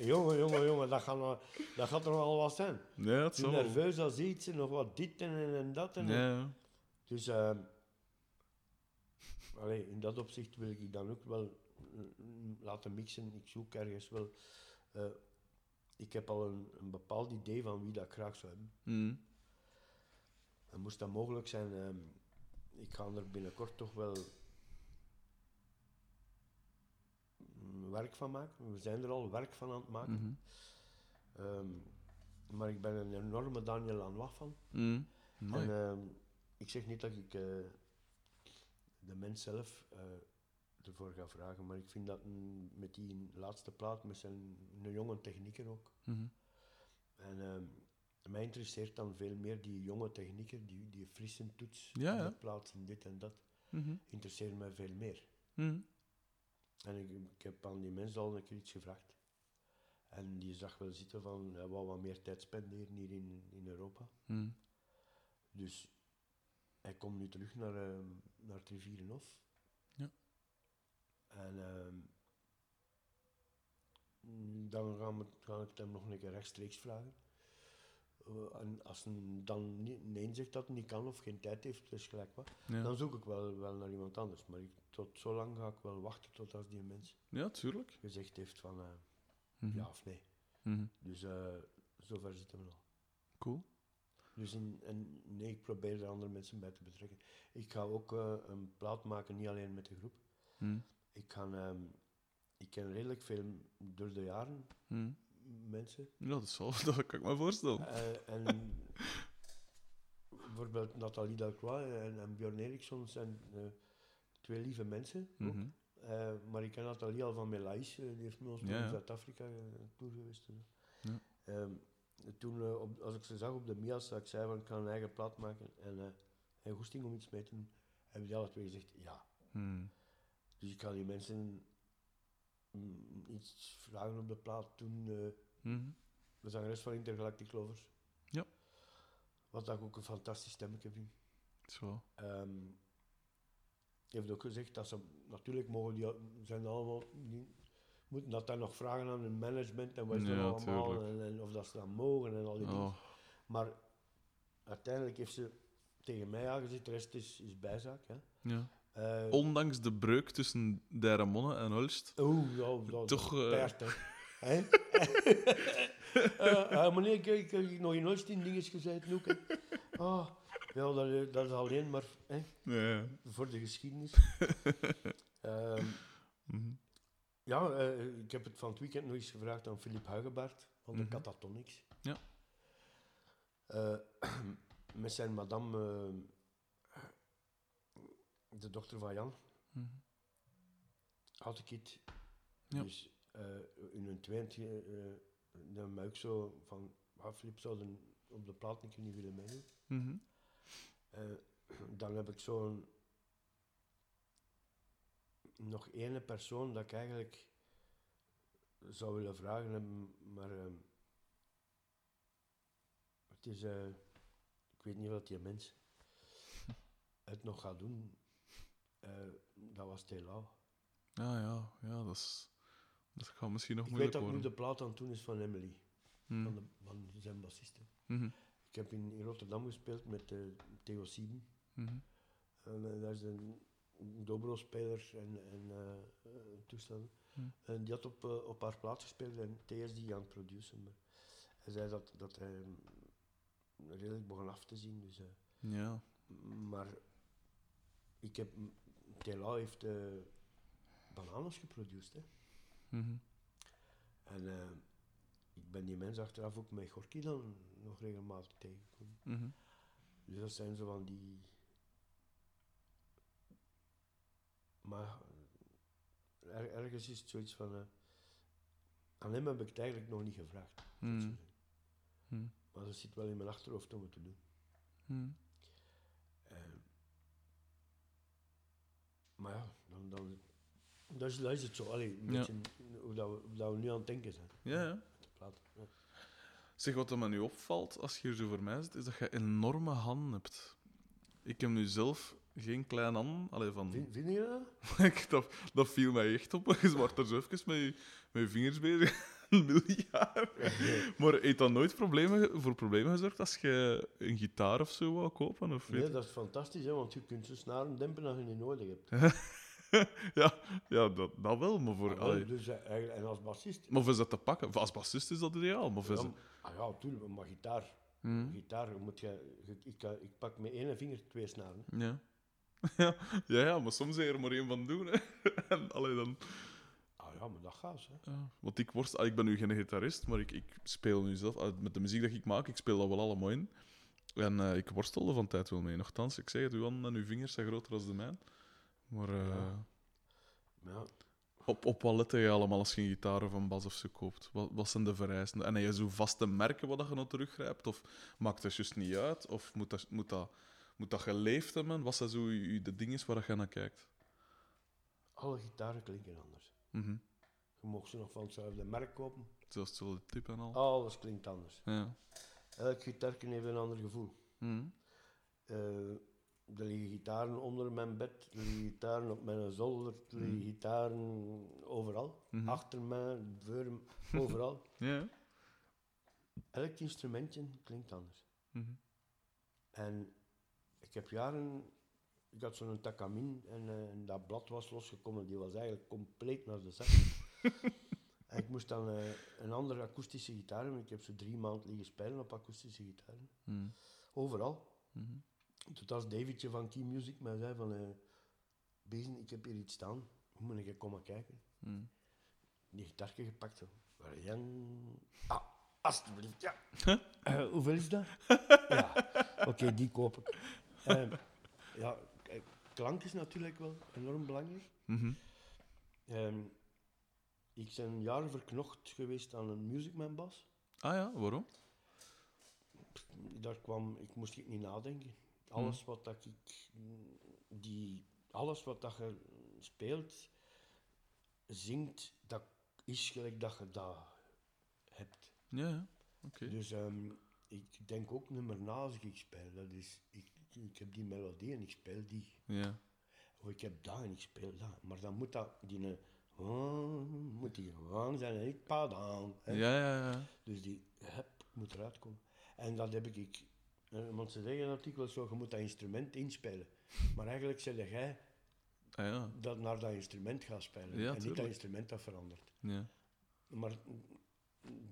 Speaker 1: Jongen, jongen, jongen, dat gaat, nog- dat gaat er nog wel wat zijn.
Speaker 2: ja het
Speaker 1: Te
Speaker 2: zal wel.
Speaker 1: nerveus als iets en nog wat dit en, en dat. En
Speaker 2: Ja.
Speaker 1: Dus ehm, allee, in dat opzicht wil ik dan ook wel mm, laten mixen. Ik zoek ergens wel. eh, ik heb al een, een bepaald idee van wie dat ik graag zou hebben. En moest dat mogelijk zijn, ehm, ik ga er binnenkort toch wel mm, werk van maken. We zijn er al werk van aan het maken.
Speaker 2: Mhm.
Speaker 1: Ehm, maar ik ben een enorme Daniel Lanois van. En ehm, ik zeg niet dat ik eh, de mens zelf eh, ervoor ga vragen, maar ik vind dat een- met die laatste plaat, met zijn een jonge technieker ook.
Speaker 2: Mhm.
Speaker 1: En ehm, mij interesseert dan veel meer die jonge technieker, die, die frisse toets
Speaker 2: Ja, ja.
Speaker 1: de plaat en dit en dat,
Speaker 2: Mhm.
Speaker 1: interesseert mij veel meer.
Speaker 2: Mhm.
Speaker 1: En ik, ik heb aan die mens al een keer iets gevraagd. En die zag wel zitten van, hij wou wat meer tijd spenderen hier in, in Europa.
Speaker 2: Mhm.
Speaker 1: Dus hij komt nu terug naar, ehm naar het Rivierenhof. En ehm, dan gaan we, ga ik hem nog een keer rechtstreeks vragen. Eh, en als hij dan niet, nee zegt dat niet kan of geen tijd heeft, dus gelijk wat,
Speaker 2: Ja.
Speaker 1: dan zoek ik wel, wel naar iemand anders. Maar ik, tot zo lang ga ik wel wachten tot als die mens
Speaker 2: ja, tuurlijk.
Speaker 1: gezegd heeft van eh,
Speaker 2: Mhm.
Speaker 1: ja of nee.
Speaker 2: Mhm.
Speaker 1: Dus eh, zover zitten we al.
Speaker 2: Cool.
Speaker 1: Dus in, en nee, ik probeer er andere mensen bij te betrekken. Ik ga ook een plaat maken, niet alleen met de groep.
Speaker 2: Mhm.
Speaker 1: Ik, ga, ehm, ik ken redelijk veel door de jaren
Speaker 2: Mhm.
Speaker 1: mensen.
Speaker 2: Ja, dat, zal, dat kan ik me voorstellen.
Speaker 1: Eh, en bijvoorbeeld Nathalie Delcroix en, en Björn Eriksson zijn eh, twee lieve mensen.
Speaker 2: Mhm.
Speaker 1: Eh, maar ik ken Nathalie al van Melaïs, die heeft met ons toen
Speaker 2: Ja,
Speaker 1: in. Zuid-Afrika uh, tour geweest. en.
Speaker 2: Ja.
Speaker 1: Ehm, toen, eh, op, als ik ze zag op de Mias, dat ik zei van ik ga een eigen plaat maken en hij goesting om iets mee te doen, hebben die alle twee gezegd ja.
Speaker 2: Mhm.
Speaker 1: Dus ik ga die mensen mm, iets vragen op de plaat toen eh
Speaker 2: Mhm.
Speaker 1: de zangeres van Intergalactic Lovers.
Speaker 2: Ja.
Speaker 1: Wat ik ook een fantastisch stemmetje vind.
Speaker 2: Zo.
Speaker 1: Die heeft ook gezegd dat ze natuurlijk mogen die zijn allemaal die moeten dat dan nog vragen aan hun management en wat is
Speaker 2: Ja,
Speaker 1: allemaal en, en of dat ze dat mogen en al die dingen.
Speaker 2: Oh.
Speaker 1: Maar uiteindelijk heeft ze tegen mij aangezet, de rest is, is bijzaak. Hè.
Speaker 2: Ja.
Speaker 1: Eh,
Speaker 2: Ondanks de breuk tussen Dijremonde en Hulst.
Speaker 1: Oeh, ja, dat
Speaker 2: Toch,
Speaker 1: hè. Eh, meneer, ik, ik heb nog in nooit tien dingetjes gezegd. Ah, ja, dat, dat is alleen maar hè,
Speaker 2: Ja.
Speaker 1: voor de geschiedenis. Ehm,
Speaker 2: Mhm.
Speaker 1: ja, ik heb het van het weekend nog eens gevraagd aan Philip Huigebaard van de
Speaker 2: Mhm.
Speaker 1: Catatonics.
Speaker 2: Ja.
Speaker 1: Eh, met zijn madame, de dochter van Jan,
Speaker 2: Mhm.
Speaker 1: had ik het.
Speaker 2: Ja.
Speaker 1: Dus eh, in een tweede, uh, dan ben ik zo van, Philip zou dan op de plaat een keer niet willen meedoen.
Speaker 2: Mhm.
Speaker 1: Eh, dan heb ik zo'n nog ene persoon dat ik eigenlijk zou willen vragen hebben, maar ehm, het is, eh, ik weet niet wat die mens het nog gaat doen. Eh, dat was Tela.
Speaker 2: Ja, ja, ja, dat, is, dat gaat misschien nog
Speaker 1: Ik weet
Speaker 2: moeilijk
Speaker 1: dat nu
Speaker 2: worden.
Speaker 1: de plaat aan het doen is van Emily,
Speaker 2: Mhm.
Speaker 1: van, de, van zijn bassiste.
Speaker 2: Mhm.
Speaker 1: Ik heb in, in Rotterdam gespeeld met eh, Theo Sieben.
Speaker 2: Mhm.
Speaker 1: En eh, dat is een dobro-speler en, en eh, eh, toestanden.
Speaker 2: Hm.
Speaker 1: En die had op, op haar plaats gespeeld en is die aan het produceren. Maar hij zei dat, dat hij mm, redelijk begon af te zien. Dus,
Speaker 2: Ja.
Speaker 1: maar ik heb, Tela heeft uh, bananas geproduceerd. Hè.
Speaker 2: Mhm.
Speaker 1: En eh, ik ben die mensen achteraf ook met Gorky dan nog regelmatig tegengekomen.
Speaker 2: Mhm.
Speaker 1: Dus dat zijn zo van die. Maar er- ergens is het zoiets van. eh, aan hem heb ik het eigenlijk nog niet gevraagd.
Speaker 2: Mhm. Mhm.
Speaker 1: Maar dat zit wel in mijn achterhoofd om het te doen.
Speaker 2: Mhm.
Speaker 1: Eh, maar ja, dan, dan, dat, is, dat is het zo. Allee, een
Speaker 2: Ja.
Speaker 1: beetje hoe, dat we, hoe dat we nu aan het denken zijn.
Speaker 2: Ja, ja.
Speaker 1: Plaat. Ja.
Speaker 2: Zeg, wat er me nu opvalt als je hier zo voor mij zit, is dat je enorme handen hebt. Ik heb nu zelf geen kleine handen. Allee, van...
Speaker 1: Vind, vind je dat?
Speaker 2: Ik- dat, dat viel mij echt op. Je wordt er zo even met je, met je vingers bezig. Een miljard. Maar heeft dat nooit problemen, voor problemen gezorgd als je een gitaar of zo wou kopen? Of
Speaker 1: Nee, dat is fantastisch, hè, want je kunt zo snaren dempen als je niet nodig hebt.
Speaker 2: ja, ja dat, dat wel, maar voor...
Speaker 1: Ah, wel, dus, eh, en als bassist.
Speaker 2: Maar of is dat te pakken? Als bassist is dat ideaal, maar is
Speaker 1: Ja, ah ja, tuurlijk, maar gitaar.
Speaker 2: Hm,
Speaker 1: Gitaar moet je, ik, kan- ik pak met één vinger twee snaren.
Speaker 2: Ja. ja. Ja, ja, maar soms je er maar één van doen. Hè. en, allee, dan...
Speaker 1: Ja, maar dat gaat hè.
Speaker 2: Ja, want ik, worst, ah, ik ben nu geen gitarist, maar ik, ik speel nu zelf... ah, Met de muziek dat ik maak, ik speel dat wel allemaal in. En eh, ik worstelde van tijd wel mee. Nochtans, ik zeg het, uw handen en uw vingers zijn groter dan de mijne. Maar eh,
Speaker 1: Ja.
Speaker 2: Op, op wat let je allemaal als je een gitaar of een bas of zo koopt? Wat, wat zijn de vereisten? En heb je zo vaste merken dat je naar teruggrijpt? Of maakt dat juist niet uit? Of moet dat, moet dat, moet dat geleefd hebben? Wat zijn zo je- de dingen waar je naar kijkt?
Speaker 1: alle gitaren klinken anders.
Speaker 2: Mhm.
Speaker 1: Je mag ze nog van hetzelfde merk kopen.
Speaker 2: Zoals hetzelfde tip en al.
Speaker 1: Alles klinkt anders.
Speaker 2: Ja.
Speaker 1: Elk gitaarken heeft een ander gevoel.
Speaker 2: Mhm.
Speaker 1: Eh, er liggen gitaren onder mijn bed, er liggen gitaren op mijn zolder, er liggen gitaren overal.
Speaker 2: Mhm.
Speaker 1: Achter mij, voor me, overal.
Speaker 2: Ja.
Speaker 1: Elk instrumentje klinkt anders.
Speaker 2: Mhm.
Speaker 1: En ik heb jaren, ik had zo'n Takamin en, eh, en dat blad was losgekomen, die was eigenlijk compleet naar de zak. en ik moest dan eh, een andere akoestische gitaar hebben. Ik heb zo drie maanden liggen spelen op akoestische gitaren.
Speaker 2: Mhm.
Speaker 1: Overal.
Speaker 2: Mhm.
Speaker 1: Tot als Davidje van Key Music mij zei van, eh Bezen, ik heb hier iets staan, hoe moet ik komen kijken?
Speaker 2: Mhm.
Speaker 1: Die gitaartje gepakt. Varian. Ah, alsjeblieft, ja. Hoeveel is dat? ja, oké, die koop ik. Ja, klank is natuurlijk wel enorm belangrijk.
Speaker 2: Mhm.
Speaker 1: Ehm, ik ben jaren verknocht geweest aan een Musicman bas.
Speaker 2: Ah ja, waarom?
Speaker 1: Daar kwam, ik moest ik niet nadenken. Alles wat dat ik, die, alles wat dat je speelt, zingt, dat is gelijk dat je dat hebt.
Speaker 2: Ja. Oké.
Speaker 1: Dus ehm, ik denk ook niet meer na als ik speel. Dat is, ik, ik heb die melodie en ik speel die.
Speaker 2: Ja.
Speaker 1: Of ik heb dat en ik speel dat. Maar dan moet dat, die, eh, oh, moet die zijn en niet padaan.
Speaker 2: Ja, ja, ja.
Speaker 1: Dus die hup, moet eruit komen. En dat heb ik, eh, want ze zeggen natuurlijk zo, je moet dat instrument inspelen. Maar eigenlijk zeg jij
Speaker 2: Ah, ja.
Speaker 1: dat naar dat instrument gaat spelen.
Speaker 2: Ja,
Speaker 1: en niet dat instrument dat verandert.
Speaker 2: Ja.
Speaker 1: maar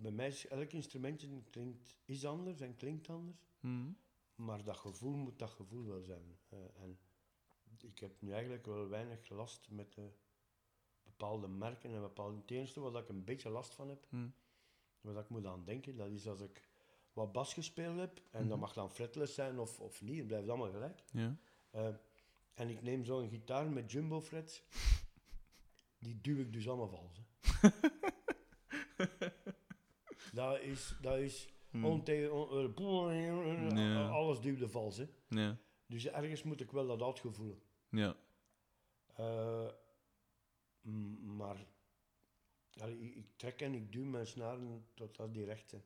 Speaker 1: bij mij is elk instrumentje klinkt, is anders en klinkt anders.
Speaker 2: Mhm.
Speaker 1: Maar dat gevoel moet dat gevoel wel zijn. Eh, en ik heb nu eigenlijk wel weinig last met eh, bepaalde merken en bepaalde... Het enige wat ik een beetje last van heb,
Speaker 2: Mhm.
Speaker 1: wat ik moet aan denken, dat is als ik wat bas gespeeld heb, en dat mag dan fretless zijn of, of niet, het blijft allemaal gelijk. Eh, en ik neem zo'n gitaar met jumbo frets, die duw ik dus allemaal vals. dat is, dat is
Speaker 2: Ja.
Speaker 1: alles duwde vals. Hè.
Speaker 2: Ja.
Speaker 1: Dus ergens moet ik wel dat uitgevoel.
Speaker 2: Ja.
Speaker 1: Maar allee, ik, trek en ik duw mijn snaren totdat die recht zijn.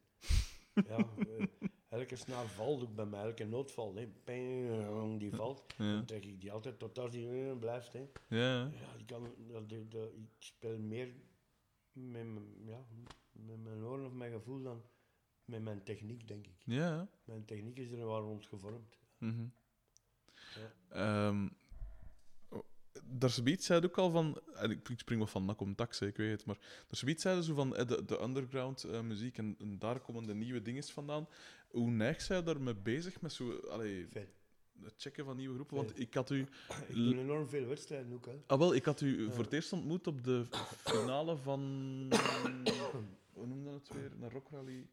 Speaker 1: ja, elke snaar valt ook bij mij, elke noot valt. Hè. Ping, die valt.
Speaker 2: Ja.
Speaker 1: Dan trek ik die altijd totdat die blijft. Hè.
Speaker 2: Ja.
Speaker 1: Ja, ik, kan, dat, dat, dat- ik speel meer met, mijn- ja, met mijn oren of mijn gevoel dan met mijn techniek, denk ik.
Speaker 2: Ja.
Speaker 1: Mijn techniek is er wel rond gevormd.
Speaker 2: Mhm.
Speaker 1: Ja.
Speaker 2: Ehm, oh, daar zoiets zei ook al van, en ik, spring wat van nak om tax, hè, ik weet het, maar daar zoiets zeiden ze van eh, de, de underground eh, muziek en, en daar komen de nieuwe dingen vandaan. Hoe neig zij daarmee bezig met zo, allee,
Speaker 1: Veel.
Speaker 2: het checken van nieuwe groepen? Want ik had u,
Speaker 1: Ik doe enorm veel wedstrijden ook. Hè.
Speaker 2: ah wel, ik had u voor het eerst ontmoet op de finale van, hoe noem je dat weer, een rockrally?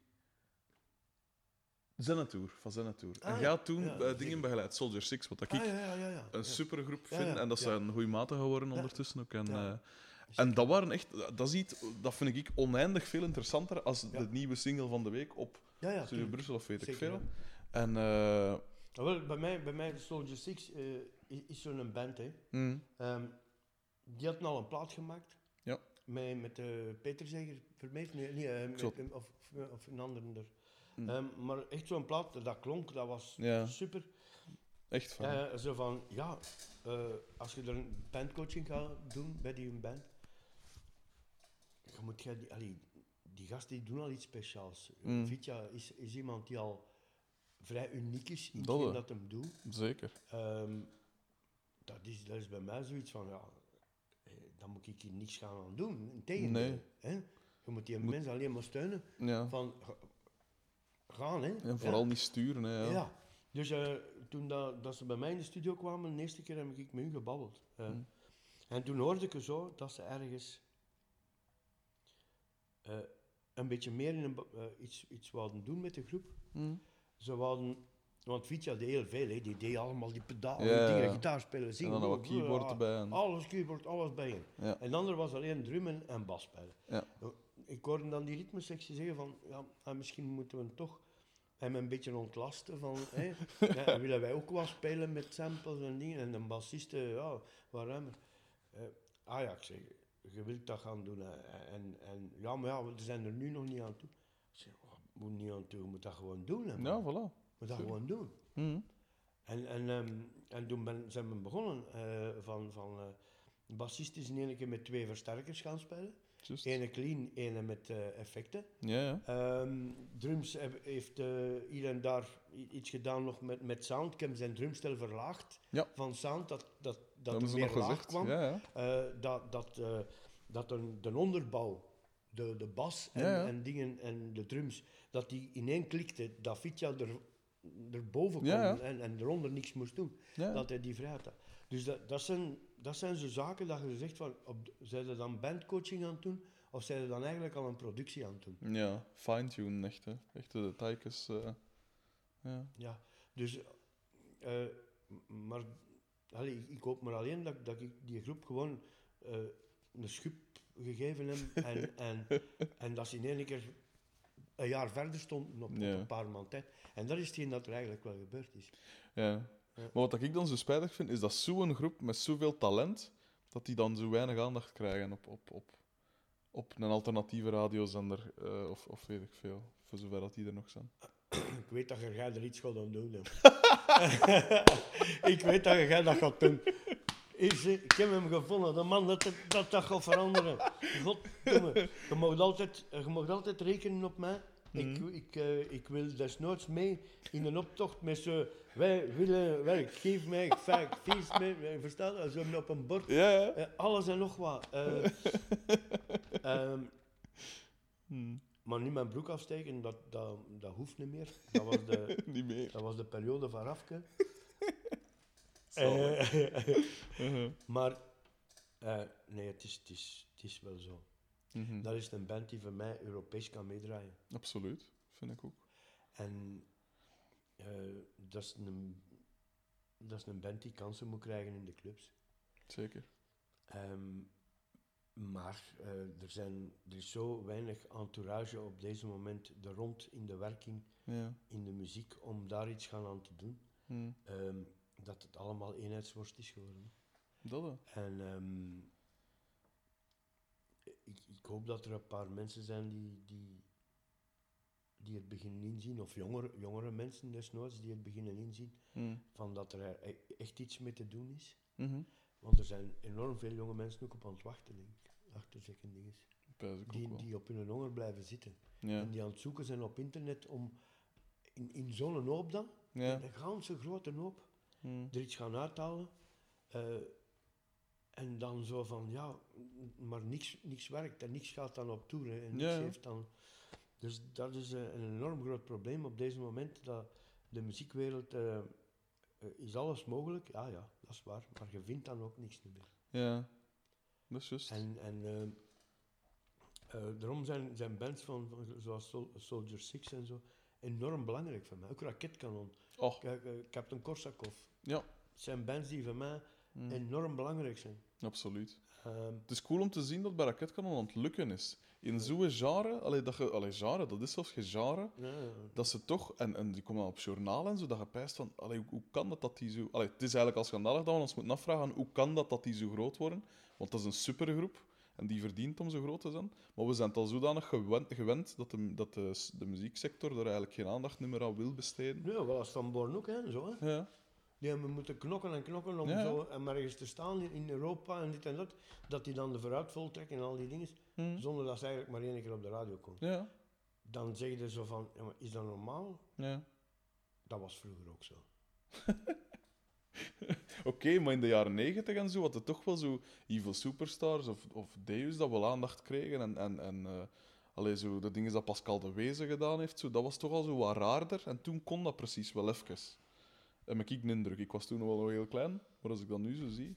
Speaker 2: Zenatour, van Zenatour. en
Speaker 1: Ah,
Speaker 2: jij had toen
Speaker 1: ja,
Speaker 2: eh,
Speaker 1: zeker.
Speaker 2: dingen begeleid, Soldier Six, wat dat ik
Speaker 1: Ah, ja, ja, ja, ja.
Speaker 2: een supergroep vind. En dat zijn goede maten geworden ondertussen ook. En, eh, en dat waren echt, dat, is iets, dat vind ik oneindig veel interessanter als de nieuwe single van de week op
Speaker 1: Ja,
Speaker 2: Studio. Brussel of weet ik veel. En eh,
Speaker 1: Ah, wel, bij mij, bij mij Soldier Six is, zo'n band. Hè.
Speaker 2: mm,
Speaker 1: Ehm, die hadden al een plaat gemaakt.
Speaker 2: Ja.
Speaker 1: Met, met Peter Zeger, nee, niet, met- of, of een ander.
Speaker 2: Mm.
Speaker 1: Ehm, maar echt zo'n plaat, dat klonk, dat was
Speaker 2: Ja.
Speaker 1: super.
Speaker 2: echt van.
Speaker 1: Zo van, ja, eh, als je er een bandcoaching gaat doen bij die band, je moet jij die, allee, die gasten die doen al iets speciaals.
Speaker 2: Mm.
Speaker 1: Vitja is, is iemand die al vrij uniek is in
Speaker 2: Dat
Speaker 1: hetgeen
Speaker 2: wel.
Speaker 1: dat hem doet.
Speaker 2: Zeker.
Speaker 1: Ehm, dat, is, dat is bij mij zoiets van, ja, eh, dan moet ik hier niks gaan aan doen. Integendeel.
Speaker 2: Nee.
Speaker 1: Hè? Je moet die
Speaker 2: Moet-
Speaker 1: mensen alleen maar steunen.
Speaker 2: Ja.
Speaker 1: Van, gaan, hè.
Speaker 2: En vooral niet sturen. Hè, ja.
Speaker 1: Dus eh, toen dat, dat ze bij mij in de studio kwamen, de eerste keer heb ik met hun gebabbeld.
Speaker 2: Mm.
Speaker 1: En toen hoorde ik zo dat ze ergens eh, een beetje meer in een, eh, iets, iets wilden doen met de groep.
Speaker 2: Mm.
Speaker 1: Ze wilden, want Vitja deed heel veel, hè. die deed allemaal die pedalen,
Speaker 2: Ja,
Speaker 1: dingen,
Speaker 2: ja.
Speaker 1: gitaar spelen,
Speaker 2: En
Speaker 1: zingen.
Speaker 2: dan nog wat
Speaker 1: doen,
Speaker 2: keyboard erbij. En,
Speaker 1: Alles keyboard, alles bij je.
Speaker 2: ja.
Speaker 1: En de ander was alleen drummen en bas spelen.
Speaker 2: Ja.
Speaker 1: Ik hoorde dan die ritmesectie zeggen van, ja, ah, misschien moeten we toch hem een beetje ontlasten van, ja, willen wij ook wat spelen met samples en dingen. En de bassisten, ja, wat ruimer. Eh, ah ja, ik zeg, je wilt dat gaan doen. En, en ja, maar ja, we zijn er nu nog niet aan toe. Ik zeg, oh, moet niet aan toe, moet dat gewoon doen. Hè,
Speaker 2: ja, voilà.
Speaker 1: Je moet dat gewoon doen.
Speaker 2: Mm.
Speaker 1: En, en, ehm, en toen ben, zijn we begonnen eh, van, van de bassist is in één keer met twee versterkers gaan spelen.
Speaker 2: Juist.
Speaker 1: Ene clean, ene met eh, effecten.
Speaker 2: Ja, ja.
Speaker 1: Ehm, drums heb- heeft eh, hier en daar iets gedaan nog met, met sound. Ik heb zijn drumstel verlaagd
Speaker 2: Ja.
Speaker 1: van sound, dat, dat, dat
Speaker 2: Dat
Speaker 1: er meer laag kwam.
Speaker 2: Ja.
Speaker 1: Eh, dat dat, dat een, de onderbouw, de, de bas en, en dingen en de drums, dat die ineen klikte, dat Vitja er, erboven kwam. En, en eronder niks moest doen dat hij die vrijheid had. Dus dat, dat, zijn, dat zijn zo zaken dat je zegt van, op, zijn ze dan bandcoaching aan het doen, of zijn ze dan eigenlijk al een productie aan het doen?
Speaker 2: Ja, fine-tune echt. Hè. Echt de detailjes. eh, ja.
Speaker 1: Ja, dus, eh, maar, allee, ik, ik hoop maar alleen dat, dat ik die groep gewoon eh, een schub gegeven heb en, en, en dat ze in één keer een jaar verder stonden op, op een paar maanden tijd. En dat is hetgeen dat er eigenlijk wel gebeurd is.
Speaker 2: Ja. Maar wat ik dan zo spijtig vind, is dat zo'n groep met zoveel talent, dat die dan zo weinig aandacht krijgen op, op, op, op een alternatieve radiozender, eh of, of weet ik veel, voor zover dat die er nog zijn.
Speaker 1: Ik weet dat je jij er iets gaat aan doen. ik weet dat jij dat gaat doen. Is, ik heb hem gevonden, de man dat dat, gaat veranderen. Goddomme. Je mag altijd, je mag altijd rekenen op mij. Ik, ik, eh, ik wil desnoods mee in een optocht met zo... Wij willen... Wij, geef mij vijf feest mee. eh, Verstaat dat? Zo op een bord.
Speaker 2: Ja, ja.
Speaker 1: Eh, alles en nog wat. Eh, ehm,
Speaker 2: Hmm.
Speaker 1: Maar nu mijn broek afsteken, dat, dat, dat hoeft niet meer. Dat was de,
Speaker 2: Niet meer.
Speaker 1: dat was de periode van Rafke.
Speaker 2: Uh-huh.
Speaker 1: maar nee, het is, het, is, het is wel zo.
Speaker 2: Mhm.
Speaker 1: Dat is een band die voor mij Europees kan meedraaien.
Speaker 2: Absoluut, vind ik ook.
Speaker 1: En eh, dat, is een, dat is een band die kansen moet krijgen in de clubs.
Speaker 2: Zeker.
Speaker 1: Ehm, maar eh, er, zijn, er is zo weinig entourage op deze moment er rond in de werking,
Speaker 2: Ja.
Speaker 1: in de muziek, om daar iets gaan aan te doen.
Speaker 2: Hmm.
Speaker 1: ehm, dat het allemaal eenheidsworst is geworden.
Speaker 2: Dat.
Speaker 1: En ehm, ik, ik hoop dat er een paar mensen zijn die, die, die het beginnen inzien, of jongere, jongere mensen desnoods, die het beginnen inzien,
Speaker 2: Hmm.
Speaker 1: van dat er e- echt iets mee te doen is.
Speaker 2: Mhm.
Speaker 1: Want er zijn enorm veel jonge mensen ook op aan het wachten, denk ik. Achter zulke dingen. Die, die op hun honger blijven zitten.
Speaker 2: Ja.
Speaker 1: En die aan het zoeken zijn op internet om in, in zo'n hoop dan,
Speaker 2: Ja.
Speaker 1: een ganse grote hoop,
Speaker 2: Hmm.
Speaker 1: er iets gaan uithalen. eh, en dan zo van, ja, maar niks, niks werkt en niks gaat dan op toer. hè, en niks
Speaker 2: Ja,
Speaker 1: heeft dan... Dus dat is eh, een enorm groot probleem op deze moment, dat de muziekwereld... eh, is alles mogelijk? Ja, ja, dat is waar. Maar je vindt dan ook niks meer.
Speaker 2: Ja. Dat is juist.
Speaker 1: En, en daarom zijn, zijn bands van, van zoals Sol- Soldier Six en zo enorm belangrijk voor mij. Ook Raketkanon,
Speaker 2: Oh,
Speaker 1: Captain Korsakov.
Speaker 2: Ja.
Speaker 1: Zijn bands die voor mij
Speaker 2: hmm.
Speaker 1: enorm belangrijk zijn.
Speaker 2: Absoluut.
Speaker 1: Ehm,
Speaker 2: Het is cool om te zien dat bij aan het lukken is. In zo'n genre, allee, dat je, allee, genre, dat is zelfs geen genre,
Speaker 1: ja, ja.
Speaker 2: dat ze toch, en, en die komen dan op journaal en zo, dat je pijst van, allee, hoe, kan dat dat die zo... Allee, het is eigenlijk al schandalig dat we ons moeten afvragen, hoe kan dat dat die zo groot worden? Want dat is een supergroep, en die verdient om zo groot te zijn. Maar we zijn het al zodanig gewend, gewend dat, de, dat de, de muzieksector er eigenlijk geen aandacht meer aan wil besteden.
Speaker 1: Ja, wel als Van Born ook, hè, en zo. Hè.
Speaker 2: Ja,
Speaker 1: Die hebben moeten knokken en knokken om
Speaker 2: Ja,
Speaker 1: zo en ergens te staan in, Europa en dit en dat. Dat die dan de vooruit voltrekken en al die dingen,
Speaker 2: Hm.
Speaker 1: zonder dat ze eigenlijk maar één keer op de radio komen.
Speaker 2: ja,
Speaker 1: Dan zeg je zo van, ja, maar is dat normaal?
Speaker 2: ja.
Speaker 1: Dat was vroeger ook zo.
Speaker 2: Oké, maar in de jaren negentig en zo had het toch wel zo Evil Superstars of, of Deus dat wel aandacht kregen. En, en, en allee, zo de dingen dat Pascal de Wezen gedaan heeft, zo, dat was toch al zo wat raarder. En toen kon dat precies wel even. En ik de indruk. Ik was toen nog wel nog heel klein, maar als ik dat nu zo zie...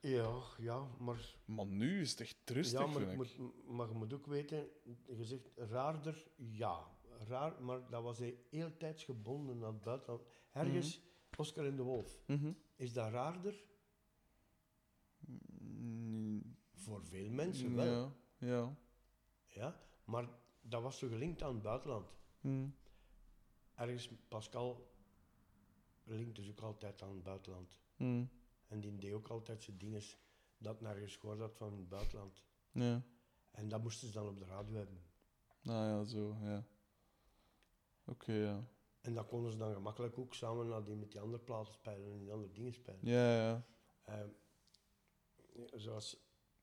Speaker 1: Ja, ja, maar,
Speaker 2: Maar nu is het echt rustig,
Speaker 1: ja, maar,
Speaker 2: vind ik.
Speaker 1: moet, maar je moet ook weten, je zegt raarder, ja. Raar, maar dat was hij heel tijdsgebonden aan het buitenland. Ergens, Oscar en de Wolf,
Speaker 2: Mhm.
Speaker 1: is dat raarder?
Speaker 2: Mm,
Speaker 1: Voor veel mensen wel.
Speaker 2: Ja, ja.
Speaker 1: Ja, maar dat was zo gelinkt aan het buitenland.
Speaker 2: Hm.
Speaker 1: Ergens, Pascal linkt dus ook altijd aan het buitenland.
Speaker 2: Hm.
Speaker 1: En die deed ook altijd zijn dingen dat nergens gehoord had van het buitenland.
Speaker 2: Ja.
Speaker 1: En dat moesten ze dan op de radio hebben.
Speaker 2: Nou ja, zo, ja. Oké, ja.
Speaker 1: En dat konden ze dan gemakkelijk ook samen naar die met die andere platen spelen en die andere dingen spelen.
Speaker 2: Ja, ja.
Speaker 1: Ehm, zoals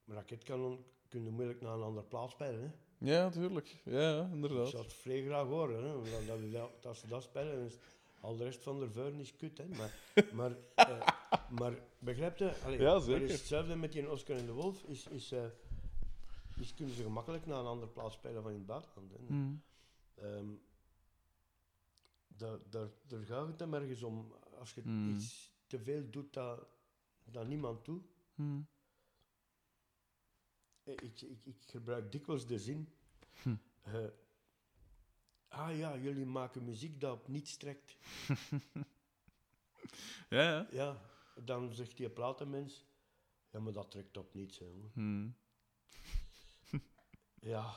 Speaker 1: Raketkanon kun je moeilijk naar een andere plaat spelen. Hè?
Speaker 2: Ja, tuurlijk. Ja, ja,
Speaker 1: Ik
Speaker 2: inderdaad.
Speaker 1: zou het vrij graag horen. Hè? Dat, dat, als ze dat spelen, al de rest van de vuur is kut. Hè? Maar, maar, eh, maar begrijp je? Allee,
Speaker 2: Ja,
Speaker 1: dat
Speaker 2: zeker.
Speaker 1: is hetzelfde met die Oscar en de Wolf. Is, is, eh, is kunnen ze gemakkelijk naar een andere plaats spelen van in het buitenland. Hè?
Speaker 2: Hm.
Speaker 1: Ehm, daar, daar, daar gaat het hem ergens om. Als je
Speaker 2: Hmm.
Speaker 1: iets te veel doet dat, dat niemand doet.
Speaker 2: Hm.
Speaker 1: Eh, Ik, ik, ik gebruik dikwijls de zin.
Speaker 2: Hm.
Speaker 1: eh, ah ja, jullie maken muziek dat op niets trekt.
Speaker 2: Ja, ja.
Speaker 1: Ja, dan zegt die platenmens. Ja, maar dat trekt op niets. Hè, jongen."
Speaker 2: Hm.
Speaker 1: Ja,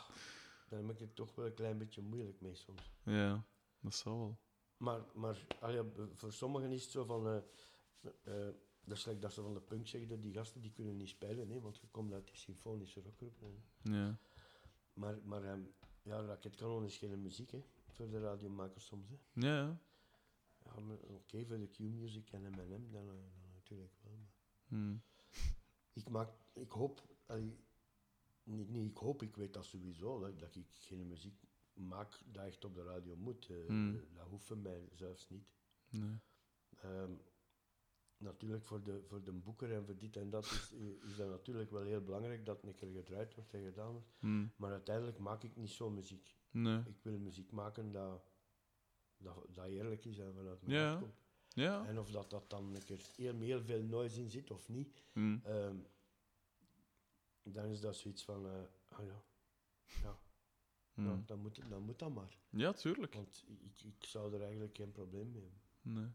Speaker 1: daar heb ik het toch wel een klein beetje moeilijk mee soms.
Speaker 2: Ja, dat zal wel.
Speaker 1: Maar, maar ah ja, voor sommigen is het zo van... eh, eh, dat is like dat ze van de punk zeggen, dat die gasten die kunnen niet spelen, hè, want je komt uit die symfonische rockgroep.
Speaker 2: Ja.
Speaker 1: Maar, maar ehm, ja, Raketkanon is geen muziek, hè, voor de radiomakers soms. Hè.
Speaker 2: Ja, ja.
Speaker 1: Oké, voor de Q-music en M&M, dan, dan natuurlijk wel. Maar
Speaker 2: Hm.
Speaker 1: ik, maak, ik hoop... allee, niet, niet ik hoop, ik weet dat sowieso, dat, dat ik geen muziek maak dat echt op de radio moet. eh,
Speaker 2: Hmm.
Speaker 1: Dat hoeft mij zelfs niet.
Speaker 2: Nee.
Speaker 1: Ehm, natuurlijk voor de, voor de boeker en voor dit en dat is, is dat natuurlijk wel heel belangrijk dat een keer gedraaid wordt en gedaan wordt.
Speaker 2: Hm.
Speaker 1: Maar uiteindelijk maak ik niet zo muziek.
Speaker 2: Nee.
Speaker 1: Ik wil muziek maken dat, dat, dat eerlijk is en vanuit mijn
Speaker 2: Ja.
Speaker 1: hart komt.
Speaker 2: Ja.
Speaker 1: En of dat, dat dan een keer heel, heel veel noise in zit of niet,
Speaker 2: Hm.
Speaker 1: ehm, dan is dat zoiets van, eh, ah ja, ja,
Speaker 2: Hm.
Speaker 1: ja dan, moet, dan moet dat maar.
Speaker 2: Ja, tuurlijk.
Speaker 1: Want ik, ik zou er eigenlijk geen probleem mee hebben.
Speaker 2: Nee.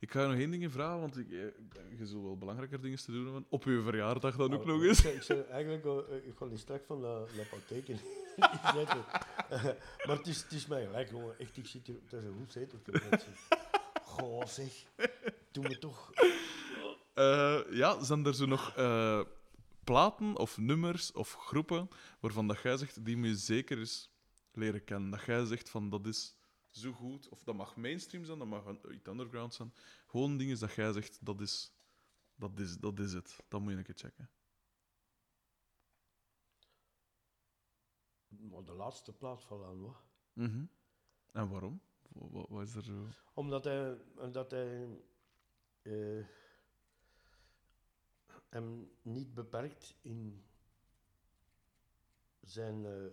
Speaker 2: Ik ga je nog één ding vragen, want ik, eh, je zult wel belangrijker dingen te doen hebben. Op uw verjaardag dan ook
Speaker 1: Oh,
Speaker 2: nog eens.
Speaker 1: Ik zou eigenlijk, eh, ik ga niet straks van de, de apotheek. Eh, maar het is, het is mij gelijk, jongen. Echt, ik zit hier, het is een goed zetel. Goh, zeg. Doe me toch.
Speaker 2: Ja, zijn er zo nog platen of nummers of groepen waarvan dat jij zegt, die moet je zeker eens leren kennen. Dat jij zegt van, dat is zo goed, of dat mag mainstream zijn, dat mag iets underground zijn. Gewoon dingen dat jij zegt, dat is, dat is, dat is het. Dat moet je een keer checken.
Speaker 1: Maar de laatste plaat van hoor.
Speaker 2: Mhm. En waarom? Wa- wa- Wat, is er zo...
Speaker 1: Omdat hij, omdat hij eh, hem niet beperkt in zijn eh,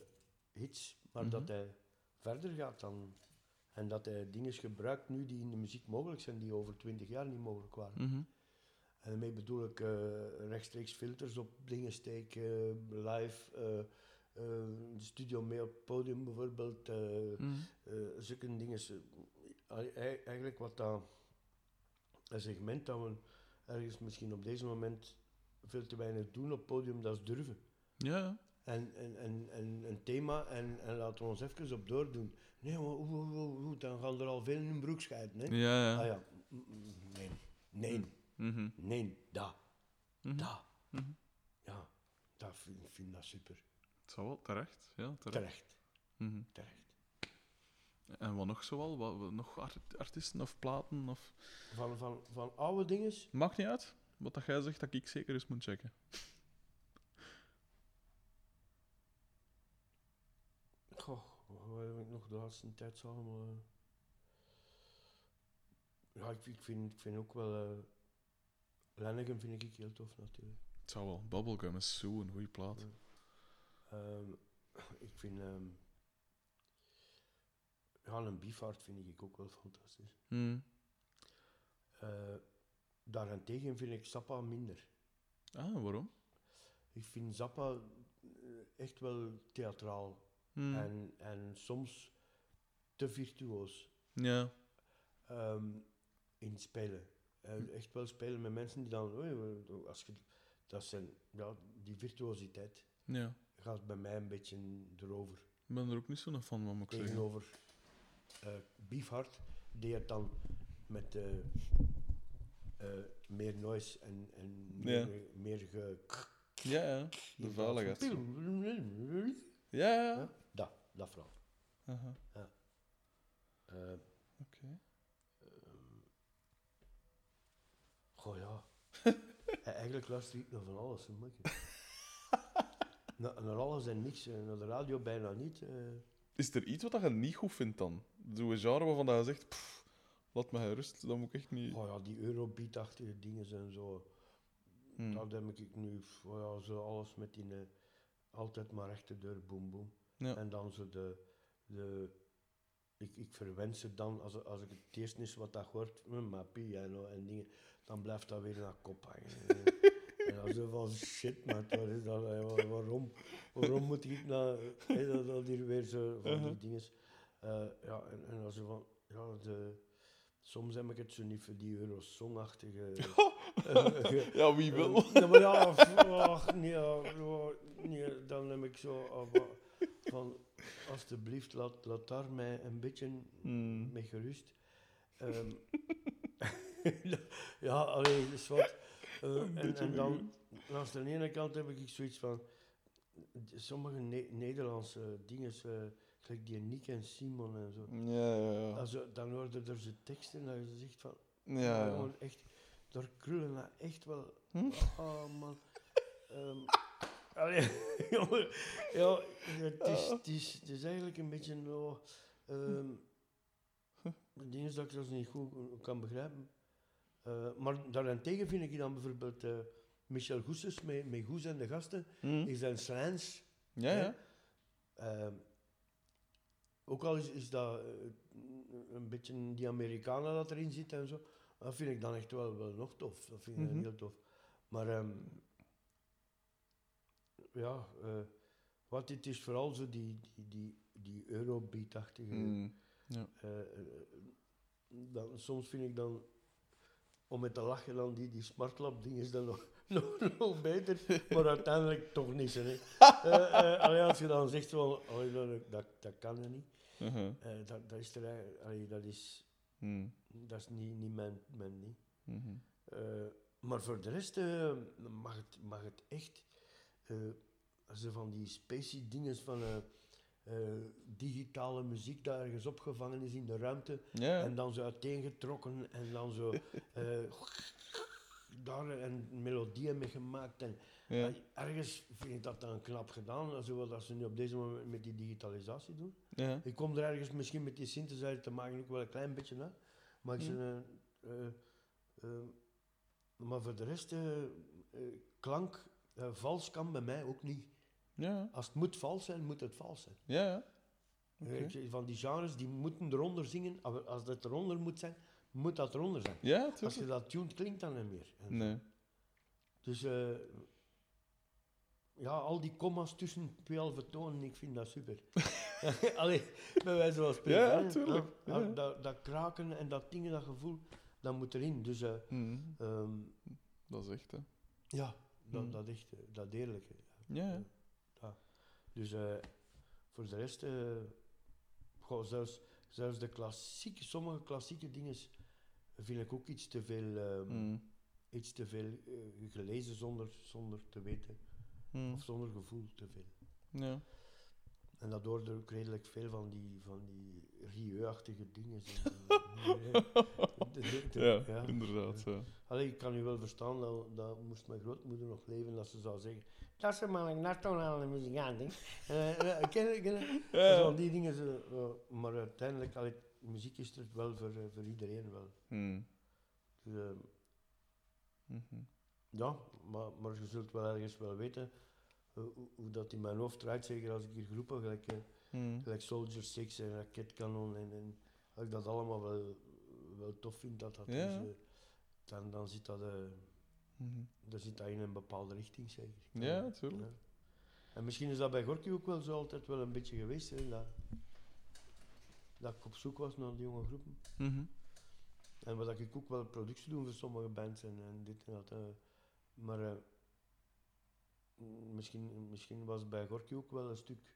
Speaker 1: hits, maar
Speaker 2: Mhm.
Speaker 1: dat hij verder gaat dan. En dat hij dingen gebruikt nu die in de muziek mogelijk zijn, die over twintig jaar niet mogelijk waren.
Speaker 2: Mhm.
Speaker 1: En daarmee bedoel ik eh, rechtstreeks filters op dingen steken, live, de studio mee op het podium bijvoorbeeld.
Speaker 2: Mhm.
Speaker 1: zulke dingen. Eigenlijk wat dat een segment dat we ergens misschien op deze moment veel te weinig doen op het podium, dat is durven.
Speaker 2: Ja.
Speaker 1: En, en, en, en een thema en, en laten we ons even op doordoen. Nee, maar hoe, hoe, hoe, dan gaan er al veel in hun broek scheiden. Hè?
Speaker 2: Ja, ja.
Speaker 1: Ah ja, Mm, mm, nee, nee,
Speaker 2: Mhm.
Speaker 1: nee, dat,
Speaker 2: Mhm.
Speaker 1: dat.
Speaker 2: Mhm.
Speaker 1: Ja, dat vind ik vind dat super.
Speaker 2: Het zou wel terecht. Ja, terecht.
Speaker 1: Terecht,
Speaker 2: Mhm.
Speaker 1: terecht.
Speaker 2: En wat nog zoal? Wat, wat- nog art- artiesten of platen? Of...
Speaker 1: Van, van, van oude dingen,
Speaker 2: Maakt niet uit. Wat dat jij zegt, dat ik zeker eens moet checken.
Speaker 1: Goh, wat heb ik nog de laatste tijd zo allemaal... eh? Ja, ik, ik, vind, ik vind ook wel... Lennegem vind ik heel tof natuurlijk.
Speaker 2: Het zou wel. Bubblegum is zo een goede plaat.
Speaker 1: Ja. Ehm, ik vind... ehm ja, een Beefheart vind ik ook wel fantastisch. Eh, daarentegen vind ik Zappa minder.
Speaker 2: Ah, waarom?
Speaker 1: Ik vind Zappa echt wel theatraal.
Speaker 2: Mhm.
Speaker 1: En, en soms te virtuoos.
Speaker 2: Ja.
Speaker 1: ehm, in spelen. Eh, echt wel spelen met mensen die dan, als je, dat zijn, ja, die virtuositeit
Speaker 2: ja.
Speaker 1: gaat bij mij een beetje erover.
Speaker 2: Ik ben er ook niet zo van, wat moet ik zeggen.
Speaker 1: Tegenover eh Beefheart, die het dan met eh, meer noise en, en
Speaker 2: Ja.
Speaker 1: meer, meer ge...
Speaker 2: Ja, ja. De veiligheid.
Speaker 1: van-
Speaker 2: Ja, ja.
Speaker 1: Ja, dat, vooral.
Speaker 2: Aha.
Speaker 1: Eh,
Speaker 2: Oké.
Speaker 1: Goh ja. Eh, Eigenlijk luister ik naar van alles. makker. Na- naar alles en niks. eh, Naar de radio bijna niet. eh.
Speaker 2: Is er iets wat je niet goed vindt dan? Zo'n genre waarvan dat je zegt, "Pff, laat me gerust, dat moet ik echt niet...
Speaker 1: Oh ja, die Eurobeat-achtige dingen en zo.
Speaker 2: Hmm.
Speaker 1: Dat heb ik nu. Oh ja, zo alles met die. eh, altijd maar rechte deur, boem boem.
Speaker 2: Ja.
Speaker 1: En dan zo de. de ik, ik verwens het dan, als, als ik het eerst is wat dat hoort, maar piano en dingen, dan blijft dat weer naar kop hangen. en dan zo van shit, maar wat is dat, wa- waarom, waarom moet ik nou, dat, dat hier weer zo van die
Speaker 2: Uh-huh.
Speaker 1: dingen. Eh, ja, en, en als van, ja, de, soms heb ik het zo niet voor die Eurosong-achtige. eh,
Speaker 2: Ja, wie wil?
Speaker 1: ja, maar ja, ach, nee, ja, nee, dan heb ik zo ah, van, alstublieft, laat, laat daar mij een beetje
Speaker 2: Hmm.
Speaker 1: mee gerust. Ehm, ja, alleen, is wat. Eh, en, en dan, langs de ene kant heb ik zoiets van, sommige Ne- Nederlandse dingen, gelijk die Nick en Simon en zo.
Speaker 2: Ja, ja,
Speaker 1: dan hoorde er ze teksten en je zegt van,
Speaker 2: Ja,
Speaker 1: ja, jongen, echt, daar krullen echt wel.
Speaker 2: Hm?
Speaker 1: Oh man. Ehm allee, jongen, ja, het is, het, is, het is eigenlijk een beetje no, ehm dingen dat ik dat niet goed kan begrijpen. Eh, maar daarentegen vind ik dan bijvoorbeeld eh, Michel Goesses met, met Goes en de gasten,
Speaker 2: Mhm.
Speaker 1: is zijn slants.
Speaker 2: Ja, ja.
Speaker 1: Ehm, ook al is, is dat eh, een beetje die Amerikanen dat erin zit en zo, dat vind ik dan echt wel, wel nog tof. Dat vind ik
Speaker 2: Mhm.
Speaker 1: heel tof. Maar ehm, ja, eh, wat dit is vooral zo die, die, die, die Eurobeat-achtige.
Speaker 2: Mhm.
Speaker 1: eh, eh, dan, soms vind ik dan, om met te lachen, dan die, die smartlap dingen is dan nog, nog, nog beter, maar uiteindelijk toch niet. Hè. Eh, allee, als je dan zegt van, allee, dat, dat, dat kan er niet.
Speaker 2: Uh-huh.
Speaker 1: Dat, dat is er allee, dat is,
Speaker 2: Mhm.
Speaker 1: dat is niet, niet mijn, mijn ding.
Speaker 2: Mhm.
Speaker 1: Eh, maar voor de rest mag, het, mag het echt. Eh zo van die spacey dingen van eh, eh, digitale muziek daar ergens opgevangen is in de ruimte.
Speaker 2: Ja.
Speaker 1: En dan zo uiteengetrokken en dan zo. daar een melodieën mee gemaakt. En
Speaker 2: ja.
Speaker 1: ergens vind ik dat dan knap gedaan, zoals ze nu op deze moment met die digitalisatie doen.
Speaker 2: ja.
Speaker 1: Ik kom er ergens misschien met die synthesizer te maken ook wel een klein beetje naar. Maar, ik
Speaker 2: Mm.
Speaker 1: maar voor de rest, klank, eh, vals kan bij mij ook niet.
Speaker 2: Ja.
Speaker 1: Als het moet vals zijn, moet het vals zijn.
Speaker 2: Ja.
Speaker 1: ik zeg, van die genres, die moeten eronder zingen. Als- dat eronder moet zijn, moet dat eronder zijn.
Speaker 2: Ja,
Speaker 1: Als je
Speaker 2: tuurlijk.
Speaker 1: dat tuned, klinkt dan niet meer.
Speaker 2: Nee.
Speaker 1: Dus eh, ja, al die comma's tussen twee halve tonen, ik vind dat super. Allee, bij wijze van spreken.
Speaker 2: Ja, tuurlijk.
Speaker 1: Ja. Dat, dat kraken en dat dingen, dat gevoel, dat moet erin. Dus eh,
Speaker 2: Mhm.
Speaker 1: ehm,
Speaker 2: Dat is echt, hè.
Speaker 1: ja, dat,
Speaker 2: Mm.
Speaker 1: dat echt, eh, dat eerlijke.
Speaker 2: Ja, ja.
Speaker 1: Dus eh, voor de rest, goh, zelfs, zelfs de klassieke, sommige klassieke dingen vind ik ook iets te veel, ehm,
Speaker 2: Mhm.
Speaker 1: iets te veel gelezen zonder, zonder te weten.
Speaker 2: Mhm.
Speaker 1: Of zonder gevoel te veel.
Speaker 2: Ja.
Speaker 1: En dat hoorde ook redelijk veel van die, van die rieu-achtige dingen. De- de- de-
Speaker 2: Ja, inderdaad. Ja.
Speaker 1: Allee, ik kan u wel verstaan, dat, dat moest mijn grootmoeder nog leven, dat ze zou zeggen... Dat is maar een nationale muzikant, hè. Eh, eh, ken je- ken?
Speaker 2: Ja.
Speaker 1: Zo die dingen, zo, eh, maar uiteindelijk, allee, muziek is er wel voor, eh, voor iedereen wel.
Speaker 2: Mhm.
Speaker 1: Dus, eh,
Speaker 2: Mhm.
Speaker 1: ja, maar, maar je zult wel ergens wel weten eh, hoe, hoe dat in mijn hoofd draait, zeker als ik hier groepen gelijk... eh,
Speaker 2: Mhm.
Speaker 1: Gelijk Soldier 6 en Raketkanon en, en als ik dat allemaal wel, wel tof vind, dat dat
Speaker 2: Ja.
Speaker 1: is, eh, dan, dan zit dat, eh,
Speaker 2: Mhm.
Speaker 1: dan zit dat in een bepaalde richting zeker.
Speaker 2: Ja, natuurlijk.
Speaker 1: Ja. En misschien is dat bij Gorky ook wel zo altijd wel een beetje geweest, hè, dat, dat ik op zoek was naar die jonge groepen.
Speaker 2: Mhm.
Speaker 1: En wat ik ook wel productie doe voor sommige bands en, en dit en dat. maar misschien, misschien was bij Gorky ook wel een stuk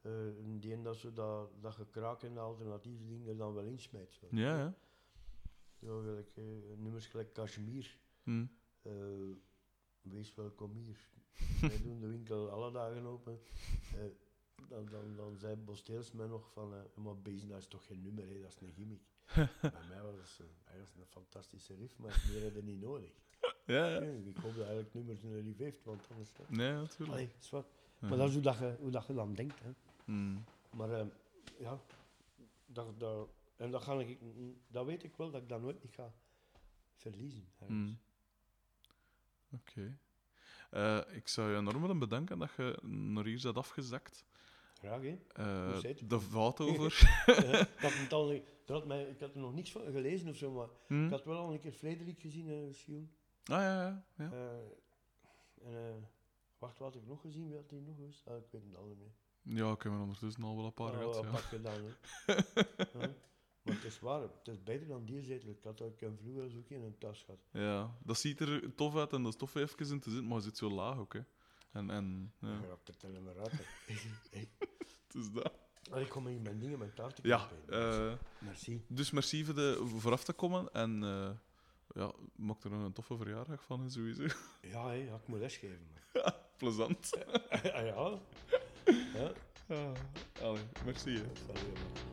Speaker 1: eh in die dat ze dat, dat gekraak en de alternatieve dingen er dan wel insmijt. Zo.
Speaker 2: Ja, ja.
Speaker 1: Zo, gelijk, eh, nummers gelijk Kashmir.
Speaker 2: Mhm.
Speaker 1: eh, wees welkom hier. Wij doen de winkel alle dagen open. Eh, dan, dan, dan zei Bosteels mij nog van, eh, maar Bezen, dat is toch geen nummer, hè, dat is een gimmick. Bij mij was het een, was een fantastische riff, maar meer hadden niet nodig.
Speaker 2: Ja.
Speaker 1: Ik hoop dat eigenlijk nummers een riff heeft, want anders... eh,
Speaker 2: Nee, natuurlijk.
Speaker 1: Allee, is wat. Maar dat is hoe, dat je, hoe dat je dan denkt. Hè.
Speaker 2: Mhm.
Speaker 1: Maar eh, ja, dat, dat, en dat, ga ik, dat weet ik wel, dat ik dat nooit niet ga verliezen.
Speaker 2: Mhm. Oké. Eh, ik zou je enorm willen bedanken dat je naar hier bent afgezakt.
Speaker 1: Graag, hè.
Speaker 2: Eh, de fout over.
Speaker 1: Eh, ik, had het al, er had mij, ik had er nog niks van gelezen of zo, maar
Speaker 2: Hm?
Speaker 1: ik had wel al een keer Frederik gezien, eh Sion.
Speaker 2: Ah ja, ja. ja.
Speaker 1: Eh, en, eh, wacht, wat had ik nog gezien? Wie had hij nog eens? Ah, ik weet het al niet meer.
Speaker 2: Ja, ik heb er ondertussen al wel een paar
Speaker 1: Ah,
Speaker 2: gehad. Ja.
Speaker 1: pak gedaan, hè. Maar het is waar, het is beter dan die zetel. Ik had ook een zo in een tas gehad.
Speaker 2: ja, dat ziet er tof uit en dat is tof even in te zitten, maar je zit zo laag ook. Hè. En, en ja,
Speaker 1: Je raakt dan maar uit.
Speaker 2: het is dat.
Speaker 1: Ik kom hier mijn dingen, mijn taart te
Speaker 2: Ja, eh,
Speaker 1: Merci.
Speaker 2: dus merci voor, de, voor af te komen en ja, maak er nog een toffe verjaardag van, sowieso.
Speaker 1: Ja, ja, ik moet lesgeven.
Speaker 2: Plezant.
Speaker 1: ah, ja. ja.
Speaker 2: Ah, allee, merci. Hè.